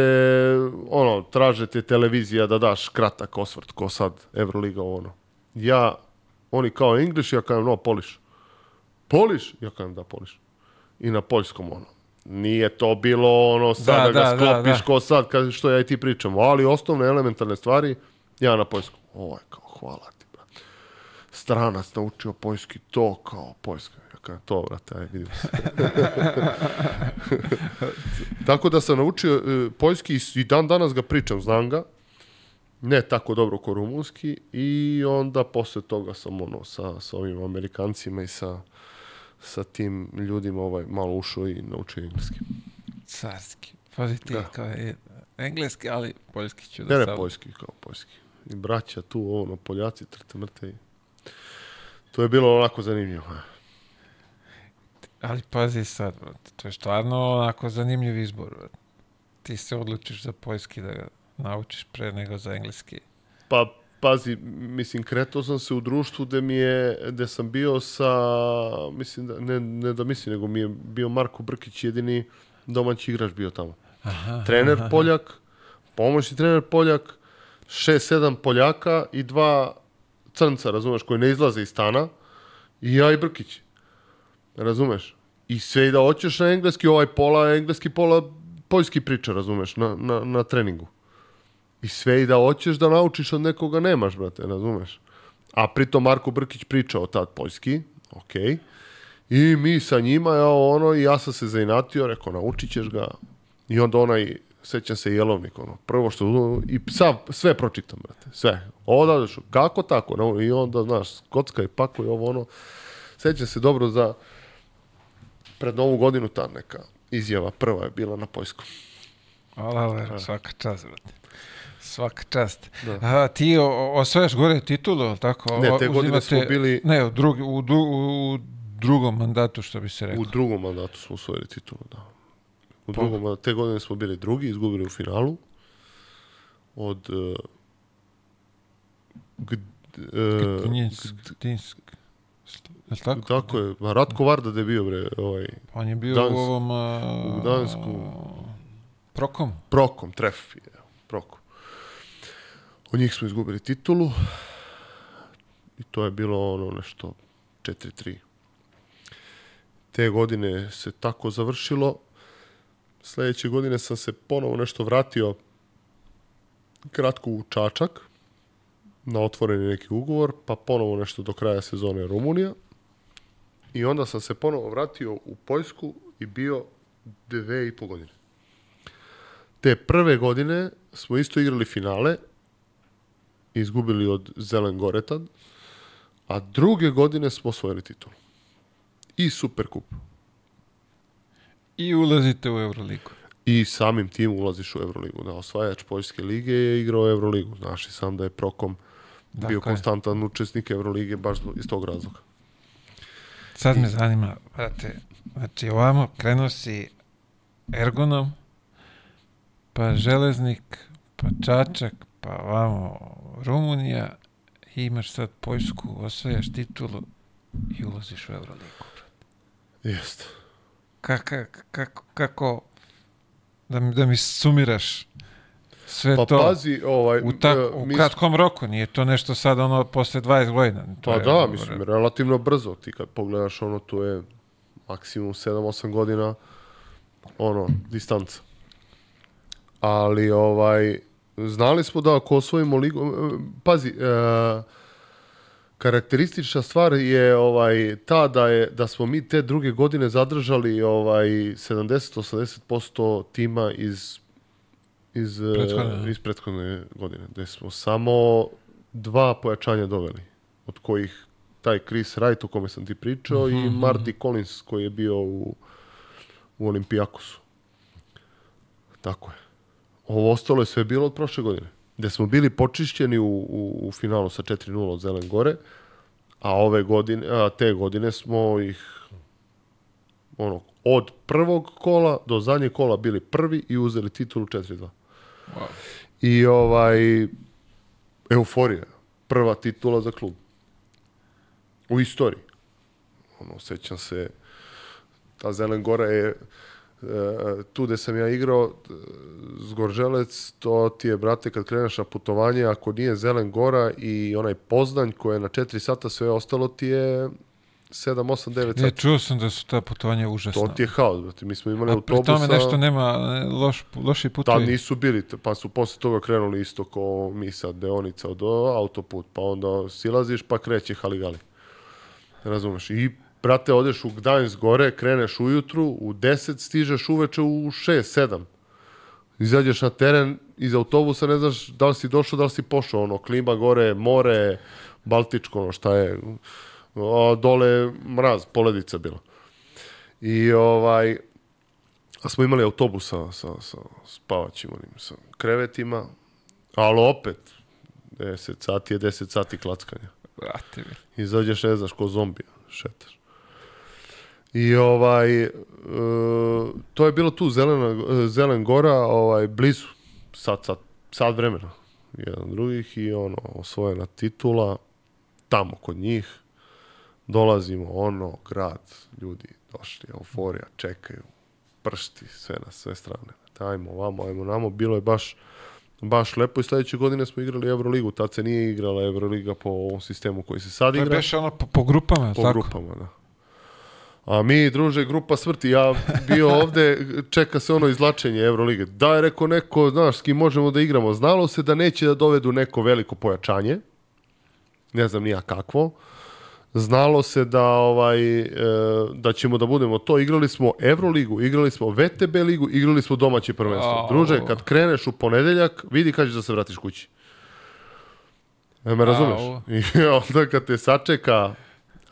ono, traže te televizija da daš kratak osvrt, ko sad Euroliga, ono. Ja, oni kao English, ja kažem, no, Polish. Polish? Ja kažem, da, Polish. I na poljskom, ono. Nije to bilo ono sad da, da ga da, sklopiš da, ko sad, što ja i ti pričamo, ali osnovne elementarne stvari, ja na poljskom. Ovo je kao, hvala stranac naučio poljski to kao Poljska. Ja kao to, vrate, aj, vidimo tako da sam naučio e, poljski i dan danas ga pričam, znam ga. Ne tako dobro ko rumunski i onda posle toga sam ono sa, sa ovim Amerikancima i sa, sa tim ljudima ovaj, malo ušao i naučio engleski. Carski. Pazi ti, da. kao je engleski, ali poljski ću da Ne, ne, poljski, kao poljski. I braća tu, ono, Poljaci, trte mrte i... To je bilo onako zanimljivo. Ali pazi sad, brate, to je stvarno onako zanimljiv izbor, brate. Ti se odlučiš za poljski da ga naučiš pre nego za engleski. Pa, pazi, mislim, kretao sam se u društvu gde mi je, gde sam bio sa, mislim, da, ne, ne da mislim, nego mi je bio Marko Brkić jedini domaći igrač bio tamo. Aha, trener aha. Poljak, pomoćni trener Poljak, 6-7 Poljaka i dva crnca, razumeš, koji ne izlaze iz stana, i ja i Brkić. Razumeš? I sve i da hoćeš na engleski, ovaj pola engleski, pola poljski priča, razumeš, na, na, na treningu. I sve i da hoćeš da naučiš od nekoga nemaš, brate, razumeš? A pritom Marko Brkić pričao tad poljski, okej. Okay. I mi sa njima, ja ono, ja sam se zainatio, rekao, naučit ćeš ga. I onda onaj sećam se jelovnik, ono, prvo što, i sav, sve pročitam, brate, sve. Oda, kako tako, no, i onda, znaš, kocka i pakuje ovo, ono, sećam se dobro za, pred novu godinu ta neka izjava prva je bila na poljskom. Ala, svaka čast, brate. Svaka čast. Da. A, ti osvajaš gore titulu, ali tako? Ne, te godine Uzimate, smo bili... Ne, u, drugi, u, u, u drugom mandatu, što bi se rekao. U drugom mandatu smo osvojili titulu, da. U pa. drugom, te godine smo bili drugi, izgubili u finalu. Od... Uh, gd, uh, Gdinsk. Je tako? Tako je. Ratko Varda da je bio, bre. Ovaj, On je bio Gdansk, u ovom... Uh, u Gdansku. prokom? Prokom, tref. Je, prokom. Od njih smo izgubili titulu. I to je bilo ono nešto 4-3. Te godine se tako završilo sledeće godine sam se ponovo nešto vratio kratko u Čačak na otvoreni neki ugovor, pa ponovo nešto do kraja sezone Rumunija. I onda sam se ponovo vratio u Poljsku i bio dve i po godine. Te prve godine smo isto igrali finale, izgubili od Zelen Goretan, a druge godine smo osvojili titul. I Superkup. I ulazite u Euroligu. I samim tim ulaziš u Euroligu. Da, osvajač Poljske lige je igrao Euroligu. Znaš i sam da je Prokom dakle. bio konstantan učesnik Eurolige baš iz tog razloga. Sad me zanima, brate, znači ovamo krenuo si Ergonom, pa Železnik, pa Čačak, pa ovamo Rumunija i imaš sad Poljsku, osvajaš titulu i ulaziš u Euroligu. Jeste kako, kako, kako da mi, da mi sumiraš sve pa, to pazi, ovaj, u, tak, e, u mis... kratkom roku, nije to nešto sad ono posle 20 godina. To pa je, da, mislim, gore. relativno brzo, ti kad pogledaš ono, to je maksimum 7-8 godina ono, distanca. Ali, ovaj, znali smo da ako osvojimo ligu, e, pazi, e, karakteristična stvar je ovaj ta da je da smo mi te druge godine zadržali ovaj 70-80% tima iz iz eh, prethodne. Da. iz prethodne godine, da smo samo dva pojačanja doveli, od kojih taj Chris Wright o kome sam ti pričao mm -hmm. i mhm, mhm. Marty Collins koji je bio u, u Olimpijakosu. Tako je. Ovo ostalo je sve bilo od prošle godine gde smo bili počišćeni u, u, u finalu sa 4-0 od Zelen Gore, a ove godine, a te godine smo ih ono, od prvog kola do zadnjeg kola bili prvi i uzeli titulu 4-2. Wow. I ovaj, euforija. Prva titula za klub. U istoriji. Ono, sećam se, ta Zelen Gora je E, tu gde sam ja igrao, Zgorželec, to ti je, brate, kad kreneš na putovanje, ako nije Zelen Gora i onaj Poznanj koje je na 4 sata, sve ostalo ti je 7, 8, 9 sati. Ne, čuo sam da su ta putovanja užasna. To ti je haos, brate. Mi smo imali A autobusa... A pri tome nešto nema e, loš, loši putovi. Da, pa nisu bili, pa su posle toga krenuli isto ko mi sad, deonica od autoput, pa onda silaziš, pa kreće Haligali. Razumeš? I brate, odeš u Gdansk gore, kreneš ujutru, u 10 stižeš uveče u 6, 7. Izađeš na teren, iz autobusa ne znaš da li si došao, da li si pošao, ono, klima gore, more, Baltičko, ono, šta je, a, dole mraz, poledica bila. I ovaj, a smo imali autobus sa, sa, spavaćim, onim, sa krevetima, ali opet, 10 sati je 10 sati klackanja. Brate mi. Izađeš, ne znaš, ko zombi, šetaš. I ovaj, e, to je bilo tu, Zelena, Zelen Gora, ovaj, blizu, sad, sad, sad vremena, jedan drugih i ono, osvojena titula, tamo kod njih, dolazimo, ono, grad, ljudi došli, euforija, čekaju, pršti, sve na sve strane, ajmo vamo, ajmo namo, bilo je baš, baš lepo i sledeće godine smo igrali Euroligu, tad se nije igrala Euroliga po ovom sistemu koji se sad igra. To je ono po, po, grupama, po tako? Po grupama, da. A mi, druže, grupa svrti, ja bio ovde, čeka se ono izlačenje Eurolige. Da je rekao neko, znaš, s kim možemo da igramo. Znalo se da neće da dovedu neko veliko pojačanje, ne znam nija kakvo. Znalo se da ovaj e, da ćemo da budemo to. Igrali smo Euroligu, igrali smo VTB ligu, igrali smo domaće prvenstvo. Druže, kad kreneš u ponedeljak, vidi kad ćeš da se vratiš kući. E, me razumeš? I onda kad te sačeka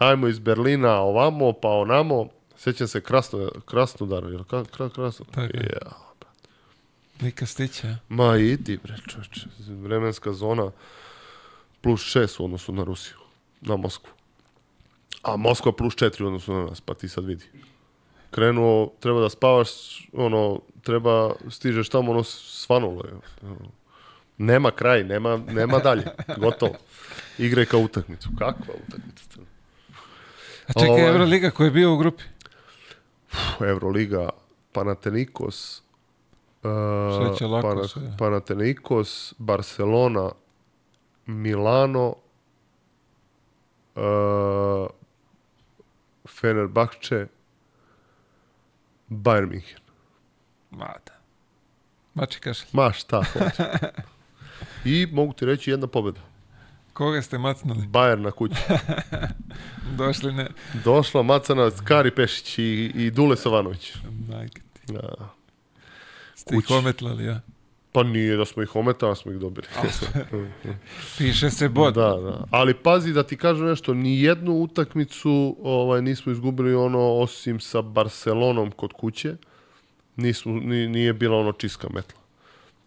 ajmo iz Berlina ovamo, pa onamo. Sjećam se krasno, krasnodar, ili ka, kra, krasno? Tako. Yeah. Neka stića. Ma idi bre čoveče, vremenska zona plus 6 u odnosu na Rusiju, na Moskvu. A Moskva plus 4 u odnosu na nas, pa ti sad vidi. Krenuo, treba da spavaš, ono, treba, stižeš tamo, ono, svanulo je. Nema kraj, nema, nema dalje, gotovo. Igre kao utakmicu, kakva utakmica? A čekaj, ovaj, Euroliga koji je bio u grupi? Euroliga, Panathenikos, uh, lako Pana, se, Barcelona, Milano, uh, e, Fenerbahče, Bayern München. Ma da. Mači kašelj. Ma šta hoće. I mogu ti reći jedna pobjeda. Koga ste macnuli? Bayern na kući. Došli ne... Došla macana Kari Pešić i, i Dule Savanović. Majke ti. Ja. Da. Ste Kuć. ih ometlali, ja? Pa nije da smo ih ometali, smo ih dobili. Piše se bod. Da, da. Ali pazi da ti kažem nešto, ni jednu utakmicu ovaj, nismo izgubili ono osim sa Barcelonom kod kuće. Nismo, nije bila ono čiska metla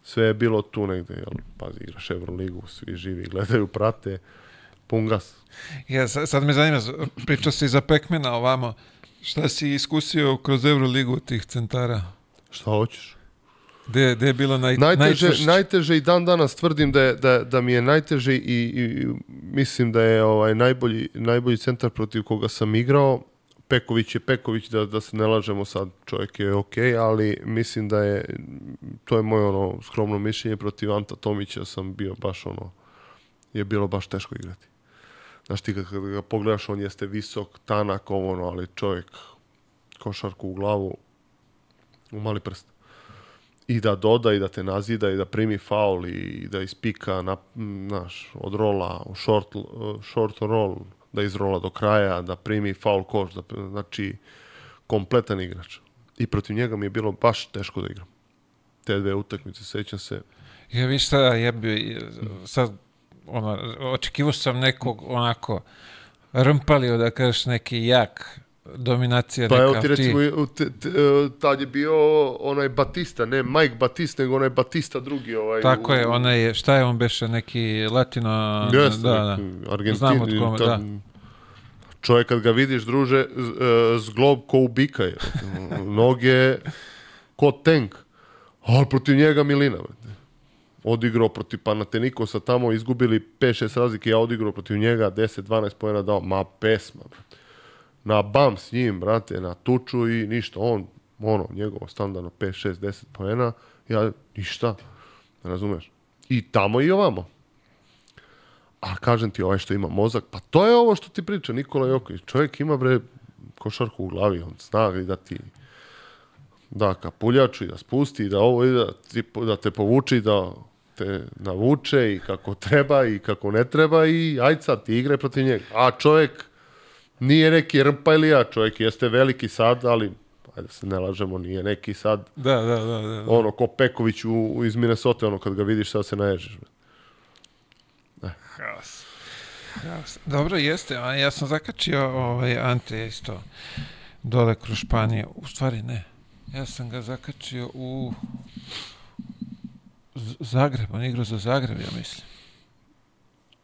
sve je bilo tu negde, jel, pazi, igraš Euroligu, svi živi, gledaju, prate, pungas. Ja, sad, me zanima, pričao si za Pekmena ovamo, šta si iskusio kroz Euroligu tih centara? Šta hoćeš? Gde, gde je bilo naj, najteže? Najčešće? Najteže i dan danas tvrdim da, je, da, da mi je najteže i, i, mislim da je ovaj najbolji, najbolji centar protiv koga sam igrao Peković je Peković, da, da se ne lažemo sad, čovjek je ok, ali mislim da je, to je moje ono skromno mišljenje, protiv Anta Tomića sam bio baš ono, je bilo baš teško igrati. Znaš ti kad ga pogledaš, on jeste visok, tanak, ovo ono, ali čovjek košarku u glavu, u mali prst. I da doda, i da te nazida, i da primi faul, i da ispika, na, naš, od rola, u short, short roll, da izrola do kraja, da primi faul koš, da, znači kompletan igrač. I protiv njega mi je bilo baš teško da igram. Te dve utakmice, sećam se. Ja vi šta, ja bi sad ono, očekivao sam nekog onako rmpalio da kažeš neki jak dominacija pa neka. Pa evo ti recimo, ti... E, tad je bio onaj Batista, ne Mike Batista, nego onaj Batista drugi. Ovaj, Tako u... je, onaj šta je on beše, neki latino... Jeste, da, neki, da. Znamo kome, da. Čovjek kad ga vidiš, druže, e, zglob ko ubika je. Noge ko tank. Ali protiv njega Milina. Odigrao protiv Panatenikosa tamo, izgubili 5-6 razlike, ja odigrao protiv njega, 10-12 pojena dao. Ma pesma, bre na bam s njim, brate, na tuču i ništa. On, ono, njegovo standardno 5, 6, 10 poena, ja ništa, razumeš. I tamo i ovamo. A kažem ti, ovaj što ima mozak, pa to je ovo što ti priča Nikola Joković. Čovjek ima, bre, košarku u glavi, on zna i da ti da kapuljaču i da spusti i da ovo i da, ti, da te povuči da te navuče i kako treba i kako ne treba i aj sad ti igre protiv njega. A čovjek nije neki rmpajlija, čovjek jeste veliki sad, ali ajde da se ne lažemo, nije neki sad. Da, da, da. da. da. Ono, ko Peković u, iz Minnesota, ono, kad ga vidiš, sad se naježiš. Da. Haos. Haos. Dobro, jeste. A ja sam zakačio ovaj, Ante isto dole kroz Španije. U stvari ne. Ja sam ga zakačio u Z Zagreb. On igrao za Zagreb, ja mislim.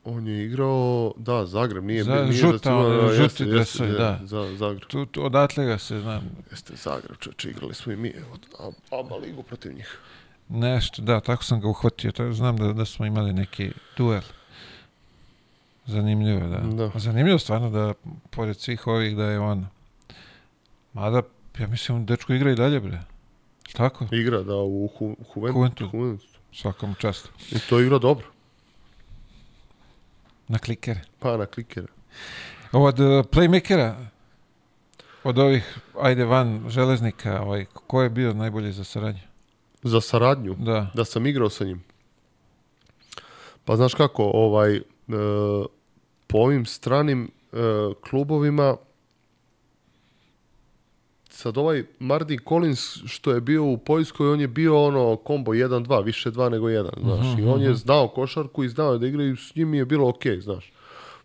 On je igrao, da, Zagreb, nije... Za, nije žuta, da, žuti jeste, dresovi, jeste, da. Za, Zagreb. Tu, tu, odatle ga se znam. Jeste, Zagreb, čoče, igrali smo i mi, od Aba Ligu protiv njih. Nešto, da, tako sam ga uhvatio, To, znam da, da smo imali neki duel. Zanimljivo, da. da. Zanimljivo stvarno da, pored svih ovih, da je on... Mada, ja mislim, dečko igra i dalje, bre. Tako? Igra, da, u Juventu. Hu, Juventu. Svakom častu. I to igra dobro. Na klikere. Pa na klikere. Od eh, playmakera, od ovih, ajde van, železnika, ovaj, ko je bio najbolji za saradnju? Za saradnju? Da. Da sam igrao sa njim. Pa znaš kako, ovaj, uh, po ovim stranim e, klubovima sad ovaj Mardi Collins što je bio u Poljskoj, on je bio ono kombo 1-2, više 2 nego 1, znaš. Mm -hmm. I on je znao košarku i znao da igra i s njim je bilo ok, znaš,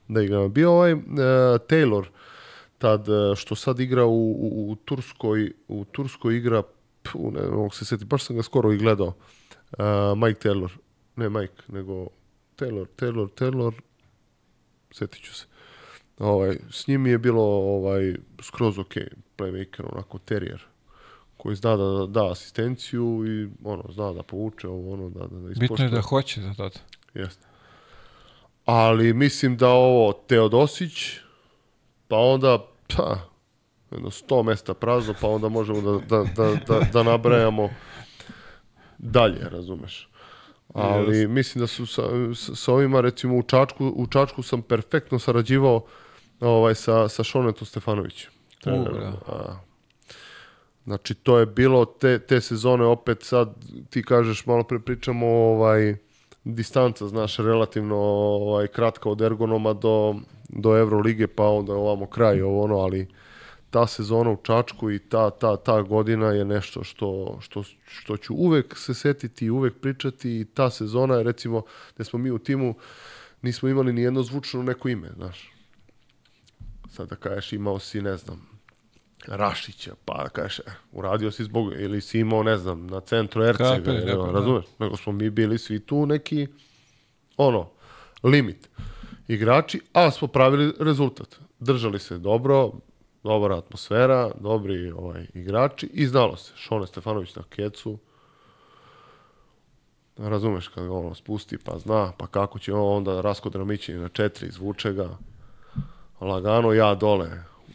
da igra. Bio ovaj uh, Taylor, tad, e, što sad igra u, u, u Turskoj, u Turskoj igra, pu, ne mogu se sjetiti, baš sam ga skoro i gledao, uh, Mike Taylor, ne Mike, nego Taylor, Taylor, Taylor, setiću se. Ovaj, s njim je bilo ovaj, skroz ok playmaker, onako terijer, koji zna da, da da asistenciju i ono, zna da povuče ovo, ono, da, da, da ispoštuje. Bitno je da hoće za to. Jeste. Ali mislim da ovo Teodosić, pa onda, pa, jedno sto mesta prazno, pa onda možemo da, da, da, da, da nabrajamo dalje, razumeš. Ali yes. mislim da su sa, sa ovima, recimo u Čačku, u Čačku sam perfektno sarađivao ovaj, sa, sa Šonetom Stefanovićem trenerom. Da, da, da. A, znači, to je bilo te, te sezone opet sad, ti kažeš, malo pre pričamo ovaj, distanca, znaš, relativno ovaj, kratka od ergonoma do, do Evrolige, pa onda ovamo kraj, ovo ono, ali ta sezona u Čačku i ta, ta, ta godina je nešto što, što, što ću uvek se setiti i uvek pričati i ta sezona je recimo da smo mi u timu nismo imali ni jedno zvučno neko ime, znaš. Sad da kažeš imao si, ne znam, Rašića, pa kažeš, e, uradio si zbog, ili si imao, ne znam, na centru Ercega, da. no, razumeš? Da. Nego smo mi bili svi tu neki, ono, limit igrači, ali smo pravili rezultat. Držali se dobro, dobra atmosfera, dobri ovaj, igrači i znalo se. Šone Stefanović na kecu, razumeš kad ga ono spusti pa zna, pa kako će on onda Rasko Dramići na četiri, izvuče ga, lagano ja dole,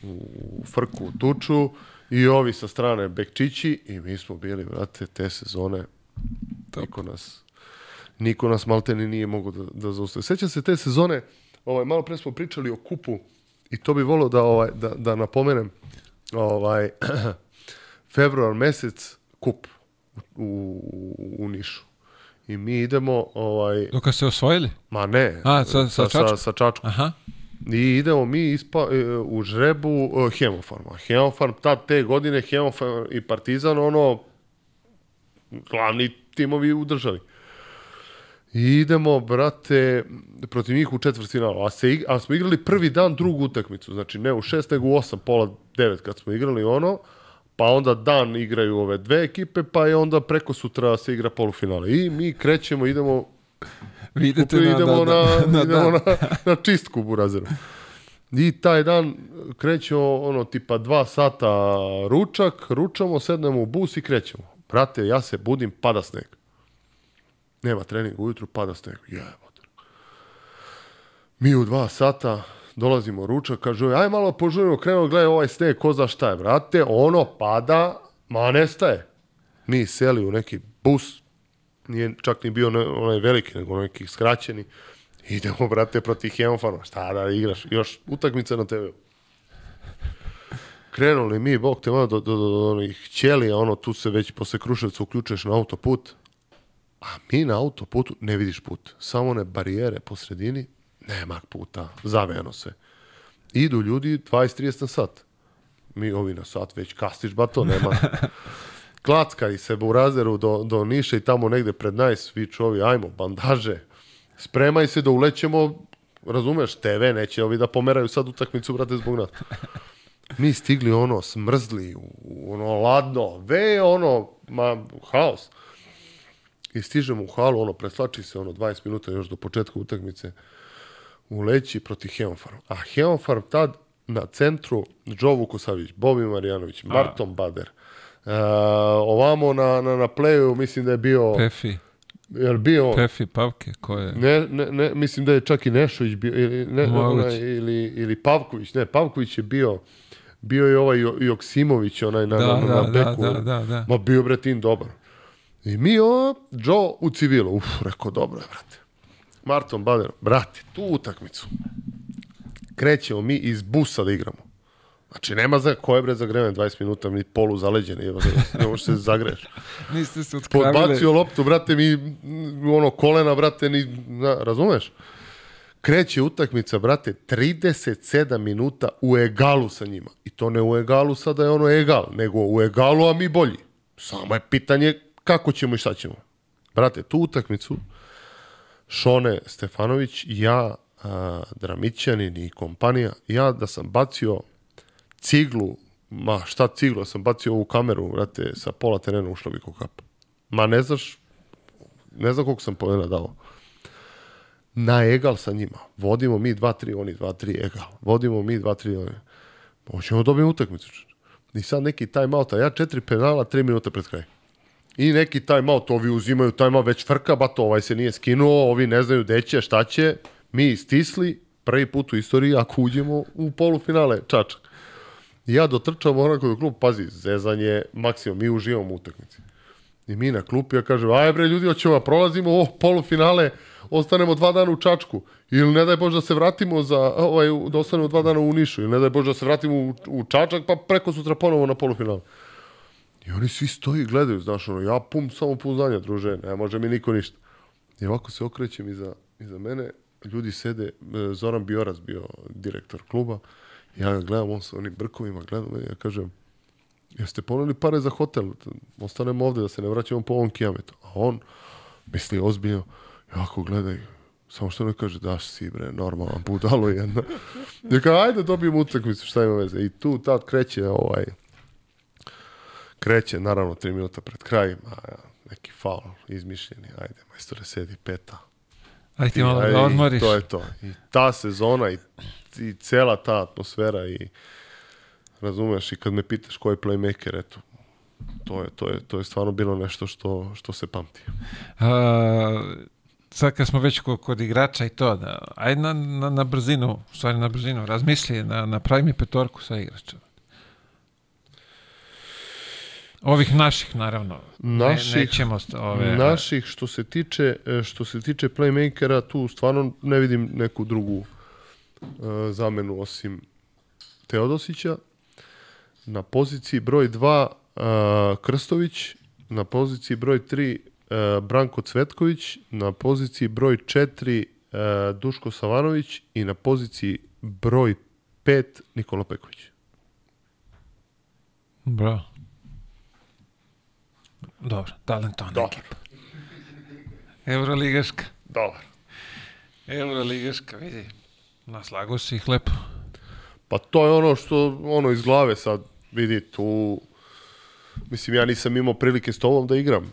u frku, u tuču i ovi sa strane Bekčići i mi smo bili, brate, te sezone Top. niko nas niko nas malte ni nije mogao da, da zaustavi. Sećam se te sezone, ovaj, malo pre smo pričali o kupu i to bi volio da, ovaj, da, da napomenem ovaj, februar mesec kup u, u, u Nišu. I mi idemo... Ovaj, Dok se osvojili? Ma ne. A, sa, sa, sa, sa, sa Čačkom. Aha. I idemo mi ispa, e, u žrebu e, Hemofarma. Hemofarm tad te godine, Hemofarm i Partizan, ono, glavni timovi u državi. I idemo, brate, protiv njih u četvrtfinalu. A, se, a smo igrali prvi dan drugu utakmicu. Znači, ne u šest, nego u osam, pola devet kad smo igrali ono. Pa onda dan igraju ove dve ekipe, pa je onda preko sutra se igra polufinale. I mi krećemo, idemo Vi idete na, idemo da, da, na, da, idemo da. na, na čistku burazeru. I taj dan kreće ono tipa dva sata ručak, ručamo, sednemo u bus i krećemo. Brate, ja se budim, pada sneg. Nema treninga, ujutru pada sneg. Jebote. Mi u dva sata dolazimo ručak, kaže, aj malo požurimo, krenuo, gledaj ovaj sneg, ko zna šta je, brate, ono pada, ma nestaje. Mi seli u neki bus, nije čak ni bio ne, onaj veliki, nego neki skraćeni. Idemo, brate, protiv Hemofarma. Šta da igraš? Još utakmica na TV-u. Krenuli mi, bog te malo, do, do, do, do onih ćelija, ono, tu se već posle Kruševca uključuješ na autoput, a mi na autoputu ne vidiš put. Samo one barijere po sredini, nema puta, zaveno se. Idu ljudi 20-30 na sat. Mi ovi na sat već kastiš, bato, nema. klackali se u razeru do, do Niša i tamo negde pred najs, svi čovi, ajmo, bandaže, spremaj se da ulećemo, razumeš, TV, neće ovi da pomeraju sad utakmicu, brate, zbog nas. Mi stigli ono, smrzli, ono, ladno, ve, ono, ma, haos. I stižemo u halu, ono, preslači se, ono, 20 minuta još do početka utakmice, uleći protiv Heonfarm. A Heonfarm tad na centru Džovu Kosavić, Bobi Marjanović, Marton Bader, Uh, ovamo na, na, na playu mislim da je bio... Pefi. Jer bio... Pefi Pavke, ko je? Ne, ne, ne, mislim da je čak i Nešović bio, ili, ne, ona, ili, ili Pavković, ne, Pavković je bio bio je ovaj Joksimović, onaj na, da, na, na, da, da beku. Da, da, da, Ma bio, bretin dobar. I mi o, Joe u civilu. Uf, rekao, dobro, je, brate. Marton Bader, brate, tu utakmicu. Krećemo mi iz busa da igramo. Znači, nema za koje bre zagrevanje 20 minuta, mi polu zaleđeni, evo, da ne možeš se zagreš. Niste se utkravili. Podbacio loptu, brate, mi, ono, kolena, brate, ni, na, da, razumeš? Kreće utakmica, brate, 37 minuta u egalu sa njima. I to ne u egalu sada je ono egal, nego u egalu, a mi bolji. Samo je pitanje kako ćemo i šta ćemo. Brate, tu utakmicu, Šone Stefanović, ja, a, Dramićanin i kompanija, ja da sam bacio ciglu, ma šta cigla, sam bacio ovu kameru, vrate, sa pola terena ušla bi kokap. Ma ne znaš, ne znam koliko sam pojena dao. Na egal sa njima. Vodimo mi 2-3, oni 2-3 egal. Vodimo mi 2-3, oni. Hoćemo da dobiti utakmicu. I sad neki time out, ja četiri penala, 3 minuta pred kraj. I neki time out, ovi uzimaju time out, već frka, bato, ovaj se nije skinuo, ovi ne znaju gde će, šta će. Mi stisli, prvi put u istoriji, ako uđemo u polufinale, čačak ja dotrčam onako do klub, pazi, zezanje, maksimum, mi uživamo u utakmici. I mi na klupi, ja kažem, aj bre ljudi, hoćemo, da prolazimo oh, polufinale, ostanemo dva dana u Čačku, ili ne daj Bože da se vratimo za, ovaj, da ostanemo dva dana u Nišu, ili ne daj Bože da se vratimo u, u Čačak, pa preko sutra ponovo na polufinale. I oni svi stoji i gledaju, znaš, ono, ja pum samo pouzdanja, druže, ne može mi niko ništa. I ovako se okrećem iza, iza mene, ljudi sede, e, Zoran Bioras bio direktor kluba, Ja ga gledam, on sa onim brkovima, gledam, ja kažem, jeste poneli pare za hotel, ostanemo ovde da se ne vraćamo po ovom kijametu. A on misli ozbiljno, jako gledaj, samo što ne kaže, daš si bre, normalan, budalo jedna. Ja kao, ajde dobijem utakmicu, šta ima veze. I tu tad kreće ovaj, kreće naravno tri minuta pred krajem, a neki faul izmišljeni, ajde majstore sedi peta, Ajde ti malo da odmoriš. to je to. I ta sezona i, i cela ta atmosfera i razumeš i kad me pitaš koji playmaker, eto, to je, to je, to je stvarno bilo nešto što, što se pamti. A, sad kad smo već kod, igrača i to, da, ajde na, na, na brzinu, stvari na brzinu, razmisli, na, napravi mi petorku sa igračima. Ovih naših, naravno. Naših, ne, nećemo ove... Naših, što se, tiče, e, što se tiče playmakera, tu stvarno ne vidim neku drugu uh, zamenu osim Teodosića. Na poziciji broj 2 uh, e, Krstović, na poziciji broj 3 uh, Branko Cvetković, na poziciji broj 4 uh, Duško Savanović i na poziciji broj 5 Nikola Peković. Bravo. Dobro, talentovan Dobar. ekipa. Euroligaška. Dobar. Euroligaška, vidi. Naslago si ih lepo. Pa to je ono što, ono, iz glave sad, vidi, tu... Mislim, ja nisam imao prilike s tobom da igram.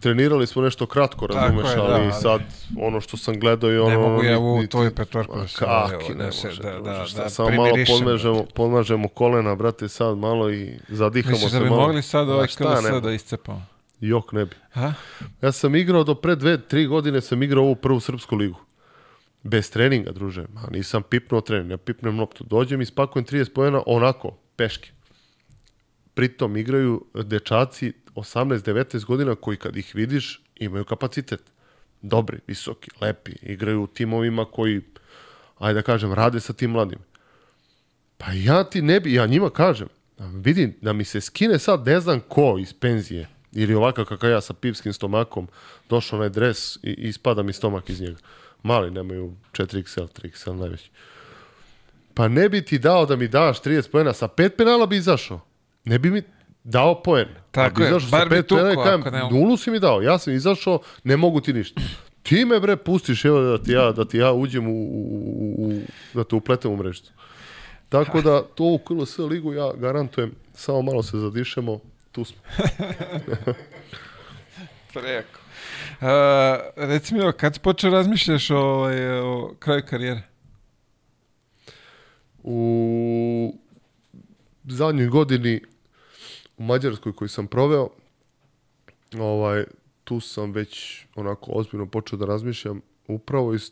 Trenirali smo nešto kratko, razumeš, je, ali da, sad ono što sam gledao i ono... Ne mogu ja u tvoju petorku da se... Kaki, ne da može, da, da, da, da, Samo malo podmažemo, podmažemo kolena, brate, sad malo i zadihamo Misliš da se malo. Misliš da bi mogli sad ovaj KLS da iscepamo? Jok ne bi. A? Ja sam igrao do pre dve, tri godine sam igrao ovu prvu srpsku ligu. Bez treninga, druže. Ma, nisam pipnuo trening, ja pipnem loptu. Dođem i spakujem 30 pojena onako, peške. Pritom igraju dečaci 18-19 godina koji kad ih vidiš imaju kapacitet. Dobri, visoki, lepi. Igraju u timovima koji, ajde da kažem, rade sa tim mladim. Pa ja ti ne bi, ja njima kažem, vidim da mi se skine sad ne znam ko iz penzije – Ili ovakav kakav ja sa pivskim stomakom, došao onaj dres i ispada mi stomak iz njega. Mali nemaju 4XL, 3XL najveći. Pa ne bi ti dao da mi daš 30 pojena, sa pet penala bi izašao. Ne bi mi dao poen. Tako je, bar bi tuko. Kajem, ne... Nulu si mi dao, ja sam izašao, ne mogu ti ništa. Ti me bre pustiš evo da ti ja, da ti ja uđem u, u, u da te upletem u mrežicu. Tako da to u KLS ligu ja garantujem, samo malo se zadišemo, tu smo. Preko. Uh, reci mi, kad si počeo razmišljaš o, ovaj, o kraju karijere? U zadnjoj godini u Mađarskoj koju sam proveo, ovaj, tu sam već onako ozbiljno počeo da razmišljam upravo iz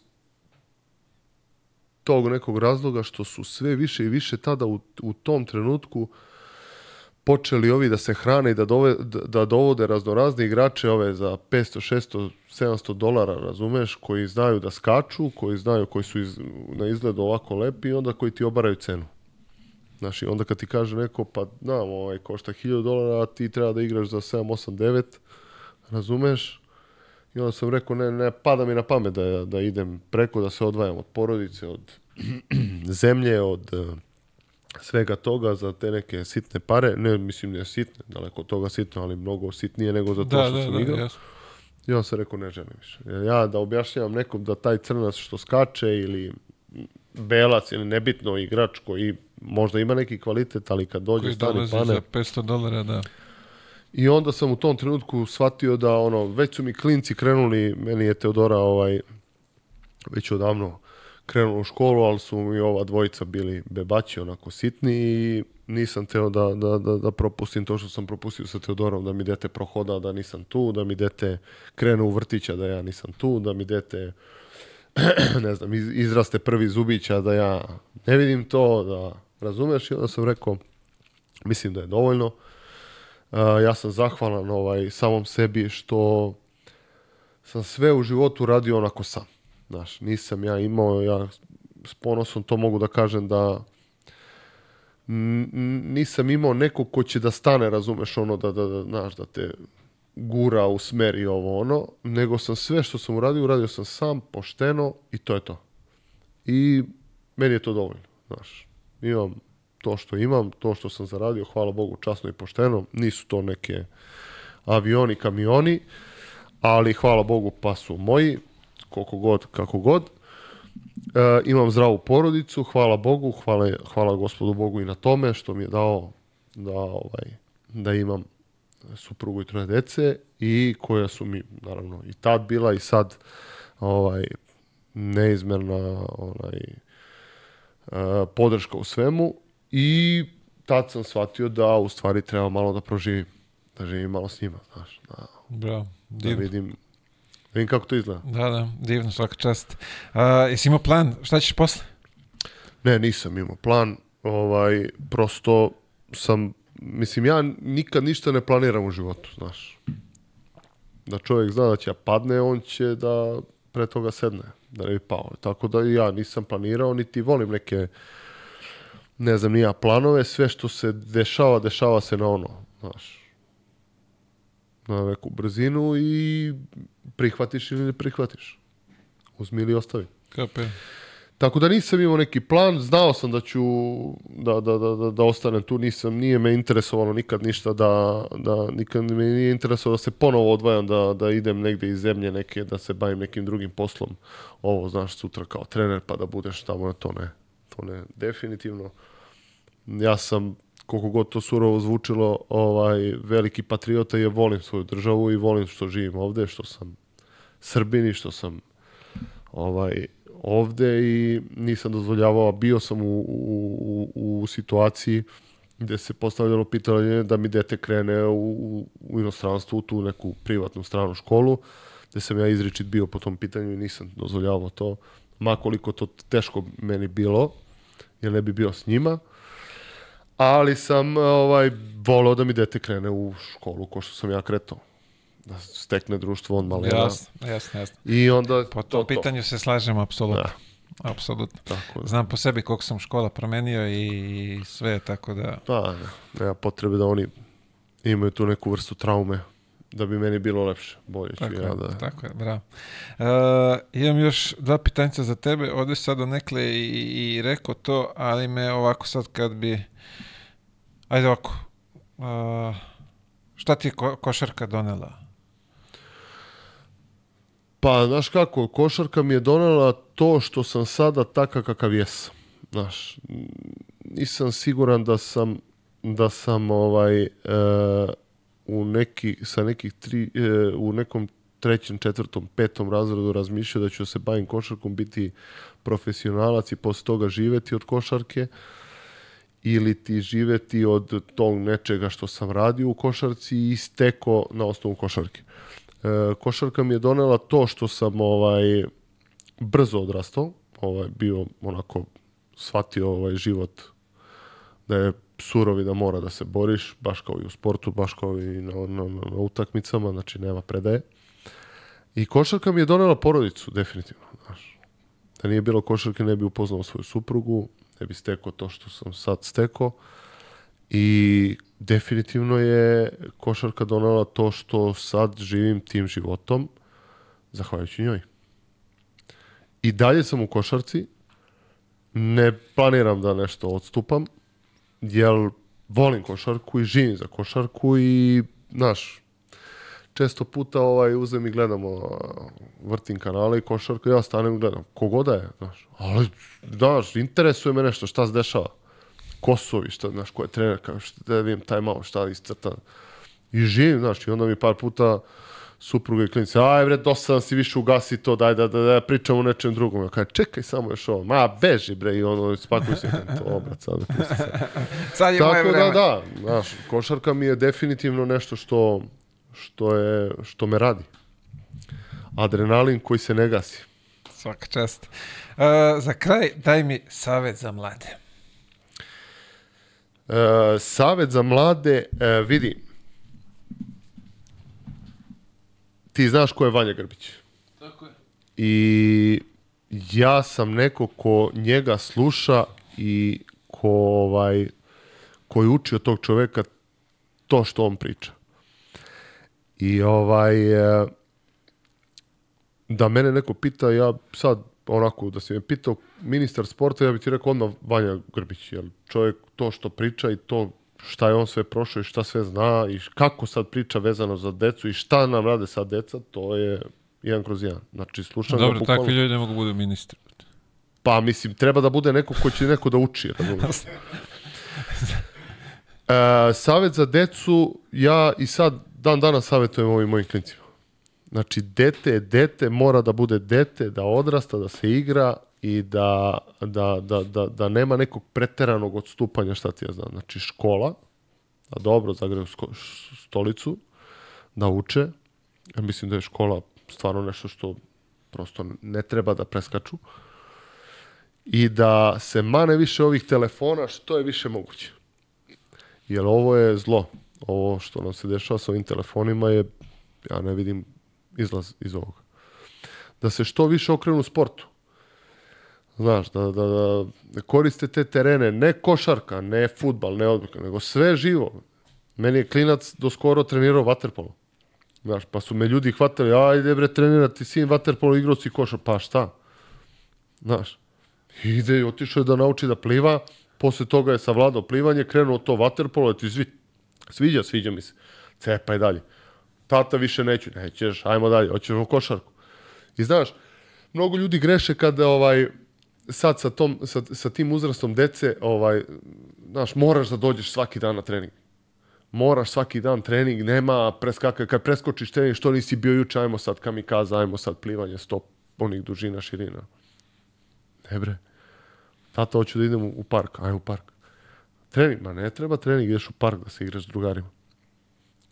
tog nekog razloga što su sve više i više tada u, u tom trenutku uh, počeli ovi da se hrane i da, dove, da dovode raznorazne igrače ove za 500, 600, 700 dolara, razumeš, koji znaju da skaču, koji znaju, koji su iz, na izgled ovako lepi i onda koji ti obaraju cenu. Znači, onda kad ti kaže neko, pa znam, ovaj, košta 1000 dolara, a ti treba da igraš za 7, 8, 9, razumeš? I onda sam rekao, ne, ne, pada mi na pamet da, da idem preko, da se odvajam od porodice, od zemlje, od svega toga za te neke sitne pare, ne mislim ne sitne, daleko od toga sitno, ali mnogo sitnije nego za to da, što da, sam da, igrao. Jasno. I on se rekao ne želim više. Ja da objašnjavam nekom da taj crnac što skače ili belac ili nebitno igrač koji možda ima neki kvalitet, ali kad dođe koji stani pane... za 500 dolara, da. I onda sam u tom trenutku shvatio da ono, već su mi klinci krenuli, meni je Teodora ovaj, već odavno krenuo u školu, ali su mi ova dvojica bili bebaći, onako sitni i nisam teo da, da, da, da propustim to što sam propustio sa Teodorom, da mi dete prohoda, da nisam tu, da mi dete krenu u vrtića, da ja nisam tu, da mi dete ne znam, iz, izraste prvi zubića, da ja ne vidim to, da razumeš i onda sam rekao, mislim da je dovoljno. ja sam zahvalan ovaj, samom sebi što sam sve u životu radio onako sam. Znaš, nisam ja imao, ja s ponosom to mogu da kažem da nisam imao nekog ko će da stane, razumeš, ono, da, da, da, znaš, da te gura u smer i ovo ono, nego sam sve što sam uradio, uradio sam sam, pošteno i to je to. I meni je to dovoljno, znaš. Imam to što imam, to što sam zaradio, hvala Bogu, časno i pošteno. Nisu to neke avioni, kamioni, ali hvala Bogu pa su moji, koliko god, kako god. E, imam zdravu porodicu, hvala Bogu, hvala, hvala gospodu Bogu i na tome što mi je dao da, ovaj, da imam suprugu i troje dece i koja su mi naravno i tad bila i sad ovaj neizmerna onaj e, podrška u svemu i tad sam shvatio da u stvari treba malo da proživim, da živim malo s njima, znaš, da, Bra, da vidim Vidim kako to izgleda. Da, da, divno, svaka čast. A, jesi imao plan? Šta ćeš posle? Ne, nisam imao plan. Ovaj, prosto sam, mislim, ja nikad ništa ne planiram u životu, znaš. Da čovjek zna da će padne, on će da pre toga sedne, da ne bi pao. Tako da ja nisam planirao, niti volim neke, ne znam, nija planove, sve što se dešava, dešava se na ono, znaš na neku brzinu i prihvatiš ili ne prihvatiš. Uzmi ili ostavi. Kape. Tako da nisam imao neki plan, znao sam da ću da, da, da, da da ostanem tu, nisam, nije me interesovalo nikad ništa da, da nikad me nije interesovalo da se ponovo odvajam, da, da idem negde iz zemlje neke, da se bavim nekim drugim poslom. Ovo, znaš, sutra kao trener pa da budeš tamo, to ne, to ne, definitivno. Ja sam koliko god to surovo zvučilo, ovaj, veliki patriota je volim svoju državu i volim što živim ovde, što sam Srbini, što sam ovaj, ovde i nisam dozvoljavao, bio sam u, u, u, u situaciji gde se postavljalo pitanje da mi dete krene u, u u inostranstvu, u tu neku privatnu stranu školu, gde sam ja izričit bio po tom pitanju i nisam dozvoljavao to, makoliko to teško meni bilo, jer ne bi bio s njima ali sam e, ovaj, volao da mi dete krene u školu ko što sam ja kretao da stekne društvo on malo. Jasno, jasno, jasno. I onda po tom to, pitanju to. se slažem apsolutno. Da. Apsolutno. Tako da. Znam po sebi koliko sam škola promenio i sve, tako da... Pa, da, nema potrebe da oni imaju tu neku vrstu traume da bi meni bilo lepše, bolje ću tako ja da... Tako je, bravo. Uh, imam još dva pitanjica za tebe, ovdje sad donekle i, i rekao to, ali me ovako sad kad bi Ajde ovako. Uh, šta ti je ko košarka donela? Pa, znaš kako, košarka mi je donela to što sam sada takav kakav jesam. Znaš, nisam siguran da sam da sam ovaj uh, u neki sa nekih tri e, u nekom trećem, četvrtom, petom razredu razmišljao da ću da se bavim košarkom, biti profesionalac i posle toga živeti od košarke. Uh, ili ti živeti od tog nečega što sam radio u košarci i steko na osnovu košarke. E, košarka mi je donela to što sam ovaj brzo odrastao, ovaj bio onako shvatio ovaj život da je surovi da mora da se boriš, baš kao i u sportu, baš kao i na, na, na utakmicama, znači nema predaje. I košarka mi je donela porodicu, definitivno. Znaš. Da nije bilo košarke ne bi upoznao svoju suprugu, da bi stekao to što sam sad stekao. I definitivno je košarka donela to što sad živim tim životom, zahvaljujući njoj. I dalje sam u košarci, ne planiram da nešto odstupam, jer volim košarku i živim za košarku i, znaš, često puta ovaj, uzem i gledamo vrtim kanale i košarku, ja stanem i gledam. Kogoda da je, znaš. Ali, znaš, interesuje me nešto, šta se dešava. Kosovi, šta, znaš, ko je trener, kao, šta, da vidim taj malo, šta iscrta. I živim, znaš, i onda mi par puta supruga i klinici, aj bre, dosadan si više ugasi to, daj da, da, da pričamo o nečem drugom. Ja kažem, čekaj samo još ovo, ma beži bre, i ono, spakuj se, to obrat sad. sad je Tako moje da, vreme. da, da, znaš, košarka mi je definitivno nešto što što, je, što me radi. Adrenalin koji se ne gasi. Svaka čast. Uh, za kraj, daj mi savet za mlade. Uh, savet za mlade, uh, vidi, ti znaš ko je Vanja Grbić. Tako je. I ja sam neko ko njega sluša i ko, ovaj, koji uči od tog čoveka to što on priča. I ovaj, e, da mene neko pita, ja sad onako, da si me pitao ministar sporta, ja bih ti rekao odmah Vanja Grbić, jer čovjek to što priča i to šta je on sve prošao i šta sve zna i kako sad priča vezano za decu i šta nam rade sad deca, to je jedan kroz jedan. Znači, slušam Dobro, ga bukvalno... takvi ljudi ne mogu da bude ministri. Pa, mislim, treba da bude neko ko će neko da uči. e, savet za decu, ja i sad dan danas savjetujem ovim mojim klincima. Znači, dete dete, mora da bude dete, da odrasta, da se igra i da, da, da, da, da nema nekog preteranog odstupanja, šta ti ja znam. Znači, škola, da dobro zagreju stolicu, da uče. Ja mislim da je škola stvarno nešto što prosto ne treba da preskaču. I da se mane više ovih telefona što je više moguće. Jer ovo je zlo ovo što nam se dešava sa ovim telefonima je, ja ne vidim izlaz iz ovoga. Da se što više okrenu sportu. Znaš, da, da, da koriste te terene, ne košarka, ne futbal, ne odbika, nego sve živo. Meni je klinac do skoro trenirao vaterpolo. Znaš, pa su me ljudi hvatali, ajde bre trenirati sin vaterpolo, igrao si košar, pa šta? Znaš, ide i otišao je da nauči da pliva, posle toga je savladao plivanje, krenuo to vaterpolo, je da ti zvit Sviđa, sviđa mi se. Cepaj dalje. Tata više neću, nećeš, ajmo dalje, hoćeš u košarku. I znaš, mnogo ljudi greše kada ovaj, sad sa, tom, sa, sa tim uzrastom dece, ovaj, znaš, moraš da dođeš svaki dan na trening. Moraš svaki dan trening, nema preskakaj, kad preskočiš trening, što nisi bio juče, ajmo sad kamikaza, ajmo sad plivanje, stop, onih dužina, širina. Ne bre, tata, hoću da idem u, u park, ajmo u park. Trening, ma ne treba trening, ideš u park da se igraš s drugarima.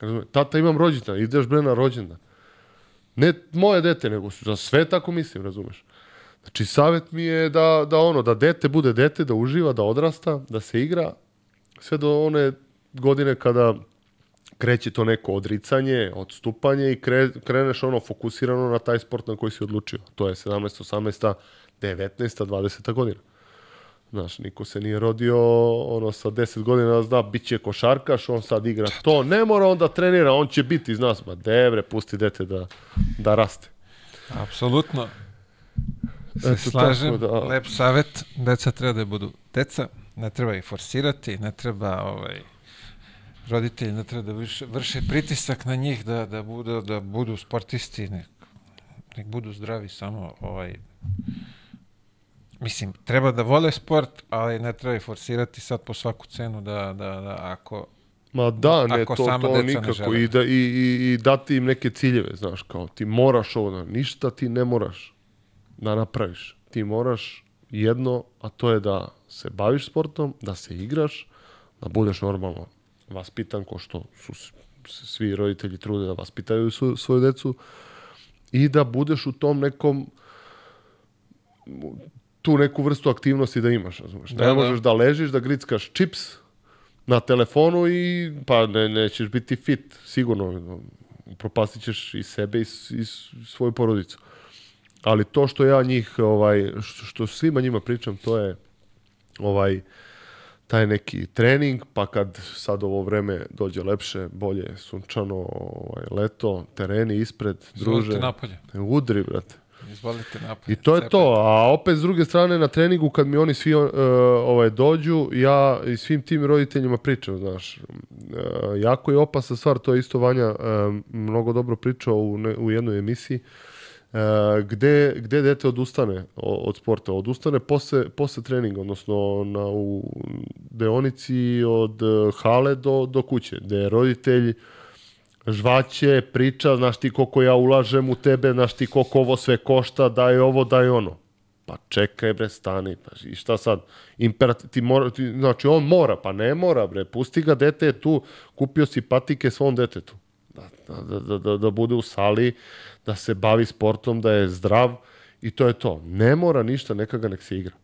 Razumem, tata imam rođendan, ideš bre na rođendan. Ne moje dete, nego za sve tako mislim, razumeš. Znači, savet mi je da, da ono, da dete bude dete, da uživa, da odrasta, da se igra, sve do one godine kada kreće to neko odricanje, odstupanje i kre, kreneš ono fokusirano na taj sport na koji si odlučio. To je 17, 18, 19, 20 godina. Znaš, niko se nije rodio ono sa 10 godina da zna bit će košarkaš, on sad igra to, ne mora on da trenira, on će biti iz nas. Ma devre, pusti dete da, da raste. Apsolutno. Se Eto, slažem, da... lep savet, deca treba da budu deca, ne treba ih forsirati, ne treba ovaj, roditelji ne treba da vrše, vrše pritisak na njih da, da, budu, da budu sportisti, nek, nek budu zdravi samo ovaj, mislim, treba da vole sport, ali ne treba i forsirati sad po svaku cenu da, da, da ako... Ma da, ne, ako to, to nikako. I, da, i, i, I dati im neke ciljeve, znaš, kao ti moraš ovo, da- ništa ti ne moraš da napraviš. Ti moraš jedno, a to je da se baviš sportom, da se igraš, da budeš normalno vaspitan, ko što su svi roditelji trude da vaspitaju svoju, svoju decu, i da budeš u tom nekom tu neku vrstu aktivnosti da imaš, razumeš. Da, ne da. možeš da ležiš, da grickaš čips na telefonu i pa ne, nećeš biti fit, sigurno. Propastit ćeš i sebe i, i svoju porodicu. Ali to što ja njih, ovaj, što, što svima njima pričam, to je ovaj, taj neki trening, pa kad sad ovo vreme dođe lepše, bolje sunčano, ovaj, leto, tereni ispred, druže. Zvolite napolje. Udri, brate izvolite napad. I to je to, a opet s druge strane na treningu kad mi oni svi uh, ovaj, dođu, ja i svim tim roditeljima pričam, znaš, uh, jako je opasna stvar, to je isto Vanja uh, mnogo dobro pričao u, ne, u jednoj emisiji, Uh, gde, gde dete odustane od sporta? Odustane posle, posle treninga, odnosno na, u deonici od hale do, do kuće, gde je roditelj uh, žvaće, priča, znaš ti koliko ja ulažem u tebe, znaš ti koliko ovo sve košta, daj ovo, daj ono. Pa čekaj bre, stani, pa i šta sad? Imperativ, ti mora, ti, znači on mora, pa ne mora bre, pusti ga, dete je tu, kupio si patike svom detetu. Da, da, da, da, da bude u sali, da se bavi sportom, da je zdrav i to je to. Ne mora ništa, neka ga nek se igra.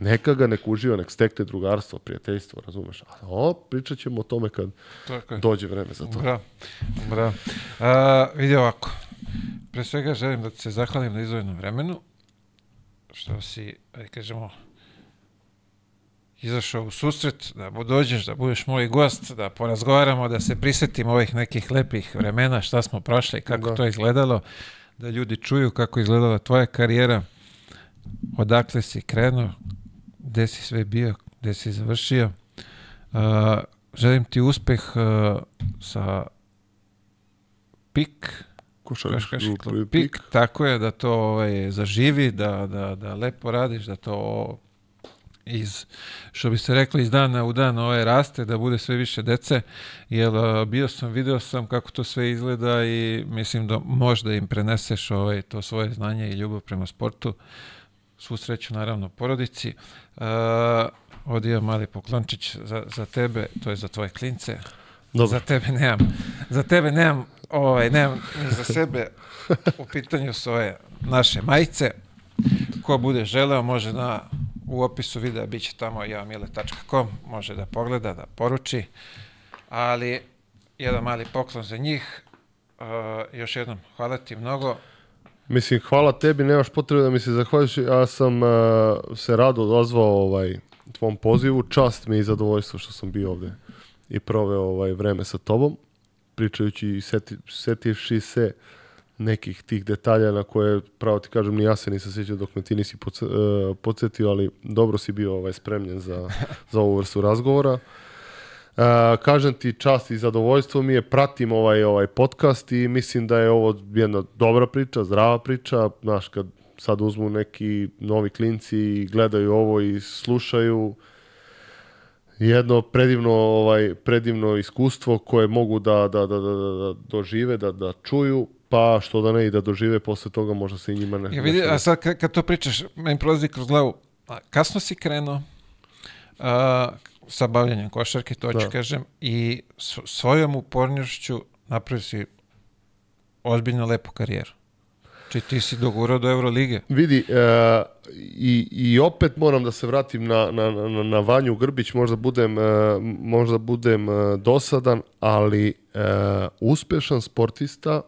Neka ga nek uživa, nek stekne drugarstvo, prijateljstvo, razumeš? A o, pričat ćemo o tome kad Tako dođe vreme za to. Bra, bra. A, vidi ovako. Pre svega želim da se zahvalim na izvojenom vremenu, što si, ajde kažemo, izašao u susret, da dođeš, da budeš moj gost, da porazgovaramo, da se prisetimo ovih nekih lepih vremena, šta smo prošli, kako da. to izgledalo, da ljudi čuju kako izgledala tvoja karijera, odakle si krenuo, gde si sve bio, gde si završio. Uh, želim ti uspeh uh, sa pik košarkaški pik, pik, tako je da to ovaj, zaživi, da, da, da lepo radiš, da to iz, što bi se rekli, iz dana u dan ovaj raste, da bude sve više dece, jer bio sam, video sam kako to sve izgleda i mislim da možda im preneseš ovaj, to svoje znanje i ljubav prema sportu. Uh, svu sreću naravno porodici. Uh, e, ovdje mali poklončić za, za tebe, to je za tvoje klince. Dobro. Za tebe nemam. Za tebe nemam, ovaj, nemam za sebe. U pitanju su ove naše majice. Ko bude želeo može na u opisu videa bit će tamo javamile.com, može da pogleda, da poruči, ali jedan mali poklon za njih. Uh, još jednom, hvala ti mnogo. Mislim, hvala tebi, nemaš potrebe da mi se zahvališ, ja sam uh, se rado odazvao ovaj, tvom pozivu, čast mi i zadovoljstvo što sam bio ovde i proveo ovaj vreme sa tobom, pričajući i seti, setivši se nekih tih detalja na koje, pravo ti kažem, ni ja se nisam sjećao dok me ti nisi eh, podsjetio, ali dobro si bio ovaj, spremljen za, za ovu vrstu razgovora. Uh, kažem ti čast i zadovoljstvo mi je pratim ovaj ovaj podcast i mislim da je ovo jedna dobra priča, zdrava priča, znaš kad sad uzmu neki novi klinci i gledaju ovo i slušaju jedno predivno ovaj predivno iskustvo koje mogu da da da da, da dožive, da da čuju, pa što da ne i da dožive posle toga možda se i njima ne. Ja vidi, a sad kad, kad to pričaš, meni prolazi kroz glavu, a, kasno si krenuo. A, sa bavljanjem košarke, to da. ću kažem, i svojom upornošću napravio si ozbiljno lepu karijeru. Či znači, ti si dogurao do Eurolige. Vidi, e, i, i opet moram da se vratim na, na, na, na Vanju Grbić, možda budem, e, možda budem e, dosadan, ali e, uspešan sportista,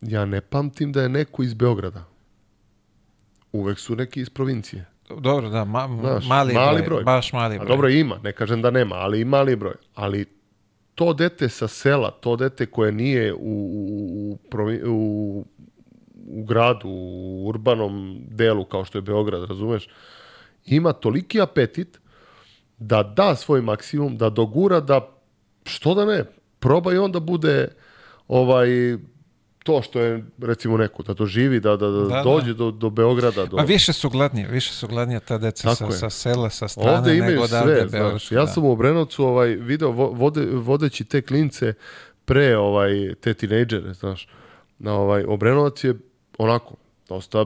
ja ne pamtim da je neko iz Beograda. Uvek su neki iz provincije. Dobro, da, ma, Znaš, mali, mali broj, broj. Baš mali broj. A dobro ima, ne kažem da nema, ali i mali broj. Ali to dete sa sela, to dete koje nije u, u, u, u u gradu, u urbanom delu kao što je Beograd, razumeš, ima toliki apetit da da svoj maksimum, da dogura, da što da ne, proba i onda bude ovaj to što je recimo neko da doživi, da, da, da, da dođe Do, do Beograda. Do... A više su gladnije, više su gladnije ta deca sa, sa, sela, sa strane Ovde imaju nego sve, znaš, Ja sam u Obrenovcu ovaj, video vode, vodeći te klince pre ovaj, te tinejdžere, znaš. Na ovaj, Obrenovac je onako, dosta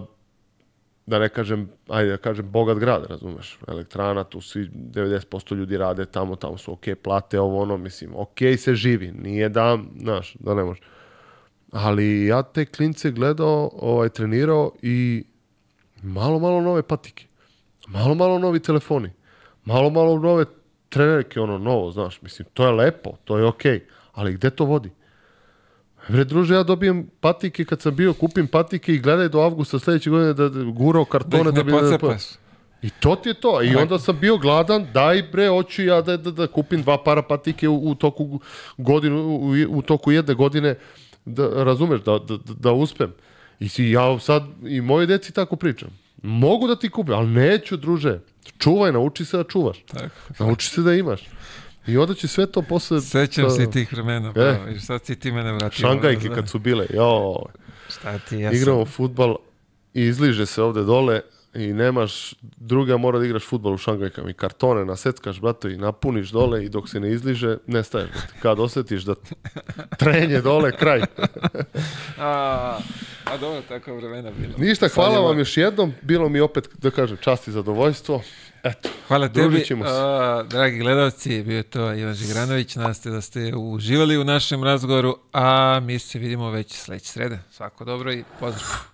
da ne kažem, ajde da kažem, bogat grad, razumeš, elektrana, tu svi 90% ljudi rade tamo, tamo su ok, plate ovo, ono, mislim, ok se živi, nije da, znaš, da ne može. Ali ja te klince gledao, ovaj, trenirao i malo, malo nove patike. Malo, malo novi telefoni. Malo, malo nove trenerke, ono, novo, znaš. Mislim, to je lepo, to je okej. Okay, ali gde to vodi? Bre, druže, ja dobijem patike kad sam bio, kupim patike i gledaj do avgusta sledeće godine da, da gurao kartone da, da ne da bi... Da I to ti je to. I onda sam bio gladan, daj bre, hoću ja da, da, da kupim dva para patike u, u toku godinu, u, u toku jedne godine da, razumeš, da, da, da uspem. I si, ja sad i moje deci tako pričam. Mogu da ti kupim, ali neću, druže. Čuvaj, nauči se da čuvaš. Tako. Nauči se da imaš. I onda će sve to posle... Sećam se da- tih vremena, pa, e. pravo, jer sad si ti mene vratio. Šangajke kad su bile, jo. Šta ti, ja Igramo sam... futbal izliže se ovde dole, i nemaš druga mora da igraš futbol u Šangajkama i kartone naseckaš, brato, i napuniš dole i dok se ne izliže, nestaješ. Kad osetiš da trenje dole, kraj. a, a dobro, tako vremena bilo. Ništa, hvala vam još jednom. Bilo mi opet, da kažem, čast i zadovoljstvo. Eto, hvala tebi, se. A, dragi gledalci, bio je to Ivan Žigranović, naste da ste uživali u našem razgovoru, a mi se vidimo već sledeće srede. Svako dobro i pozdrav.